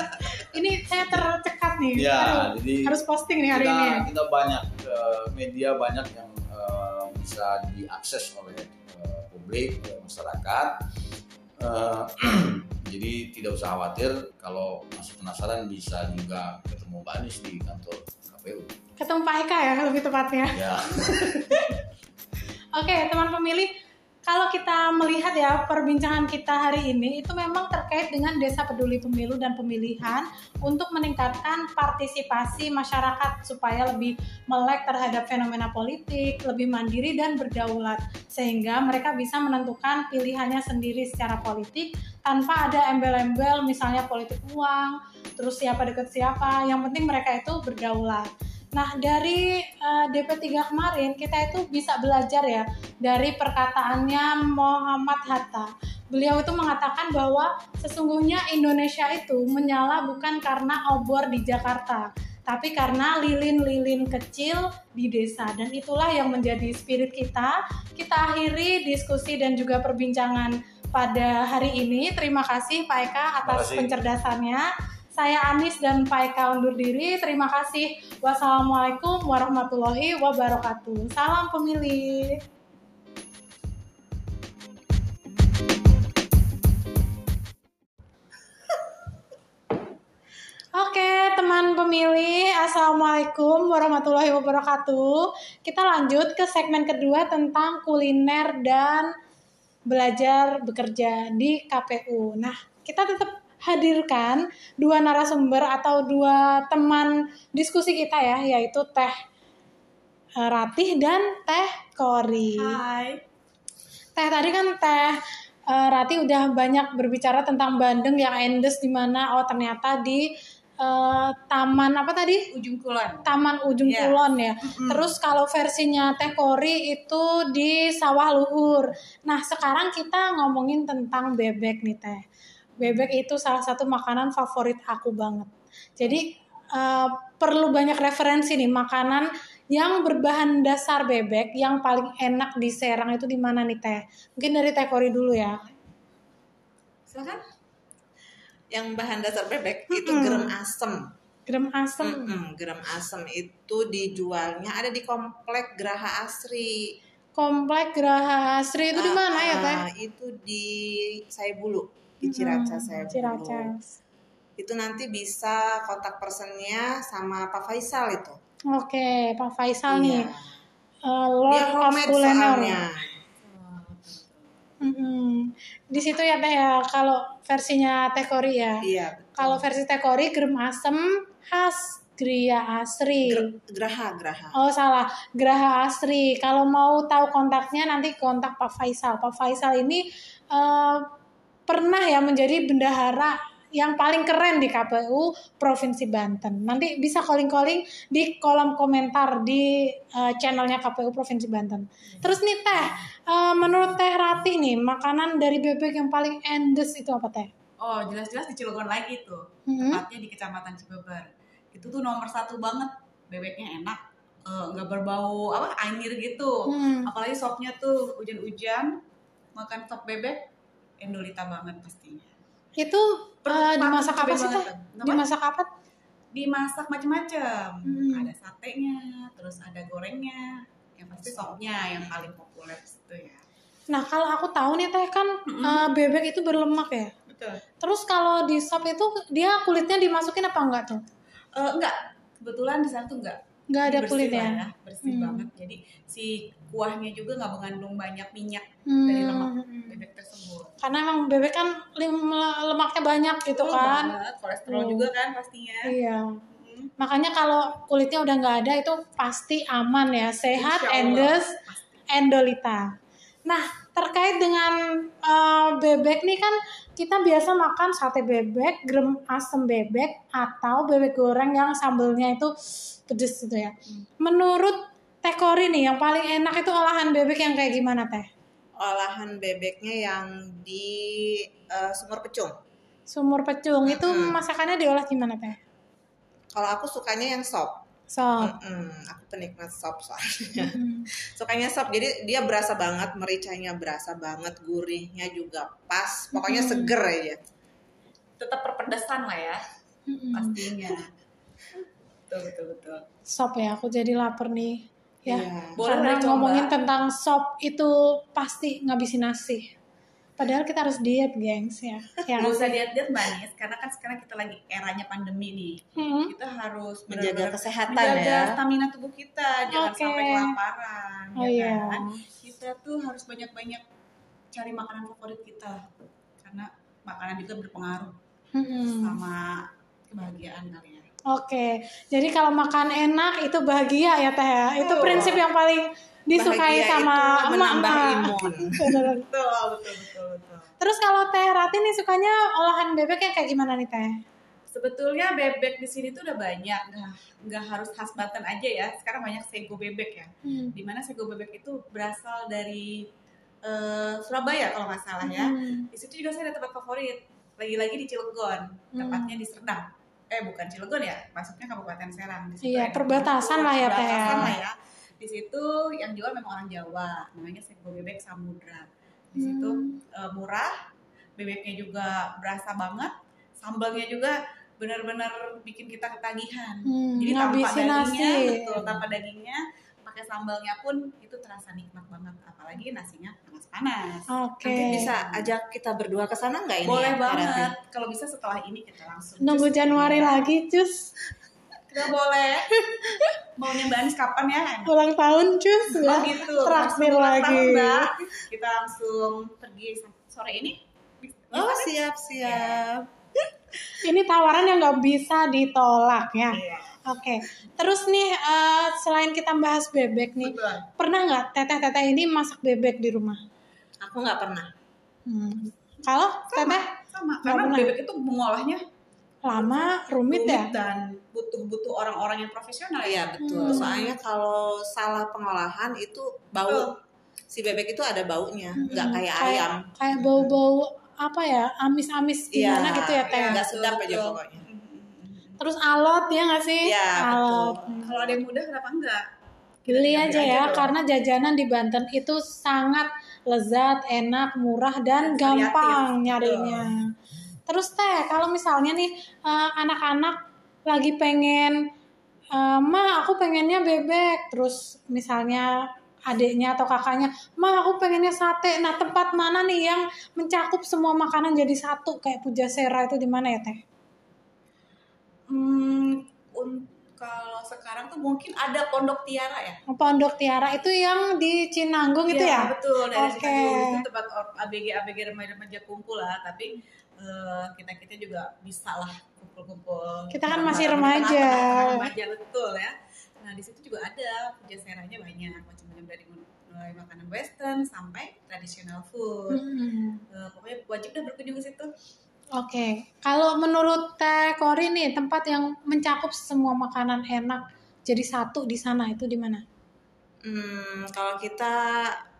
ini saya tercekat nih. Aduh, Ya, jadi harus posting nih hari kita, ini. kita banyak eh, media banyak yang eh, bisa diakses oleh eh, publik oleh masyarakat Eh, jadi tidak usah khawatir kalau masih penasaran bisa juga ketemu Mbak Anies di kantor KPU Ketemu Pak Eka ya lebih tepatnya. ya Oke, teman pemilih, kalau kita melihat ya perbincangan kita hari ini itu memang terkait dengan Desa Peduli Pemilu dan Pemilihan untuk meningkatkan partisipasi masyarakat supaya lebih melek terhadap fenomena politik, lebih mandiri dan berdaulat sehingga mereka bisa menentukan pilihannya sendiri secara politik tanpa ada embel-embel misalnya politik uang, terus siapa deket siapa, yang penting mereka itu berdaulat. Nah, dari eh, DP3 kemarin kita itu bisa belajar ya dari perkataannya Muhammad Hatta. Beliau itu mengatakan bahwa sesungguhnya Indonesia itu menyala bukan karena obor di Jakarta, tapi karena lilin-lilin kecil di desa dan itulah yang menjadi spirit kita. Kita akhiri diskusi dan juga perbincangan pada hari ini. Terima kasih Pak Eka atas pencerdasannya. Saya Anis dan Pak Eka undur diri. Terima kasih. Wassalamualaikum warahmatullahi wabarakatuh. Salam pemilih. Oke, teman pemilih, Assalamualaikum warahmatullahi wabarakatuh. Kita lanjut ke segmen kedua tentang kuliner dan belajar bekerja di KPU. Nah, kita tetap hadirkan dua narasumber atau dua teman diskusi kita ya, yaitu Teh eh, Ratih dan Teh Kori. Hai. Teh tadi kan Teh eh, Rati udah banyak berbicara tentang Bandeng yang endes di mana oh ternyata di eh, taman apa tadi? Ujung Kulon. Taman Ujung Iya. Kulon ya. Terus kalau versinya Teh Kori itu di Sawah Luhur. Nah, sekarang kita ngomongin tentang bebek nih Teh. Bebek itu salah satu makanan favorit aku banget. Jadi eh, perlu banyak referensi nih makanan yang berbahan dasar bebek yang paling enak di Serang itu di mana nih Teh? Mungkin dari Teh Kori dulu ya. Silakan. Yang bahan dasar bebek itu Mm-mm. gerem asem. Gerem asem. Mm-mm, gerem asem itu dijualnya ada di komplek Graha Asri. Komplek Graha Asri itu di mana ya Teh? Ah, Itu di Saibulu, di Ciracas Hmm, Saibulu. Ciracas. Itu nanti bisa kontak personnya sama Pak Faisal itu. Oke, Pak Faisal nih. Iya. eh, Dia Lord of homemade Kuliner. soalnya. Mm-mm. Di situ ya Teh ya, kalau versinya Teh Kori ya. Iya. betul. Kalau versi Teh Kori gerem asem khas Gria Asri. Ger- Graha, Graha. Oh salah, Graha Asri. Kalau mau tahu kontaknya nanti kontak Pak Faisal. Pak Faisal ini eh, pernah ya menjadi bendahara yang paling keren di KPU Provinsi Banten. Nanti bisa calling-calling di kolom komentar di eh, channelnya KPU Provinsi Banten. Terus nih Teh, eh, menurut Teh Rati nih, makanan dari bebek yang paling endes itu apa Teh? Oh, jelas-jelas di Cilegon lagi tuh. Hmm? Tepatnya di Kecamatan Cibeber. Itu tuh nomor satu banget. Bebeknya enak. eh, nggak berbau apa anjir gitu. Hmm. Apalagi sopnya tuh hujan-hujan. Makan sop bebek, endolita banget pastinya. Itu eh, dimasak apa sih Teh? Dimasak apa? Dimasak macam-macam. Hmm. Ada satenya, terus ada gorengnya. Yang pasti sopnya yang paling populer itu ya. Nah kalau aku tahu nih teh kan eh, bebek itu berlemak ya. Betul. Terus kalau di sop itu dia kulitnya dimasukin apa enggak tuh? Eh, enggak, kebetulan di sana tuh enggak. Enggak ada Bersih kulitnya. lah ya, bersih Hmm. banget. Jadi si kuahnya juga nggak mengandung banyak minyak Hmm. dari lemak bebek tersebut. Karena emang bebek kan lemaknya banyak gitu Betul kan. banget, kolesterol Hmm. juga kan pastinya. Iya. Hmm. Makanya kalau kulitnya udah nggak ada itu pasti aman ya, sehat, endes, endolita. Nah terkait dengan eh, bebek nih kan kita biasa makan sate bebek, gerem asem bebek, atau bebek goreng yang sambelnya itu pedes gitu ya. Menurut Teh Kori nih yang paling enak itu olahan bebek yang kayak gimana Teh? Olahan bebeknya yang di eh, Sumur Pecung. Sumur pecung itu Mm-mm. masakannya diolah gimana Teh? Kalau aku sukanya yang sop. Sop. Mm-mm, aku penikmat sop soalnya. Mm. Sukanya sop, jadi dia berasa banget, mericanya berasa banget, gurihnya juga pas. Pokoknya Mm. seger aja. Tetap perpedasan lah ya, Mm-mm. pastinya. betul betul betul. Sop ya, aku jadi lapar nih. Ya. Iya. Boleh Karena ngomongin tentang sop itu pasti ngabisin nasi. Padahal kita harus diet, gengs ya. Ya Gak usah diet-diet mbak Nis, karena kan sekarang kita lagi eranya pandemi nih. Hmm. Kita harus Menjaga kesehatan menjaga ya. stamina tubuh kita, jangan Oke. sampai kelaparan. Oh ya iya. kan? Kita tuh harus banyak-banyak cari makanan favorit kita, karena makanan juga berpengaruh Hmm. sama kebahagiaan kali ya. Oke, jadi kalau makan enak itu bahagia ya teh ya. Itu prinsip yang paling disukai Bahagia sama itu menambah emak-emak. imun. Betul, betul, betul, betul. Terus kalau teh Rati nih sukanya olahan bebek yang kayak gimana nih teh? Sebetulnya bebek di sini tuh udah banyak, nggak nggak harus khas Banten aja ya. Sekarang banyak sego bebek ya. Hmm. Di mana sego bebek itu berasal dari eh, Surabaya kalau nggak salah ya. Hmm. Di situ juga saya ada tempat favorit. Lagi-lagi di Cilegon, Hmm. tepatnya di Serdang. Eh bukan Cilegon ya, masuknya Kabupaten Serang. Di situ Iya, ada perbatasan lah ya, Teh. Perbatasan lah ya. Di situ yang jual memang orang Jawa, namanya sego bebek Samudra. Di situ Hmm. eh, murah, bebeknya juga berasa banget, sambalnya juga benar-benar bikin kita ketagihan. Hmm, Jadi tanpa ngabisin dagingnya, nasi. betul, tanpa dagingnya, pakai sambalnya pun itu terasa nikmat banget. Apalagi nasinya panas-panas. Oke. Nanti bisa ajak kita berdua ke sana nggak ini? Boleh ya, banget. Kalau bisa setelah ini kita langsung. Nunggu. Januari lagi, cus. Kita boleh. Maunya Mbak kapan ya? Ulang tahun, cus. Oh Ya. gitu. Traktir ulang lagi. tahun, Mbak. Kita langsung pergi sore ini. Oh siap siap. Ini tawaran yang nggak bisa ditolak ya. Iya. Oke. Terus nih, eh, selain kita bahas bebek nih, Betul. pernah nggak teteh-teteh ini masak bebek di rumah? Aku nggak pernah. Hmm. Kalau teteh Sama. Karena bebek itu mengolahnya lama, rumit ya? dan butuh-butuh orang-orang yang profesional ya. Iya betul. Hmm. Soalnya kalau salah pengolahan itu bau. Betul. Si bebek itu ada baunya, Hmm, nggak kayak ayam. Kayak bau-bau apa ya? Amis-amis gimana gitu ya teh? iya. Nggak sedap aja pokoknya. Terus alot ya nggak sih? Iya, alot. Kalau ada yang muda kenapa enggak? Beli aja ya, karena jajanan di Banten itu sangat lezat, enak, murah, dan Dan gampang nyarinya. Terus teh, kalau misalnya nih eh, anak-anak lagi pengen, eh, ma aku pengennya bebek, terus misalnya adiknya atau kakaknya, ma aku pengennya sate. Nah tempat mana nih yang mencakup semua makanan jadi satu kayak Pujasera itu di mana ya teh? Hmm, un- kalau sekarang tuh mungkin ada Pondok Tiara ya. Pondok Tiara itu yang di Cinanggung itu Iya, ya? betul dari Oke. Chicago. itu tempat ABG ABG remaja-remaja kumpul lah tapi kita kita juga bisa lah kumpul-kumpul Kita kan masih remaja. remaja betul ya nah di situ juga ada pujaseranya banyak macam-macam dari mulai makanan western sampai tradisional food Hmm. Eh, pokoknya wajib dah berkunjung ke situ Oke, kalau menurut Teh Kori nih tempat yang mencakup semua makanan enak jadi satu di sana itu di mana? Hmm, kalau kita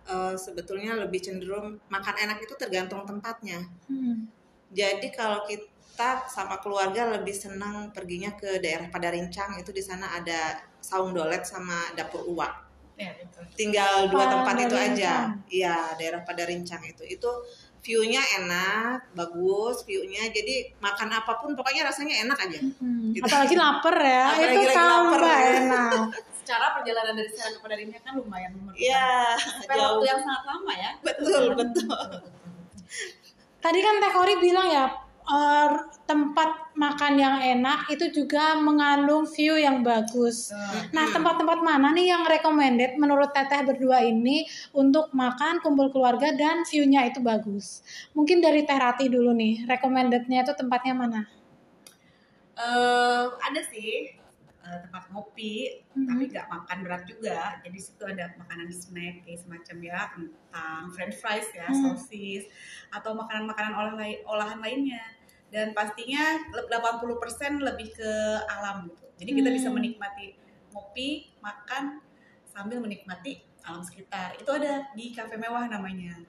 eh, sebetulnya lebih cenderung makan enak itu tergantung tempatnya. Hmm. Jadi kalau kita sama keluarga lebih senang perginya ke daerah Padarincang itu di sana ada saung dolet sama dapur uak. ya betul Tinggal dua tempat itu aja. Padarincang. Iya, daerah Padarincang itu. Itu view-nya enak, bagus view-nya. Jadi makan apa pun pokoknya rasanya enak aja. Hmm. Gitu. Apalagi lapar ya, Apalagi itu tambah lapar. enak. secara perjalanan dari sana ke Padarinya kan lumayan memerlukan Iya, waktu yang sangat lama ya Betul, betul. Tadi kan Teh Kori bilang ya eh, tempat makan yang enak itu juga mengandung view yang bagus. Nah, tempat-tempat mana nih yang recommended menurut Teteh berdua ini untuk makan kumpul keluarga dan view-nya itu bagus? Mungkin dari Teh Rati dulu nih, recommended-nya itu tempatnya mana? eh ada sih eh, tempat ngopi Mhm. tapi nggak makan berat juga jadi situ ada makanan snack kayak semacam ya kentang french fries ya Hmm. sosis atau makanan-makanan olahan olahan lainnya dan pastinya le- 80% lebih ke alam gitu jadi kita bisa Hmm. menikmati ngopi makan sambil menikmati alam sekitar itu ada di kafe mewah namanya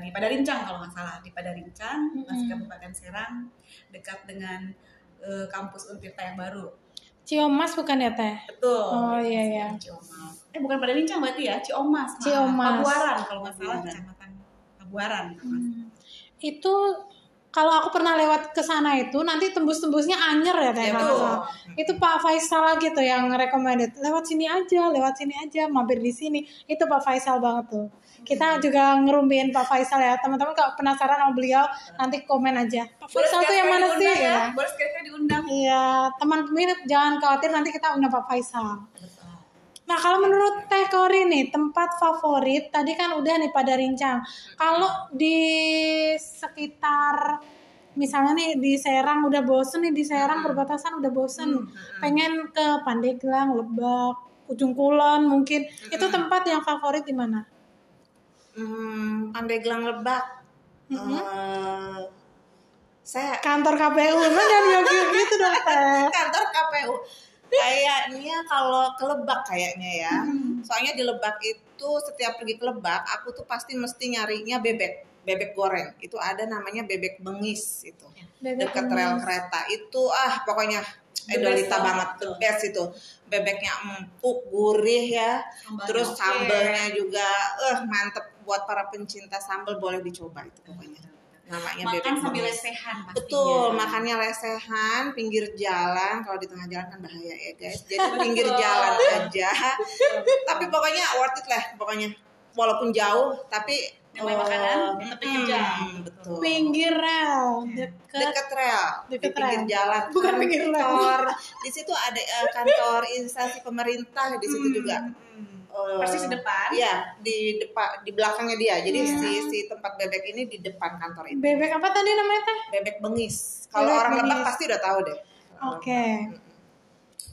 di Padarincang kalau nggak salah di Padarincang Mhm. masih Kabupaten Serang dekat dengan eh, kampus Untirta yang baru Ciomas bukan ya Teh? betul Oh, iya, iya. Ciomas eh bukan Padarincang berarti ya Ciomas. Ciomas. Pabuaran kalau nggak salah kecamatan Pabuaran Hmm. Itu kalau aku pernah lewat ke sana itu nanti tembus-tembusnya anyer ya Teh. Ya, betul. nggak salah. Itu Pak Faisal lagi tuh yang recommended. Lewat sini aja, lewat sini aja, mampir di sini. Itu Pak Faisal banget tuh. Kita juga ngerumpiin Pak Faisal ya. Teman-teman kalau penasaran sama beliau nanti komen aja. Pak Boleh Faisal tuh yang mana sih ya? boleh sekali diundang Iya, teman pemilik jangan khawatir nanti kita undang Pak Faisal. Nah, kalau menurut Teh Kori nih, tempat favorit tadi kan udah nih pada rincang. Kalau di sekitar misalnya nih di Serang udah bosen nih di Serang perbatasan udah bosen, pengen ke Pandeglang, Lebak, Ujung Kulon mungkin. Itu tempat yang favorit di mana? Hmm, Pandeglang Lebak. Mhm. Eh, saya Kantor KPU, yogi gitu dong Teh. kantor KPU. Kayaknya kalau ke Lebak kayaknya ya. Hmm. Soalnya di Lebak itu setiap pergi ke Lebak, aku tuh pasti mesti nyarinya bebek, bebek goreng. Itu ada namanya bebek bengis itu. Bebek Dekat bengis. rel kereta. Itu ah pokoknya idolita banget, the best itu. Bebeknya empuk, gurih ya. Sambalnya Terus sambelnya juga eh mantep buat para pencinta sambel boleh dicoba itu pokoknya. Namanya makan bebek sambil lesehan pastinya. Betul, makannya lesehan, pinggir jalan. Kalau di tengah jalan kan bahaya ya guys. Jadi pinggir jalan aja. tapi pokoknya worth it lah, pokoknya. Walaupun jauh, tapi Namanya eh, makanan, tetap mm, kejar. betul. Pinggir rel, deket. Deket rel, Deket di pinggir rel. jalan. Bukan pinggir rel. kantor. Di situ ada eh, kantor instansi pemerintah di situ juga. Eh, persis di depan Iya, di depan di belakangnya dia. Jadi Iya. si si tempat bebek ini di depan kantor itu. Bebek apa tadi namanya Teh? Bebek bengis. Kalau orang Lebak pasti udah tahu deh. Oke.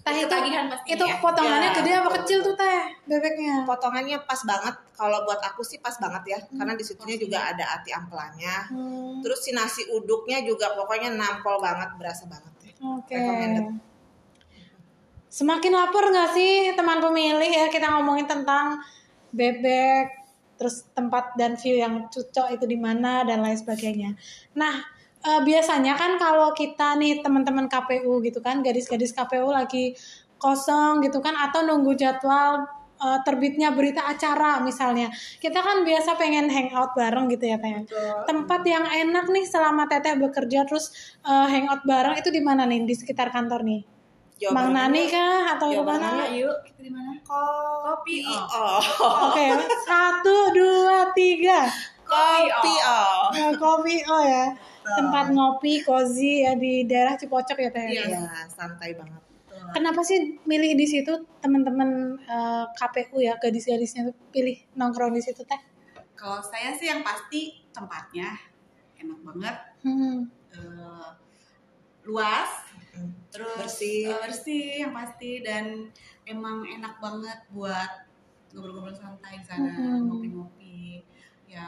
Teh itu, pastinya itu ya. potongannya Ya, gede apa kecil tuh teh bebeknya? Potongannya pas banget. Kalau buat aku sih pas banget ya, karena di situnya juga ada ati ampelanya. Hmm, Terus si nasi uduknya juga pokoknya nampol banget, berasa banget ya. Oke. recommended. Semakin lapar nggak sih teman pemilih ya kita ngomongin tentang bebek, terus tempat dan view yang cocok itu di mana dan lain sebagainya. Nah eh, biasanya kan kalau kita nih teman-teman KPU gitu kan, gadis-gadis KPU lagi kosong gitu kan atau nunggu jadwal uh, terbitnya berita acara misalnya. Kita kan biasa pengen hangout bareng gitu ya Teh. Tempat yang enak nih selama Teteh bekerja terus uh, hangout bareng itu di mana nih di sekitar kantor nih? Mang Nani kah atau di mana? yuk kita di mana Kopi oh. oh. Oke, satu, dua, tiga. Kopi oh. Nah, kopi oh ya. Tempat ngopi cozy ya di daerah Cipocok ya Teh. Iya, santai banget. Kenapa sih milih di situ teman-teman eh, KPU ya gadis-gadisnya tuh pilih nongkrong di situ Teh? kalau saya sih yang pasti tempatnya enak banget Hmm. eh, luas terus Bersih. eh, bersih yang pasti dan emang enak banget buat ngobrol-ngobrol santai di sana Mhm. ngopi-ngopi ya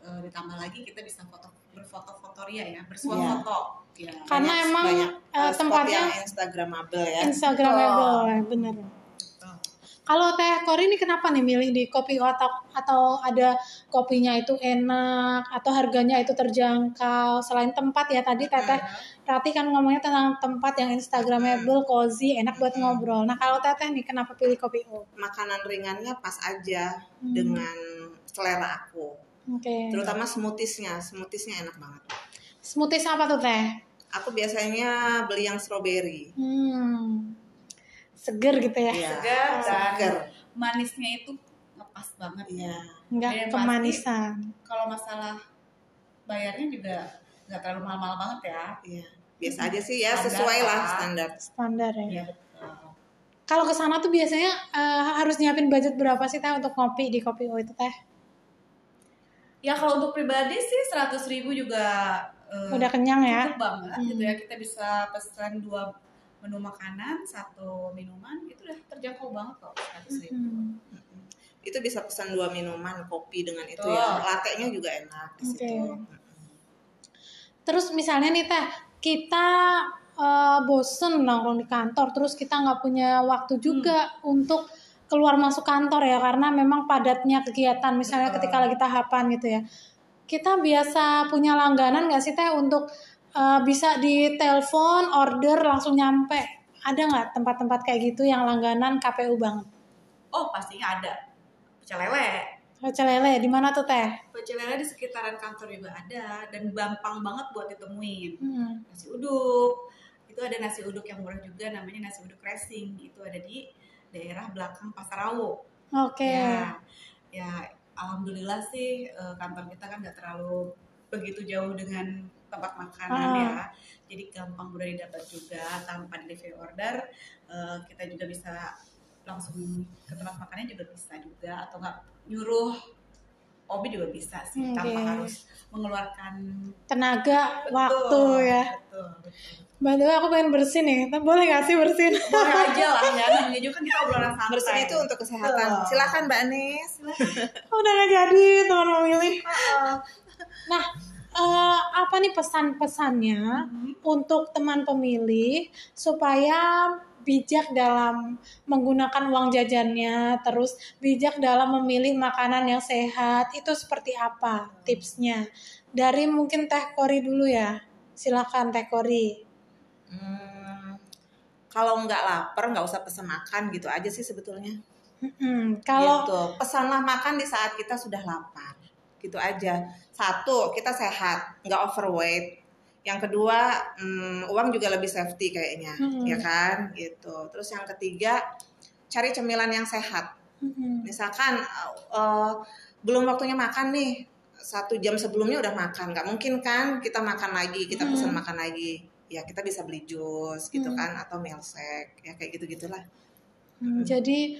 eh, ditambah lagi kita bisa foto berfoto-foto ria ya bersuah Iya. foto ya Karena Banyak- emang banyak, uh, tempatnya yang instagramable ya. Instagramable, ya, bener. Kalau Teh Kori ini kenapa nih milih di kopi O atau atau ada kopinya itu enak atau harganya itu terjangkau selain tempat ya tadi Teteh Rati kan ngomongnya tentang tempat yang instagramable, cozy, enak buat ngobrol. Nah kalau Teteh nih kenapa pilih kopi O? Makanan ringannya pas aja Hmm. dengan selera aku. Oke. Terutama smoothiesnya, smoothiesnya enak banget. Smoothies apa tuh Teh? Aku biasanya beli yang strawberry. Hmm. Seger gitu ya? Iya. segar dan Seger. manisnya itu ngepas banget Iya. Enggak Yang kemanisan. kalau masalah bayarnya juga nggak terlalu mahal-mahal banget ya Iya. Biasa aja sih ya, Standar sesuai lah lah. standar. Standar ya. Iya, betul. Kalau ke sana tuh biasanya eh, harus nyiapin budget berapa sih Teh untuk ngopi di kopi O itu Teh? Ya kalau untuk pribadi sih 100 ribu juga eh, Udah kenyang ya? cukup banget Hmm. gitu ya. Kita bisa pesan dua menu makanan, satu minuman, itu udah terjangkau banget kok 100 ribu. Hmm. Itu bisa pesan dua minuman kopi dengan itu Betul. ya. Latte-nya juga enak di situ. Oke. Terus misalnya nih teh, kita eh, bosen nongkrong di kantor, terus kita nggak punya waktu juga untuk keluar masuk kantor ya, karena memang padatnya kegiatan, misalnya Betul. ketika lagi tahapan gitu ya. Kita biasa punya langganan nggak sih teh untuk eh, bisa di telepon, order langsung nyampe? Ada nggak tempat-tempat kayak gitu yang langganan KPU banget? Oh pastinya ada. Pecel lele. Pecel lele di mana tuh teh? Pecel lele di sekitaran kantor juga ada dan gampang banget buat ditemuin. Hmm. Nasi uduk. Itu ada nasi uduk yang murah juga namanya nasi uduk racing. Itu ada di daerah belakang Pasar Rawo. Oke. Ya, ya alhamdulillah sih eh, kantor kita kan nggak terlalu begitu jauh dengan tempat makanan Ah. ya. Jadi gampang mudah didapat juga tanpa delivery order. eh, kita juga bisa langsung ke tempat makannya juga bisa juga atau nggak nyuruh Obi juga bisa sih Oke. tanpa harus mengeluarkan Tenaga, Betul, waktu ya. Betul, betul. By the way, aku pengen bersin nih. Boleh gak sih bersin? Boleh aja lah ya, namanya juga kan kita obrolan santai. Bersin itu untuk kesehatan. Betul. Silakan Mbak Nis. Udah gak jadi, teman memilih. Nah, eh, apa nih pesan-pesannya untuk teman pemilih supaya bijak dalam menggunakan uang jajannya, terus bijak dalam memilih makanan yang sehat, itu seperti apa tipsnya? Dari mungkin Teh Kori dulu ya. Silakan Teh Kori. Hmm, kalau nggak lapar nggak usah pesan makan gitu aja sih sebetulnya. Mm-mm, Kalau gitu. pesanlah makan di saat kita sudah lapar. Gitu aja. Satu, kita sehat, nggak overweight. Yang kedua, hmm, uang juga lebih safety kayaknya, Hmm. ya kan? Gitu. Terus yang ketiga, cari cemilan yang sehat. Mm-mm. Misalkan eh, belum waktunya makan nih, satu jam sebelumnya udah makan, nggak mungkin kan kita makan lagi, kita Hmm. pesan makan lagi. Ya kita bisa beli jus gitu Hmm. kan, atau milkshake, ya kayak gitu gitulah. Hmm, Jadi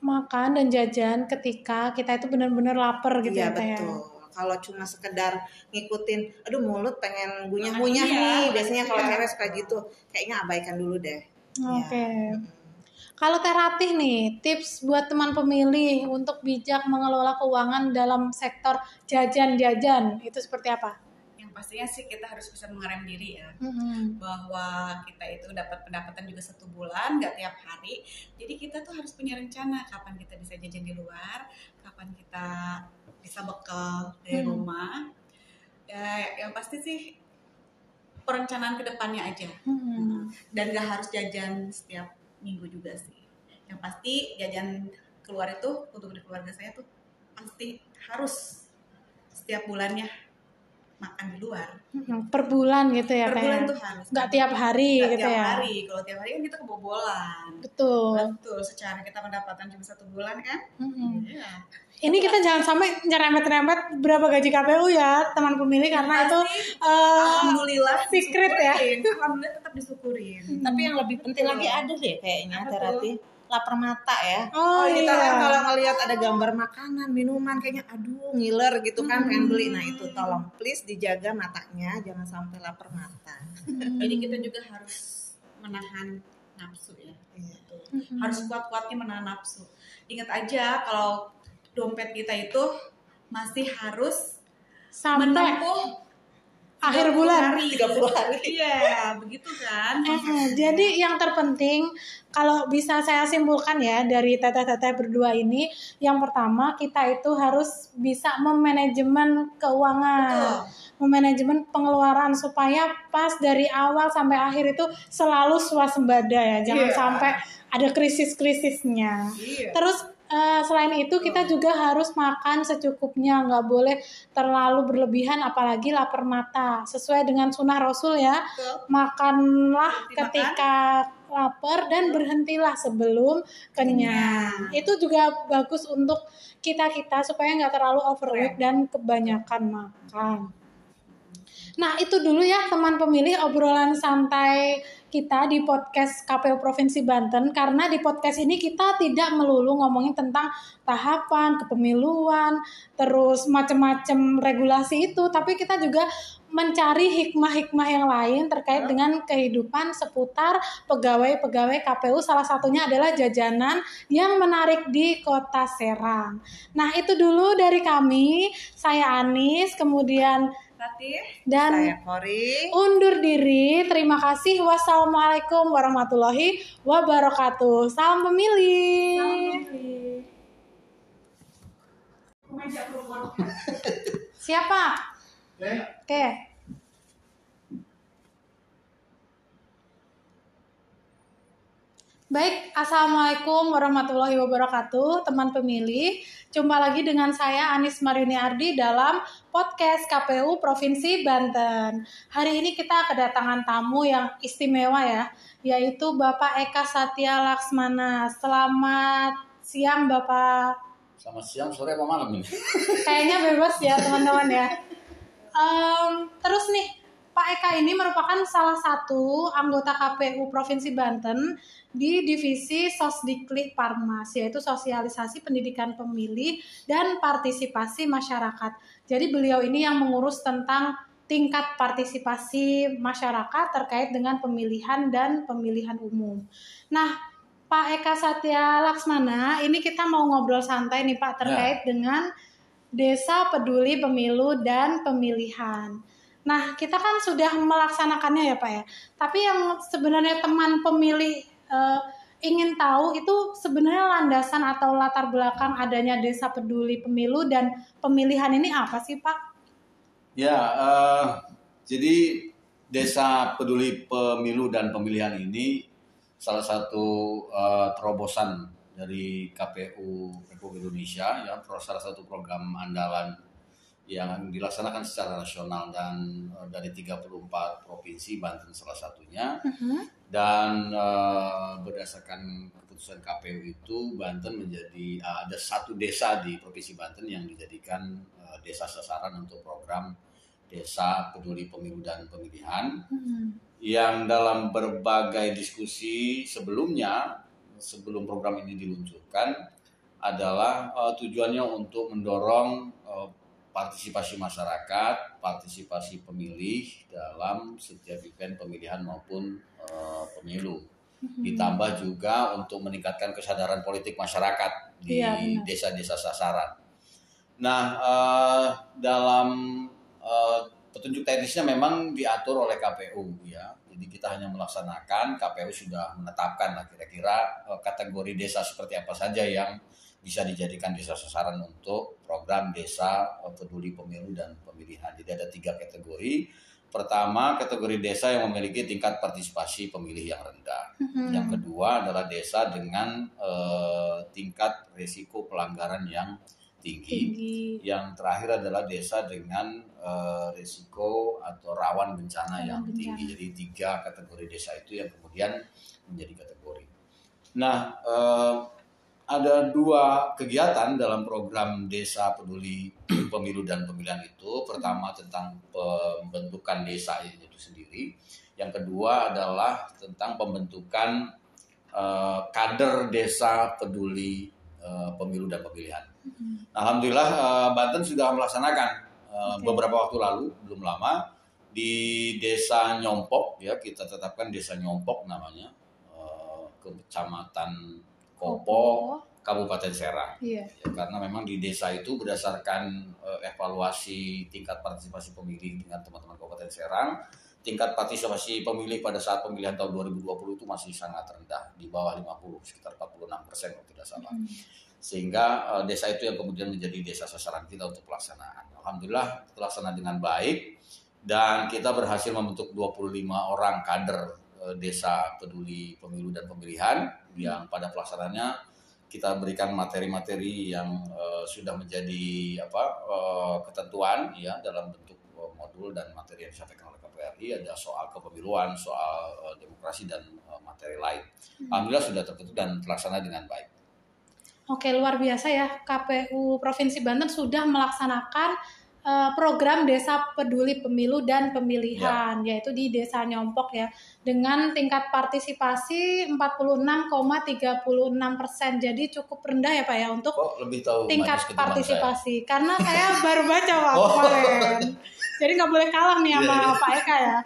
makan dan jajan ketika kita itu benar-benar lapar gitu Iya ya ya. Kalau cuma sekedar ngikutin, aduh mulut pengen gunyah-gunyah Makan iya, nih, biasanya kalau iya. cewek suka gitu, kayaknya abaikan dulu deh. Oke. Ya. Kalau Teh Ratih nih, tips buat teman pemilih untuk bijak mengelola keuangan dalam sektor jajan-jajan itu seperti apa? Yang pastinya sih kita harus bisa mengerem diri ya. Mm-mm. bahwa kita itu dapat pendapatan juga satu bulan nggak tiap hari jadi kita tuh harus punya rencana kapan kita bisa jajan di luar kapan kita bisa bekal dari Hmm. rumah ya yang pasti sih perencanaan ke depannya aja Mm-mm. dan nggak harus jajan setiap minggu juga sih. Yang pasti jajan keluar itu untuk di keluarga saya tuh pasti harus setiap bulannya makan di luar. Per bulan gitu ya per kayak bulan tuh harus. nggak tiap hari Nggak gitu tiap ya hari. Kalau tiap hari kan kita kebobolan. betul Betul, secara kita mendapatkan cuma satu bulan kan? Mm-mm. Iya. ini kita jangan sampai nyerempet-nyerempet berapa gaji KPU ya teman pemilih karena itu eh, Alhamdulillah secret ya. Alhamdulillah tetap disyukurin. Tapi yang lebih penting lagi ada deh kayaknya Apa Terati lapar mata ya. oh, kita iya kan kalau ngelihat ada gambar makanan, minuman kayaknya aduh ngiler gitu kan pengen beli. Nah itu tolong please dijaga matanya jangan sampai lapar mata. Jadi kita juga harus menahan nafsu ya. Iya. Mm-mm. Harus kuat-kuatnya menahan nafsu. Ingat aja kalau dompet kita itu masih harus sampai menempuh akhir 30 bulan hari. 30 hari. Iya, begitu kan? Eh, eh, jadi yang terpenting kalau bisa saya simpulkan ya dari teteh-teteh berdua ini, yang pertama kita itu harus bisa memanajemen keuangan, memanajemen pengeluaran supaya pas dari awal sampai akhir itu selalu swasembada ya, jangan Iya. sampai ada krisis-krisisnya. Iya. Terus eh, selain itu kita juga harus makan secukupnya, nggak boleh terlalu berlebihan, apalagi lapar mata. Sesuai dengan sunnah Rasul ya, Betul. makanlah ketika lapar dan berhentilah sebelum kenyang. Itu juga bagus untuk kita kita supaya nggak terlalu overweight dan kebanyakan makan. Nah itu dulu ya teman pemilih obrolan santai kita di podcast KPU Provinsi Banten karena di podcast ini kita tidak melulu ngomongin tentang tahapan kepemiluan terus macam-macam regulasi itu tapi kita juga mencari hikmah-hikmah yang lain terkait dengan kehidupan seputar pegawai-pegawai KPU salah satunya adalah jajanan yang menarik di Kota Serang. Nah, itu dulu dari kami. Saya Anis, kemudian Tati, dan Saya Kori. undur diri. Terima kasih. Wassalamualaikum warahmatullahi wabarakatuh. Salam pemilih. Siapa? Oke. Baik, Assalamualaikum warahmatullahi wabarakatuh, teman pemilih. Jumpa lagi dengan saya Anis Marini Ardi dalam podcast KPU Provinsi Banten. Hari ini kita kedatangan tamu yang istimewa ya, yaitu Bapak Eka Satya Laksmana. Selamat siang Bapak. Selamat siang, sore, apa malam ini? Kayaknya bebas ya teman-teman ya. Em, terus nih, Pak Eka ini merupakan salah satu anggota KPU Provinsi Banten di divisi Sosdiklik Parmas, yaitu sosialisasi pendidikan pemilih dan partisipasi masyarakat. Jadi beliau ini yang mengurus tentang tingkat partisipasi masyarakat terkait dengan pemilihan dan pemilihan umum. Nah, Pak Eka Satya Laksmana, ini kita mau ngobrol santai nih Pak terkait dengan Desa Peduli Pemilu dan Pemilihan. Nah, kita kan sudah melaksanakannya ya Pak ya. Tapi yang sebenarnya teman pemilih eh, ingin tahu itu sebenarnya landasan atau latar belakang adanya Desa Peduli Pemilu dan Pemilihan ini apa sih Pak? Ya, eh, jadi Desa Peduli Pemilu dan Pemilihan ini salah satu eh, terobosan dari KPU Republik Indonesia, ya, pro- salah satu program andalan yang dilaksanakan secara nasional dan eh, dari 34 provinsi, Banten salah satunya. dan eh, berdasarkan keputusan KPU itu Banten menjadi eh, ada satu desa di provinsi Banten yang dijadikan eh, desa sasaran untuk program desa peduli pemilu dan pemilihan. Yang dalam berbagai diskusi sebelumnya sebelum program ini diluncurkan adalah eh, tujuannya untuk mendorong eh, partisipasi masyarakat, partisipasi pemilih dalam setiap event pemilihan maupun eh, pemilu. Ditambah juga untuk meningkatkan kesadaran politik masyarakat di Iya, desa-desa sasaran. Nah, eh, dalam eh, petunjuk teknisnya memang diatur oleh KPU ya. Jadi kita hanya melaksanakan, KPU sudah menetapkan lah kira-kira kategori desa seperti apa saja yang bisa dijadikan desa sasaran untuk program desa eh, peduli pemilu dan pemilihan. Jadi ada tiga kategori. pertama kategori desa yang memiliki tingkat partisipasi pemilih yang rendah. Mhm. Yang kedua adalah desa dengan eh, tingkat risiko pelanggaran yang tinggi. tinggi Yang terakhir adalah desa dengan eh, risiko atau rawan bencana Rawan yang bencana. tinggi. Jadi tiga kategori desa itu yang kemudian menjadi kategori. Nah, eh, ada dua kegiatan dalam program Desa Peduli Pemilu dan Pemilihan itu. Pertama tentang pembentukan desa itu sendiri. Yang kedua adalah tentang pembentukan eh, kader Desa Peduli eh, Pemilu dan Pemilihan. Alhamdulillah eh, Banten sudah melaksanakan Oke. beberapa waktu lalu, belum lama di Desa Nyompok ya kita tetapkan Desa Nyompok namanya Kecamatan Kopo, Kabupaten Serang. iya Ya, karena memang di desa itu berdasarkan eh, evaluasi tingkat partisipasi pemilih dengan teman-teman Kabupaten Serang, tingkat partisipasi pemilih pada saat pemilihan tahun 2020 itu masih sangat rendah, di bawah 50, sekitar 46 persen kalau tidak salah. Mhm. Sehingga eh, desa itu yang kemudian menjadi desa sasaran kita untuk pelaksanaan. Alhamdulillah terlaksana dengan baik dan kita berhasil membentuk 25 orang kader eh, desa peduli pemilu dan pemilihan yang pada pelaksanaannya kita berikan materi-materi yang eh, sudah menjadi apa eh, ketentuan ya dalam bentuk eh, modul dan materi yang disampaikan oleh KPRI ada soal kepemiluan, soal eh, demokrasi dan eh, materi lain. Alhamdulillah sudah terbentuk dan terlaksana dengan baik. Oke, luar biasa ya. KPU Provinsi Banten sudah melaksanakan eh, program Desa Peduli Pemilu dan Pemilihan, yaitu di Desa Nyompok ya, dengan tingkat partisipasi 46,36 persen. Jadi cukup rendah ya Pak ya untuk Kok lebih tahu tingkat partisipasi. Karena saya baru baca Pak Oh. kemarin. Jadi nggak boleh kalah nih sama Iya, iya. Pak Eka ya.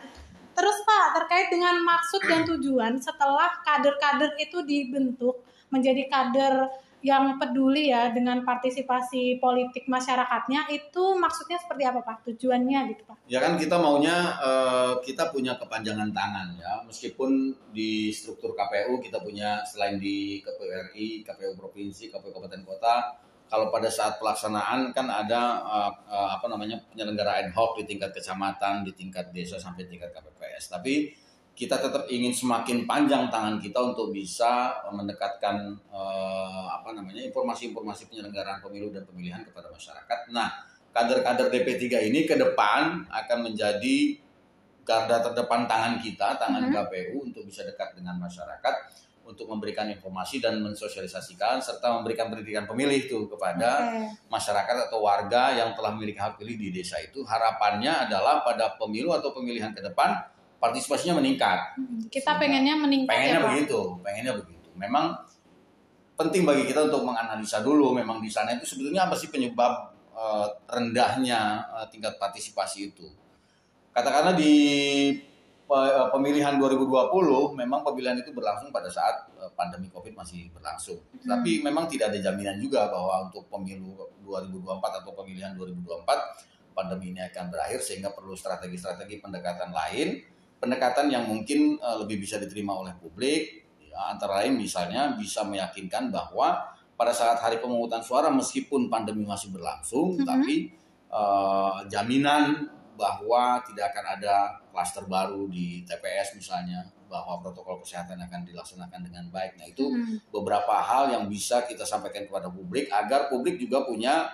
Terus Pak, terkait dengan maksud dan tujuan setelah kader-kader itu dibentuk menjadi kader yang peduli ya dengan partisipasi politik masyarakatnya itu maksudnya seperti apa Pak? Tujuannya gitu Pak? Ya kan kita maunya eh, kita punya kepanjangan tangan ya meskipun di struktur KPU kita punya selain di KPU RI, KPU provinsi, KPU kabupaten kota kalau pada saat pelaksanaan kan ada eh, eh, apa namanya penyelenggara ad hoc di tingkat kecamatan, di tingkat desa sampai tingkat KPPS. Tapi kita tetap ingin semakin panjang tangan kita untuk bisa mendekatkan eh, apa namanya informasi-informasi penyelenggaraan pemilu dan pemilihan kepada masyarakat. Nah, kader-kader DP3 ini ke depan akan menjadi garda terdepan tangan kita, tangan Mhm. KPU untuk bisa dekat dengan masyarakat untuk memberikan informasi dan mensosialisasikan serta memberikan pendidikan pemilih itu kepada Oke. masyarakat atau warga yang telah memiliki hak pilih di desa itu. Harapannya adalah pada pemilu atau pemilihan ke depan partisipasinya meningkat. Hmm, Kita pengennya meningkat Pengennya ya Pak? begitu, pengennya begitu. Memang penting bagi kita untuk menganalisa dulu memang di sana itu sebetulnya apa sih penyebab eh, rendahnya eh, tingkat partisipasi itu. Katakanlah di eh, pemilihan 2020 memang pemilihan itu berlangsung pada saat pandemi Covid masih berlangsung. Hmm. Tapi memang tidak ada jaminan juga bahwa untuk pemilu 2024 atau pemilihan 2024 pandemi ini akan berakhir sehingga perlu strategi-strategi pendekatan lain, pendekatan yang mungkin eh, lebih bisa diterima oleh publik. Ya, antara lain misalnya bisa meyakinkan bahwa pada saat hari pemungutan suara meskipun pandemi masih berlangsung, Mhm. tapi eh, jaminan bahwa tidak akan ada klaster baru di TPS misalnya, bahwa protokol kesehatan akan dilaksanakan dengan baik. Nah itu Hmm. beberapa hal yang bisa kita sampaikan kepada publik agar publik juga punya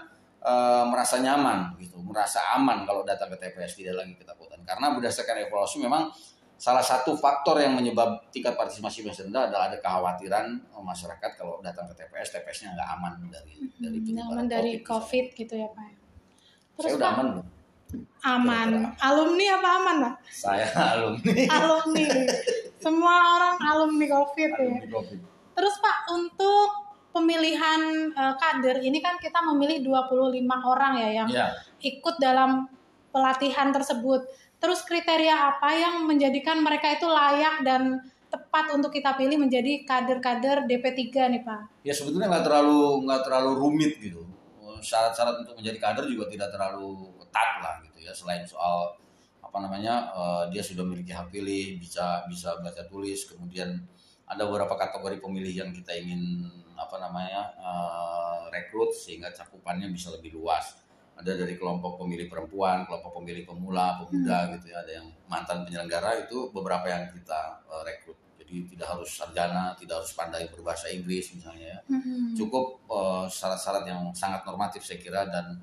eh, merasa nyaman gitu, merasa aman kalau datang ke TPS tidak lagi ketakutan. Karena berdasarkan evaluasi memang salah satu faktor yang menyebab tingkat partisipasi masih rendah adalah ada kekhawatiran eh, masyarakat kalau datang ke TPS, TPS-nya nggak aman dari dari Hmm, penyebaran aman dari misalnya. COVID gitu ya Pak. Terus Saya udah Pak, aman belum? aman. Kira-kira. Alumni apa aman Pak? Saya alumni. alumni. Semua orang alumni COVID ya. alumni COVID. Terus Pak, untuk pemilihan eh, kader ini kan kita memilih 25 orang ya yang Ya. ikut dalam pelatihan tersebut. Terus kriteria apa yang menjadikan mereka itu layak dan tepat untuk kita pilih menjadi kader-kader DP3 nih Pak? ya sebetulnya nggak terlalu nggak terlalu rumit gitu syarat-syarat untuk menjadi kader juga tidak terlalu ketat lah gitu ya selain soal apa namanya eh, dia sudah memiliki hak pilih bisa bisa baca tulis kemudian ada beberapa kategori pemilih yang kita ingin apa namanya eh, rekrut sehingga cakupannya bisa lebih luas ada dari kelompok pemilih perempuan, kelompok pemilih pemula, pemuda Hmm. gitu ya, ada yang mantan penyelenggara itu beberapa yang kita eh, rekrut. Jadi tidak harus sarjana, tidak harus pandai berbahasa Inggris misalnya ya. Hmm. Cukup eh, syarat-syarat yang sangat normatif saya kira dan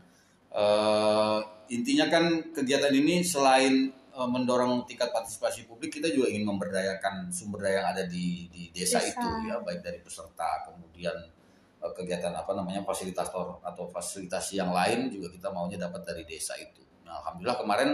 eh, intinya kan kegiatan ini selain mendorong tingkat partisipasi publik, kita juga ingin memberdayakan sumber daya yang ada di, di desa, Desa. itu ya, baik dari peserta kemudian eh, kegiatan apa namanya fasilitator atau fasilitasi yang lain juga kita maunya dapat dari desa itu. Nah, alhamdulillah kemarin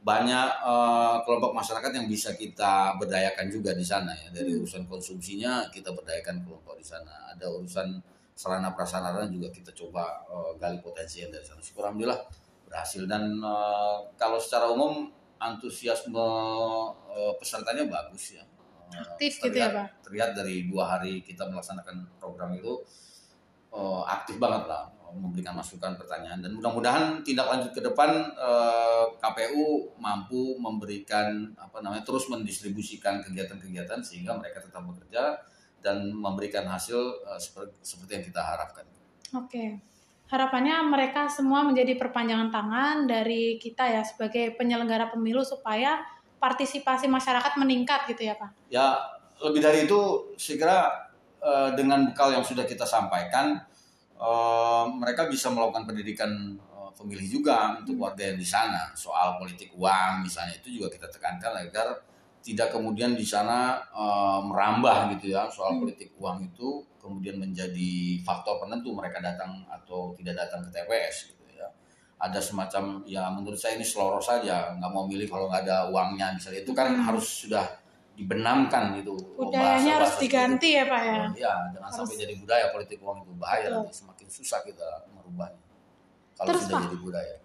banyak eh, kelompok masyarakat yang bisa kita berdayakan juga di sana ya dari Hmm. urusan konsumsinya kita berdayakan kelompok di sana ada urusan sarana prasarana juga kita coba eh, gali potensi yang dari sana syukur alhamdulillah berhasil dan eh, kalau secara umum antusiasme eh, pesertanya bagus ya Aktif gitu ya, terlihat- Pak? terlihat dari dua hari kita melaksanakan program itu eh, aktif banget lah eh, memberikan masukan pertanyaan dan mudah-mudahan tindak lanjut ke depan eh, KPU mampu memberikan apa namanya terus mendistribusikan kegiatan-kegiatan sehingga mereka tetap bekerja dan memberikan hasil eh, seperti, seperti yang kita harapkan. Oke. Harapannya mereka semua menjadi perpanjangan tangan dari kita ya sebagai penyelenggara pemilu supaya partisipasi masyarakat meningkat gitu ya Pak. Ya lebih dari itu saya kira eh, dengan bekal yang sudah kita sampaikan eh, mereka bisa melakukan pendidikan eh, pemilih juga untuk warga yang di sana soal politik uang misalnya itu juga kita tekankan agar tidak kemudian di sana eh, merambah gitu ya soal politik uang itu kemudian menjadi faktor penentu mereka datang atau tidak datang ke TPS gitu ya ada semacam ya menurut saya ini seloroh saja nggak mau milih kalau nggak ada uangnya misalnya itu kan Hmm. harus sudah dibenamkan gitu Budayanya harus diganti ya Pak ya. itu. ya jangan Harus- sampai jadi budaya politik uang itu bahaya Betul. nanti semakin susah kita merubahnya kalau Terus, sudah Pak, jadi budaya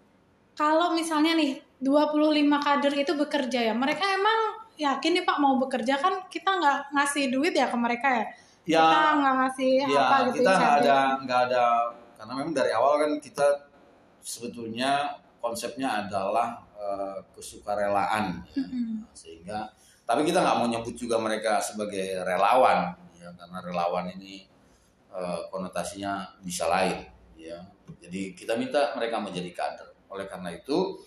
Kalau misalnya nih 25 kader itu bekerja ya, mereka emang yakin nih Pak mau bekerja kan kita nggak ngasih duit ya ke mereka ya? ya Kita nggak ngasih ya apa gitu kita nggak ada nggak ada karena memang dari awal kan kita sebetulnya konsepnya adalah eh, kesukarelaan ya. Mm-mm. sehingga tapi kita nggak mau nyebut juga mereka sebagai relawan ya karena relawan ini eh, konotasinya bisa lain ya jadi kita minta mereka menjadi kader oleh karena itu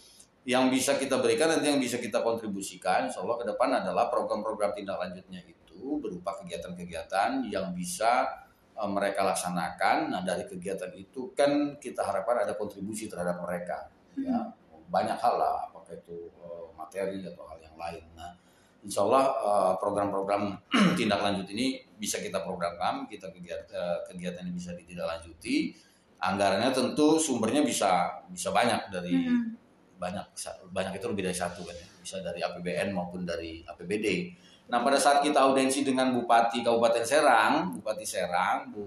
yang bisa kita berikan nanti yang bisa kita kontribusikan insya Allah ke depan adalah program-program tindak lanjutnya itu berupa kegiatan-kegiatan yang bisa eh, mereka laksanakan nah dari kegiatan itu kan kita harapkan ada kontribusi terhadap mereka ya banyak hal lah apakah itu eh, materi atau hal yang lain nah Insya Allah eh, program-program tindak lanjut ini bisa kita programkan, kita kegiatan, kegiatan ini bisa ditindaklanjuti. Anggarannya tentu sumbernya bisa bisa banyak dari Mm-mm. Banyak banyak itu lebih dari satu kan ya. Bisa dari APBN maupun dari APBD. Nah pada saat kita audensi dengan Bupati Kabupaten Serang, Bupati Serang, Bu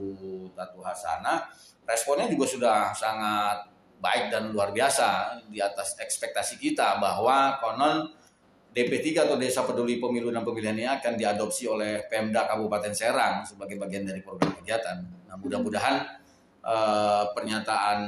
Tatu Hasana, responnya juga sudah sangat baik dan luar biasa di atas ekspektasi kita bahwa konon DP3 atau Desa Peduli Pemilu dan Pemilihan ini akan diadopsi oleh Pemda Kabupaten Serang sebagai bagian dari program kegiatan. Nah, mudah-mudahan eh, pernyataan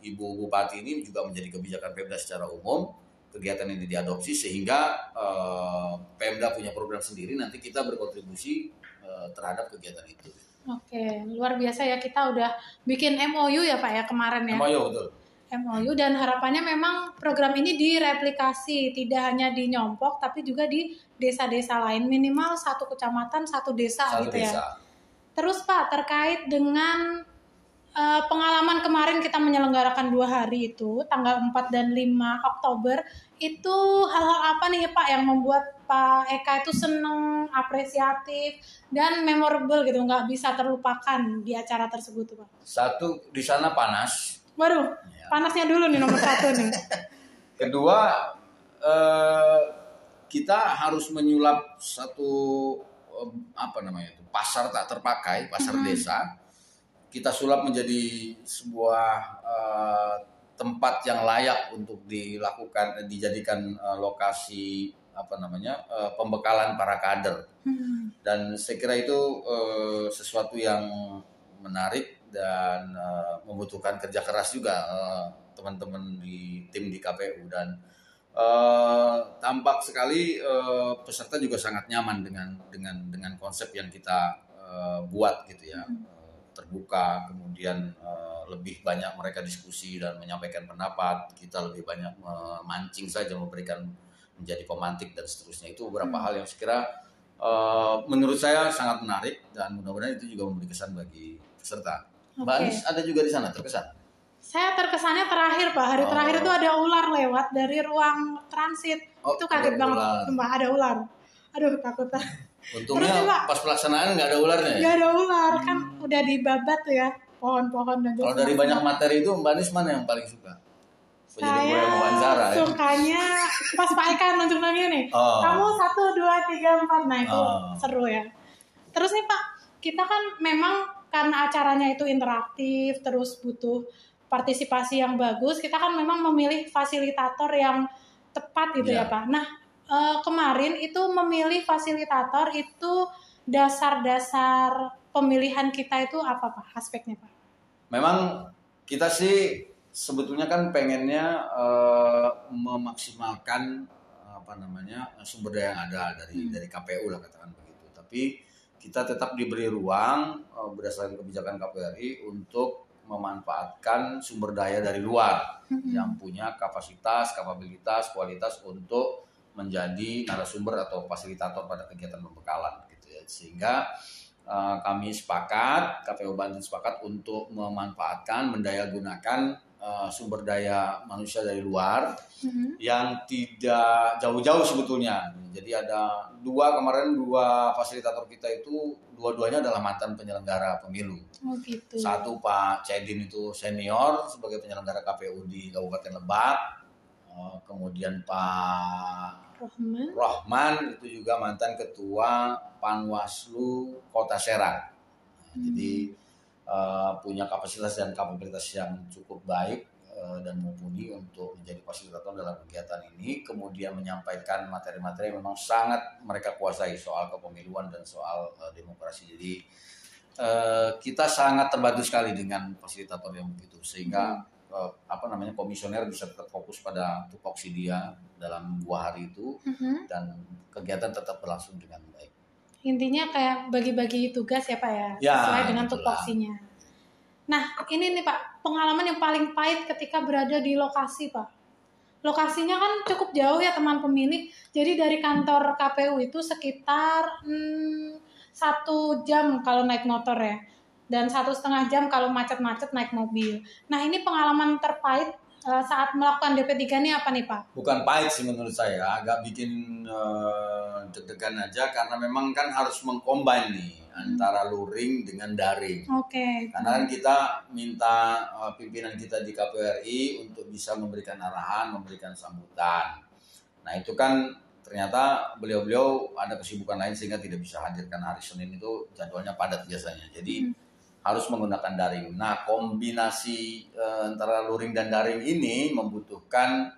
Ibu Bupati ini juga menjadi kebijakan Pemda secara umum kegiatan ini diadopsi sehingga eh, Pemda punya program sendiri nanti kita berkontribusi eh, terhadap kegiatan itu. Oke, luar biasa ya kita udah bikin MOU ya Pak ya kemarin ya. MOU betul. MOU dan harapannya memang program ini direplikasi tidak hanya di Nyompok tapi juga di desa-desa lain minimal satu kecamatan satu desa Satu gitu ya. desa. Terus Pak terkait dengan eh, pengalaman kemarin kita menyelenggarakan dua hari itu tanggal 4 dan 5 Oktober itu hal-hal apa nih Pak yang membuat Pak Eka itu seneng, apresiatif dan memorable gitu nggak bisa terlupakan di acara tersebut tuh Pak. Satu di sana panas. Waduh, Ya. panasnya dulu nih nomor satu nih. Kedua, eh, kita harus menyulap satu eh, apa namanya itu pasar tak terpakai, pasar Mhm. desa. Kita sulap menjadi sebuah eh, tempat yang layak untuk dilakukan, dijadikan eh, lokasi apa namanya eh, pembekalan para kader Hmm. dan saya kira itu eh, sesuatu yang menarik dan eh, membutuhkan kerja keras juga eh, teman-teman di tim di KPU dan eh, tampak sekali eh, peserta juga sangat nyaman dengan dengan dengan konsep yang kita eh, buat gitu ya. Eh, terbuka, kemudian eh, lebih banyak mereka diskusi dan menyampaikan pendapat, kita lebih banyak memancing saja memberikan menjadi pemantik dan seterusnya itu beberapa Hmm. hal yang sekira eh, menurut saya sangat menarik dan mudah-mudahan itu juga memberi kesan bagi peserta. Mbak Oke. Anis ada juga di sana terkesan. Saya terkesannya terakhir Pak, hari Oh. terakhir itu ada ular lewat dari ruang transit. Oh, itu kaget banget. Sumpah, ada ular. Aduh takut. Untungnya Terus, pas pelaksanaan nggak ada ularnya. ya? Gak ada ular, kan udah dibabat tuh ya pohon-pohon dan Kalau dari banyak materi itu Mbak Anis mana yang paling suka? Saya wawancara ya. sukanya pas Pak Eka nunjuk-nunjuk nih. Oh. Kamu satu dua tiga empat, nah itu Oh. seru ya. Terus nih Pak, kita kan memang karena acaranya itu interaktif, terus butuh partisipasi yang bagus, kita kan memang memilih fasilitator yang tepat gitu ya Iya. Pak. Nah eh, kemarin itu memilih fasilitator itu dasar-dasar pemilihan kita itu apa Pak aspeknya Pak? Memang kita sih sebetulnya kan pengennya eh, memaksimalkan eh, apa namanya sumber daya yang ada dari Hmm. dari KPU lah katakan begitu. Tapi kita tetap diberi ruang eh, berdasarkan kebijakan KPRI untuk memanfaatkan sumber daya dari luar Hmm. yang punya kapasitas, kapabilitas, kualitas untuk menjadi narasumber atau fasilitator pada kegiatan pembekalan gitu ya. Sehingga eh, kami sepakat, KPU Banten sepakat untuk memanfaatkan, mendayagunakan eh, sumber daya manusia dari luar Hmm. yang tidak jauh-jauh sebetulnya. Jadi ada dua kemarin dua fasilitator kita itu dua-duanya adalah mantan penyelenggara pemilu. Oh gitu. Satu Pak Cedin itu senior sebagai penyelenggara KPU di Kabupaten Lebak. Eh, Kemudian Pak Rohman. Rohman itu juga mantan ketua Panwaslu Kota Serang. Nah, Jadi eh, punya kapasitas dan kapabilitas yang cukup baik eh, dan mumpuni untuk menjadi fasilitator dalam kegiatan ini. Kemudian menyampaikan materi-materi yang memang sangat mereka kuasai soal kepemiluan dan soal eh, demokrasi. Jadi eh, kita sangat terbantu sekali dengan fasilitator yang begitu sehingga eh, apa namanya komisioner bisa tetap fokus pada tupoksi dia dalam dua hari itu Mhm. dan kegiatan tetap berlangsung dengan baik. Intinya kayak bagi-bagi tugas ya Pak ya, Ya, sesuai dengan betul tupoksinya. Nah ini nih Pak, pengalaman yang paling pahit ketika berada di lokasi Pak. Lokasinya kan cukup jauh ya teman pemilih, jadi dari kantor KPU itu sekitar hmm, satu jam kalau naik motor ya, dan satu setengah jam kalau macet-macet naik mobil. Nah ini pengalaman terpahit eh, saat melakukan DP3 ini apa nih Pak? Bukan pahit sih menurut saya, agak bikin eh, deg-degan aja karena memang kan harus mengcombine nih antara luring dengan daring. Oke. Karena kan kita minta eh, pimpinan kita di KPRI untuk bisa memberikan arahan, memberikan sambutan. Nah itu kan ternyata beliau-beliau ada kesibukan lain sehingga tidak bisa hadirkan hari Senin itu jadwalnya padat biasanya. Jadi harus menggunakan daring. Nah kombinasi eh, antara luring dan daring ini membutuhkan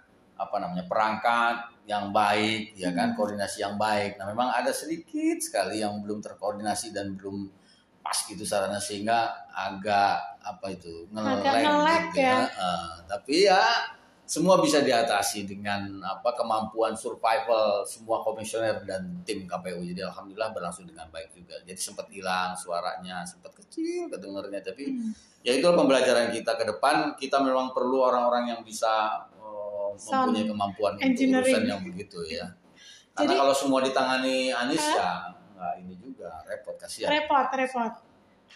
apa namanya perangkat yang baik, ya kan koordinasi yang baik. Nah memang ada sedikit sekali yang belum terkoordinasi dan belum pas gitu sarana sehingga agak apa itu nge-lag nge-lag gitu ya. Eh, tapi ya semua bisa diatasi dengan apa kemampuan survival semua komisioner dan tim KPU. Jadi alhamdulillah berlangsung dengan baik juga. Jadi sempat hilang suaranya, sempat kecil kedengarannya tapi Hmm. ya itu pembelajaran kita ke depan. Kita memang perlu orang-orang yang bisa Sound mempunyai kemampuan untuk urusan yang begitu ya. Karena Jadi- kalau semua ditangani Anies ya nggak ini juga repot kasihan. repot repot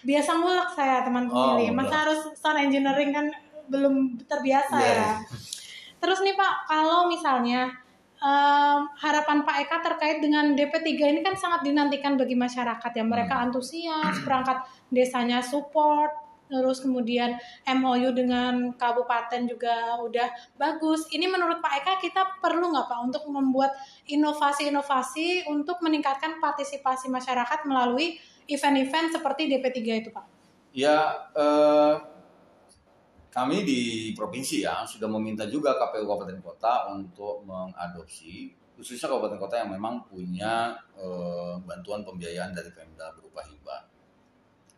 biasa mulek saya teman Oh, masa harus sound engineering kan belum terbiasa Iya, ya. terus nih pak kalau misalnya em, harapan Pak Eka terkait dengan DP3 ini kan sangat dinantikan bagi masyarakat ya mereka Hmm. antusias perangkat desanya support terus kemudian MOU dengan kabupaten juga udah bagus. Ini menurut Pak Eka kita perlu nggak Pak untuk membuat inovasi-inovasi untuk meningkatkan partisipasi masyarakat melalui event-event seperti DP3 itu Pak? Ya, eh, kami di provinsi ya sudah meminta juga KPU Kabupaten Kota untuk mengadopsi khususnya kabupaten kota yang memang punya eh, bantuan pembiayaan dari Pemda berupa hibah.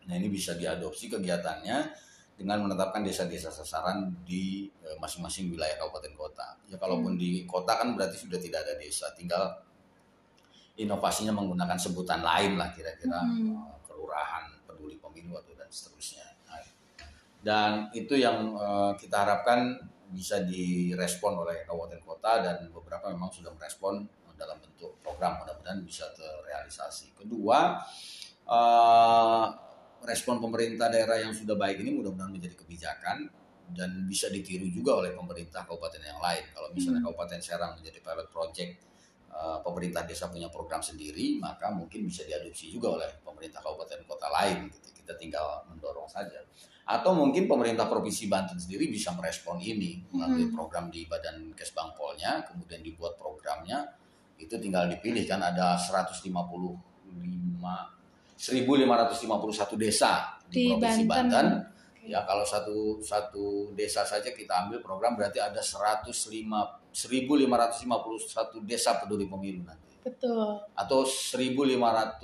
Nah ini bisa diadopsi kegiatannya dengan menetapkan desa-desa sasaran di eh, masing-masing wilayah kabupaten kota. Ya kalaupun di kota kan berarti sudah tidak ada desa, tinggal inovasinya menggunakan sebutan lain lah kira-kira Hmm. eh, kelurahan peduli pemilu atau dan seterusnya. Dan itu yang eh, kita harapkan bisa direspon oleh kabupaten kota dan beberapa memang sudah merespon dalam bentuk program mudah-mudahan bisa terrealisasi. Kedua, eh, respon pemerintah daerah yang sudah baik ini mudah-mudahan menjadi kebijakan dan bisa ditiru juga oleh pemerintah kabupaten yang lain. Kalau misalnya Kabupaten Serang menjadi pilot project eh, pemerintah desa punya program sendiri, maka mungkin bisa diadopsi juga oleh pemerintah kabupaten kota lain. Kita tinggal mendorong saja. Atau mungkin pemerintah provinsi Banten sendiri bisa merespon ini melalui program di Badan Kesbangpolnya, kemudian dibuat programnya, itu tinggal dipilih kan ada 155 1551 desa di, Di provinsi Banten. Banten. Ya kalau satu satu desa saja kita ambil program berarti ada 105 1551 desa peduli pemilu nanti Betul. atau 1550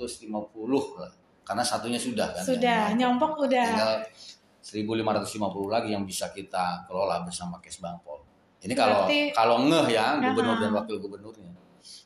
lah karena satunya sudah kan Sudah, yang- nyompok udah. tinggal 1550 lagi yang bisa kita kelola bersama Kesbangpol. Ini kalau Berarti- kalau ngeh ya gubernur dan wakil gubernurnya.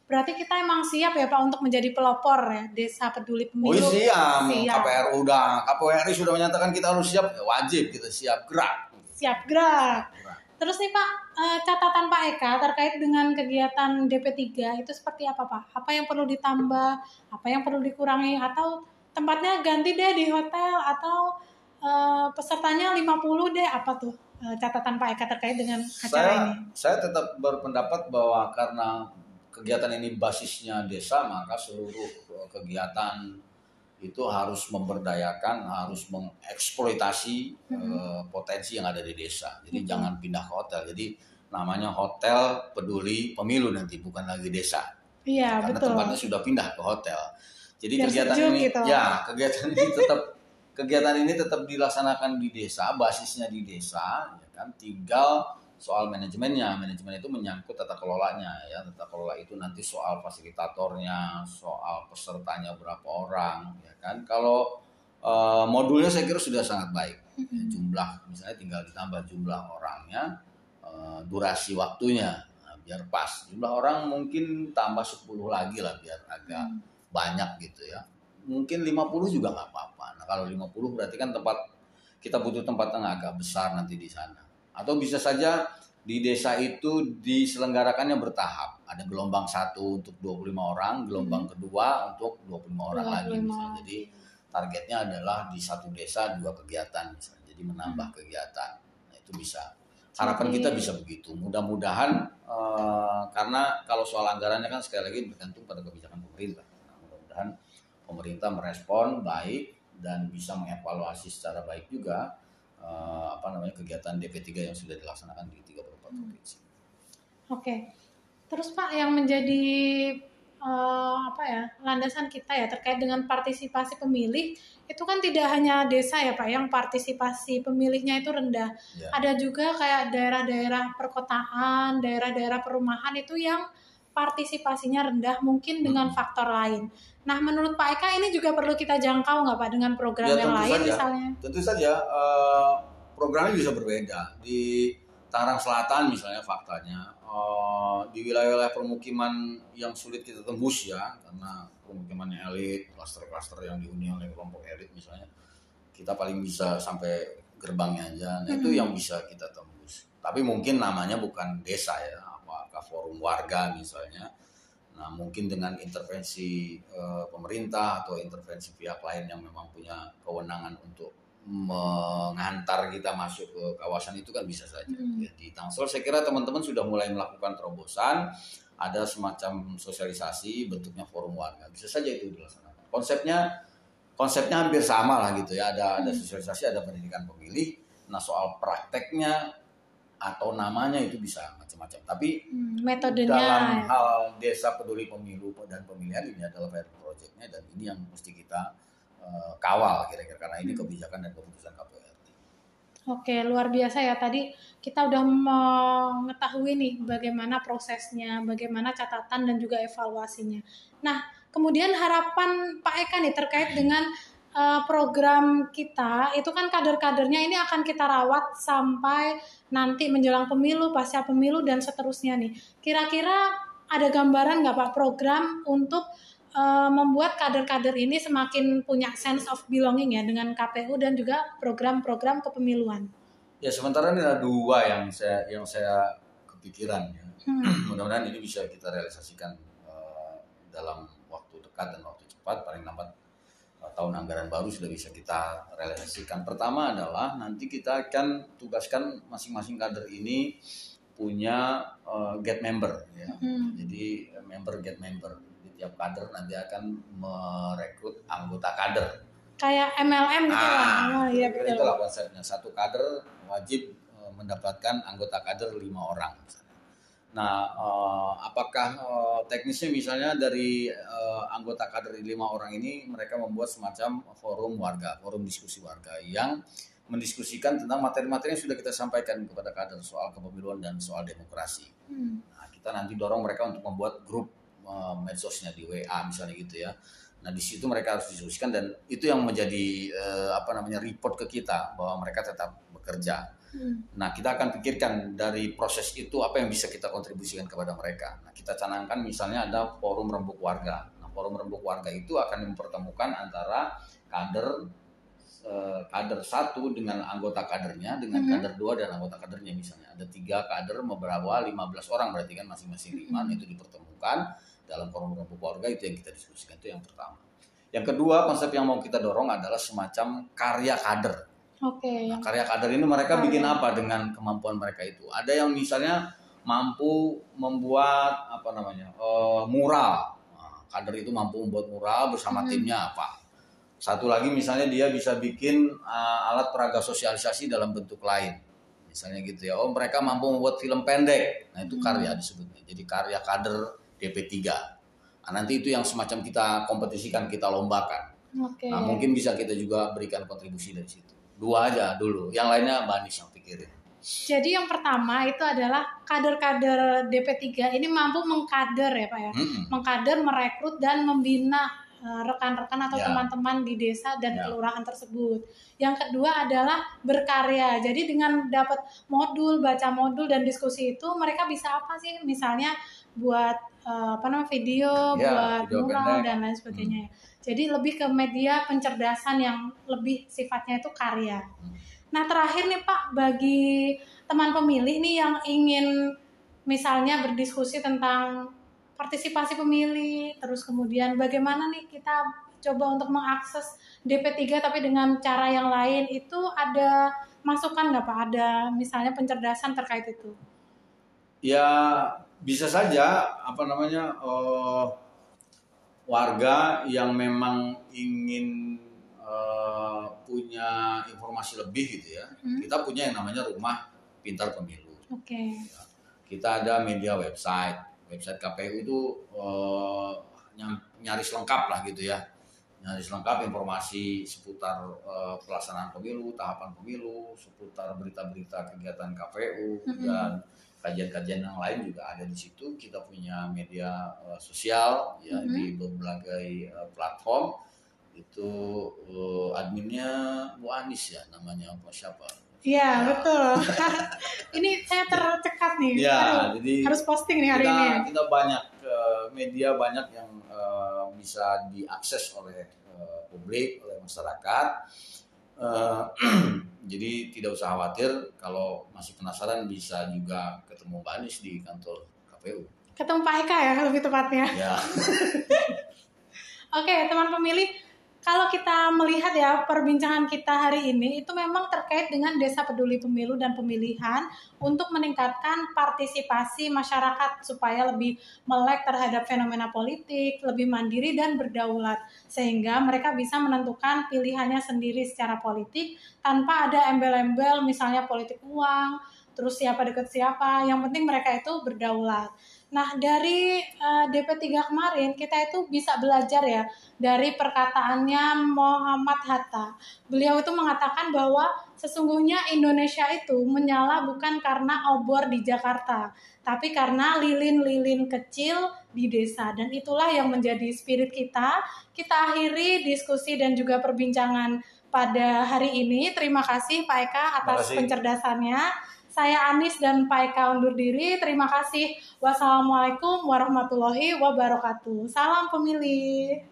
Berarti kita emang siap ya Pak untuk menjadi pelopor ya Desa Peduli Oh Pemilu. iya, siap, Siap. KPRU udah, KPRI sudah menyatakan kita harus siap, ya wajib kita siap gerak. Siap gerak. Gerak. Terus nih Pak, eh, catatan Pak Eka terkait dengan kegiatan DP3 itu seperti apa Pak? Apa yang perlu ditambah? Apa yang perlu dikurangi? Atau tempatnya ganti deh di hotel? Atau eh, pesertanya 50 deh? Apa tuh eh, catatan Pak Eka terkait dengan acara Saya ini? saya tetap berpendapat bahwa karena kegiatan ini basisnya desa, maka seluruh kegiatan itu harus memberdayakan, harus mengeksploitasi eh, potensi yang ada di desa. Jadi Mhm. jangan pindah ke hotel. Jadi namanya hotel peduli pemilu nanti bukan lagi desa. Iya, karena betul. tempatnya sudah pindah ke hotel. Jadi Biar kegiatan ini gitu. ya, kegiatan ini tetap kegiatan ini tetap dilaksanakan di desa, basisnya di desa, ya kan. Tinggal soal manajemennya, manajemen itu menyangkut tata kelolanya ya. Tata kelola itu nanti soal fasilitatornya, soal pesertanya berapa orang, ya kan. Kalau eh, modulnya saya kira sudah sangat baik. Ya, jumlah misalnya tinggal ditambah jumlah orangnya, eh, durasi waktunya Nah, biar pas. Jumlah orang mungkin tambah 10 lagi lah biar agak banyak gitu ya. Mungkin 50 juga nggak apa-apa. Nah, kalau 50 berarti kan tempat kita butuh tempat yang agak besar nanti di sana. Atau bisa saja di desa itu diselenggarakannya bertahap. Ada gelombang satu untuk 25 orang, gelombang kedua untuk 25 orang lagi 25. misalnya. Jadi targetnya adalah di satu desa dua kegiatan misalnya. Jadi menambah kegiatan. Nah, itu bisa. Harapan kita bisa begitu. Mudah-mudahan eh, karena kalau soal anggarannya kan sekali lagi bergantung pada kebijakan pemerintah. Pemerintah merespon baik dan bisa mengevaluasi secara baik juga eh, apa namanya kegiatan DP3 yang sudah dilaksanakan di 34 provinsi. Oke. Terus Pak yang menjadi eh, apa ya landasan kita ya terkait dengan partisipasi pemilih itu kan tidak hanya desa ya Pak yang partisipasi pemilihnya itu rendah. Ya. Ada juga kayak daerah-daerah perkotaan, daerah-daerah perumahan itu yang partisipasinya rendah mungkin dengan Hmm. faktor lain. Nah menurut Pak Eka ini juga perlu kita jangkau nggak Pak dengan program Ya, yang lain saja. misalnya? Tentu saja eh, programnya bisa berbeda. Di Tangerang Selatan misalnya faktanya eh, di wilayah-wilayah permukiman yang sulit kita tembus ya karena permukimannya elit, klaster-klaster yang dihuni oleh kelompok elit misalnya kita paling bisa sampai gerbangnya aja. Nah, itu Mhm. yang bisa kita tembus. Tapi mungkin namanya bukan desa ya, apakah forum warga misalnya. Nah, mungkin dengan intervensi eh, pemerintah atau intervensi pihak lain yang memang punya kewenangan untuk mengantar kita masuk ke kawasan itu kan bisa saja. Hmm. Ya, di Tangsel saya kira teman-teman sudah mulai melakukan terobosan, ada semacam sosialisasi bentuknya forum warga. Bisa saja itu dilaksanakan. Konsepnya konsepnya hampir sama lah gitu ya. Ada ada sosialisasi, ada pendidikan pemilih. Nah, soal prakteknya atau namanya itu bisa macam-macam. Tapi Hmm, metodenya dalam hal desa peduli pemilu dan pemilihan ini adalah pilot projectnya dan ini yang mesti kita eh, kawal kira-kira karena ini kebijakan dan keputusan KPRI. Oke, luar biasa ya. Tadi kita udah mengetahui nih bagaimana prosesnya, bagaimana catatan dan juga evaluasinya. Nah, kemudian harapan Pak Eka nih terkait dengan eh, program kita, itu kan kader-kadernya ini akan kita rawat sampai nanti menjelang pemilu, pasca pemilu dan seterusnya nih. Kira-kira ada gambaran nggak Pak program untuk eh, membuat kader-kader ini semakin punya sense of belonging ya dengan KPU dan juga program-program kepemiluan. Ya sementara ini ada dua yang saya yang saya kepikiran ya. Hmm. Mudah-mudahan ini bisa kita realisasikan eh, dalam waktu dekat dan waktu cepat paling lambat tahun anggaran baru sudah bisa kita realisasikan. Pertama adalah nanti kita akan tugaskan masing-masing kader ini punya eh, get member ya. Hmm. Jadi eh, member get member di tiap kader nanti akan merekrut anggota kader. Kayak MLM gitu lah. Ah, Oh, iya betul. itulah konsepnya. Satu kader wajib eh, mendapatkan anggota kader lima orang. misalnya. Nah, eh, apakah eh, teknisnya misalnya dari eh, anggota kader lima orang ini mereka membuat semacam forum warga, forum diskusi warga yang mendiskusikan tentang materi-materi yang sudah kita sampaikan kepada kader soal kepemiluan dan soal demokrasi. Hmm. Nah, kita nanti dorong mereka untuk membuat grup eh, medsosnya di WA misalnya gitu ya. Nah, di situ mereka harus diskusikan dan itu yang menjadi eh, apa namanya report ke kita bahwa mereka tetap bekerja. Hmm. Nah, kita akan pikirkan dari proses itu apa yang bisa kita kontribusikan kepada mereka. Nah, kita canangkan misalnya ada forum rembuk warga. Nah, forum rembuk warga itu akan mempertemukan antara kader eh, kader satu dengan anggota kadernya dengan Mhm. kader dua dan anggota kadernya misalnya ada tiga kader beberapa 15 orang berarti kan masing-masing lima Mhm. itu dipertemukan dalam forum rembuk warga itu yang kita diskusikan itu yang pertama yang kedua konsep yang mau kita dorong adalah semacam karya kader Oke. Nah, karya kader ini mereka Karya. bikin apa dengan kemampuan mereka itu? Ada yang misalnya mampu membuat apa namanya eh, mural. Nah, kader itu mampu membuat mural bersama Hmm. timnya apa? Satu lagi misalnya dia bisa bikin eh, alat peraga sosialisasi dalam bentuk lain. Misalnya gitu ya. Oh mereka mampu membuat film pendek. Nah itu Hmm. karya disebutnya. Jadi karya kader DP3. Nah, nanti itu yang semacam kita kompetisikan, kita lombakan. Oke. Nah, mungkin bisa kita juga berikan kontribusi dari situ. Dua aja dulu, yang lainnya Mbak Anis yang pikirin. Jadi yang pertama itu adalah kader-kader DP3 ini mampu mengkader ya Pak ya. Mm-mm. Mengkader, merekrut dan membina eh, rekan-rekan atau Ya. teman-teman di desa dan Ya. kelurahan tersebut. Yang kedua adalah berkarya. Jadi dengan dapat modul, baca modul dan diskusi itu mereka bisa apa sih? Misalnya buat eh, apa namanya video, Ya, buat video mural pendek. Hmm. dan lain sebagainya. Jadi lebih ke media pencerdasan yang lebih sifatnya itu karya. Nah terakhir nih Pak bagi teman pemilih nih yang ingin misalnya berdiskusi tentang partisipasi pemilih, terus kemudian bagaimana nih kita coba untuk mengakses DP3 tapi dengan cara yang lain itu ada masukan nggak Pak? Ada misalnya pencerdasan terkait itu? Ya bisa saja apa namanya eh, warga yang memang ingin eh, punya informasi lebih gitu ya. Hmm. Kita punya yang namanya rumah pintar pemilu. Oke. Kita ada media website, website KPU itu nyam- nyaris lengkap lah gitu ya. Nyaris lengkap informasi seputar eh, pelaksanaan pemilu, tahapan pemilu, seputar berita-berita kegiatan KPU Mhm. dan kajian-kajian yang lain juga ada di situ. Kita punya media eh, sosial ya Mhm. di berbagai eh, platform. Itu eh, adminnya Bu Anis ya namanya apa siapa? Iya Ya. betul. ini saya tercekat nih. Ya, Aduh, jadi harus posting nih hari kita, ini. kita banyak eh, media banyak yang eh, bisa diakses oleh eh, publik oleh masyarakat Eh, jadi tidak usah khawatir kalau masih penasaran bisa juga ketemu Mbak Anies di kantor KPU Ketemu Pak Eka ya lebih tepatnya. ya Oke, teman pemilih, kalau kita melihat ya perbincangan kita hari ini itu memang terkait dengan Desa Peduli Pemilu dan Pemilihan untuk meningkatkan partisipasi masyarakat supaya lebih melek terhadap fenomena politik, lebih mandiri dan berdaulat sehingga mereka bisa menentukan pilihannya sendiri secara politik tanpa ada embel-embel misalnya politik uang, terus siapa deket siapa, yang penting mereka itu berdaulat. Nah, dari eh, DP3 kemarin kita itu bisa belajar ya dari perkataannya Muhammad Hatta. Beliau itu mengatakan bahwa sesungguhnya Indonesia itu menyala bukan karena obor di Jakarta, tapi karena lilin-lilin kecil di desa dan itulah yang menjadi spirit kita. Kita akhiri diskusi dan juga perbincangan pada hari ini. Terima kasih Pak Eka atas pencerdasannya Saya Anis dan Pak Eka undur diri. Terima kasih. Wassalamualaikum warahmatullahi wabarakatuh. Salam pemilih.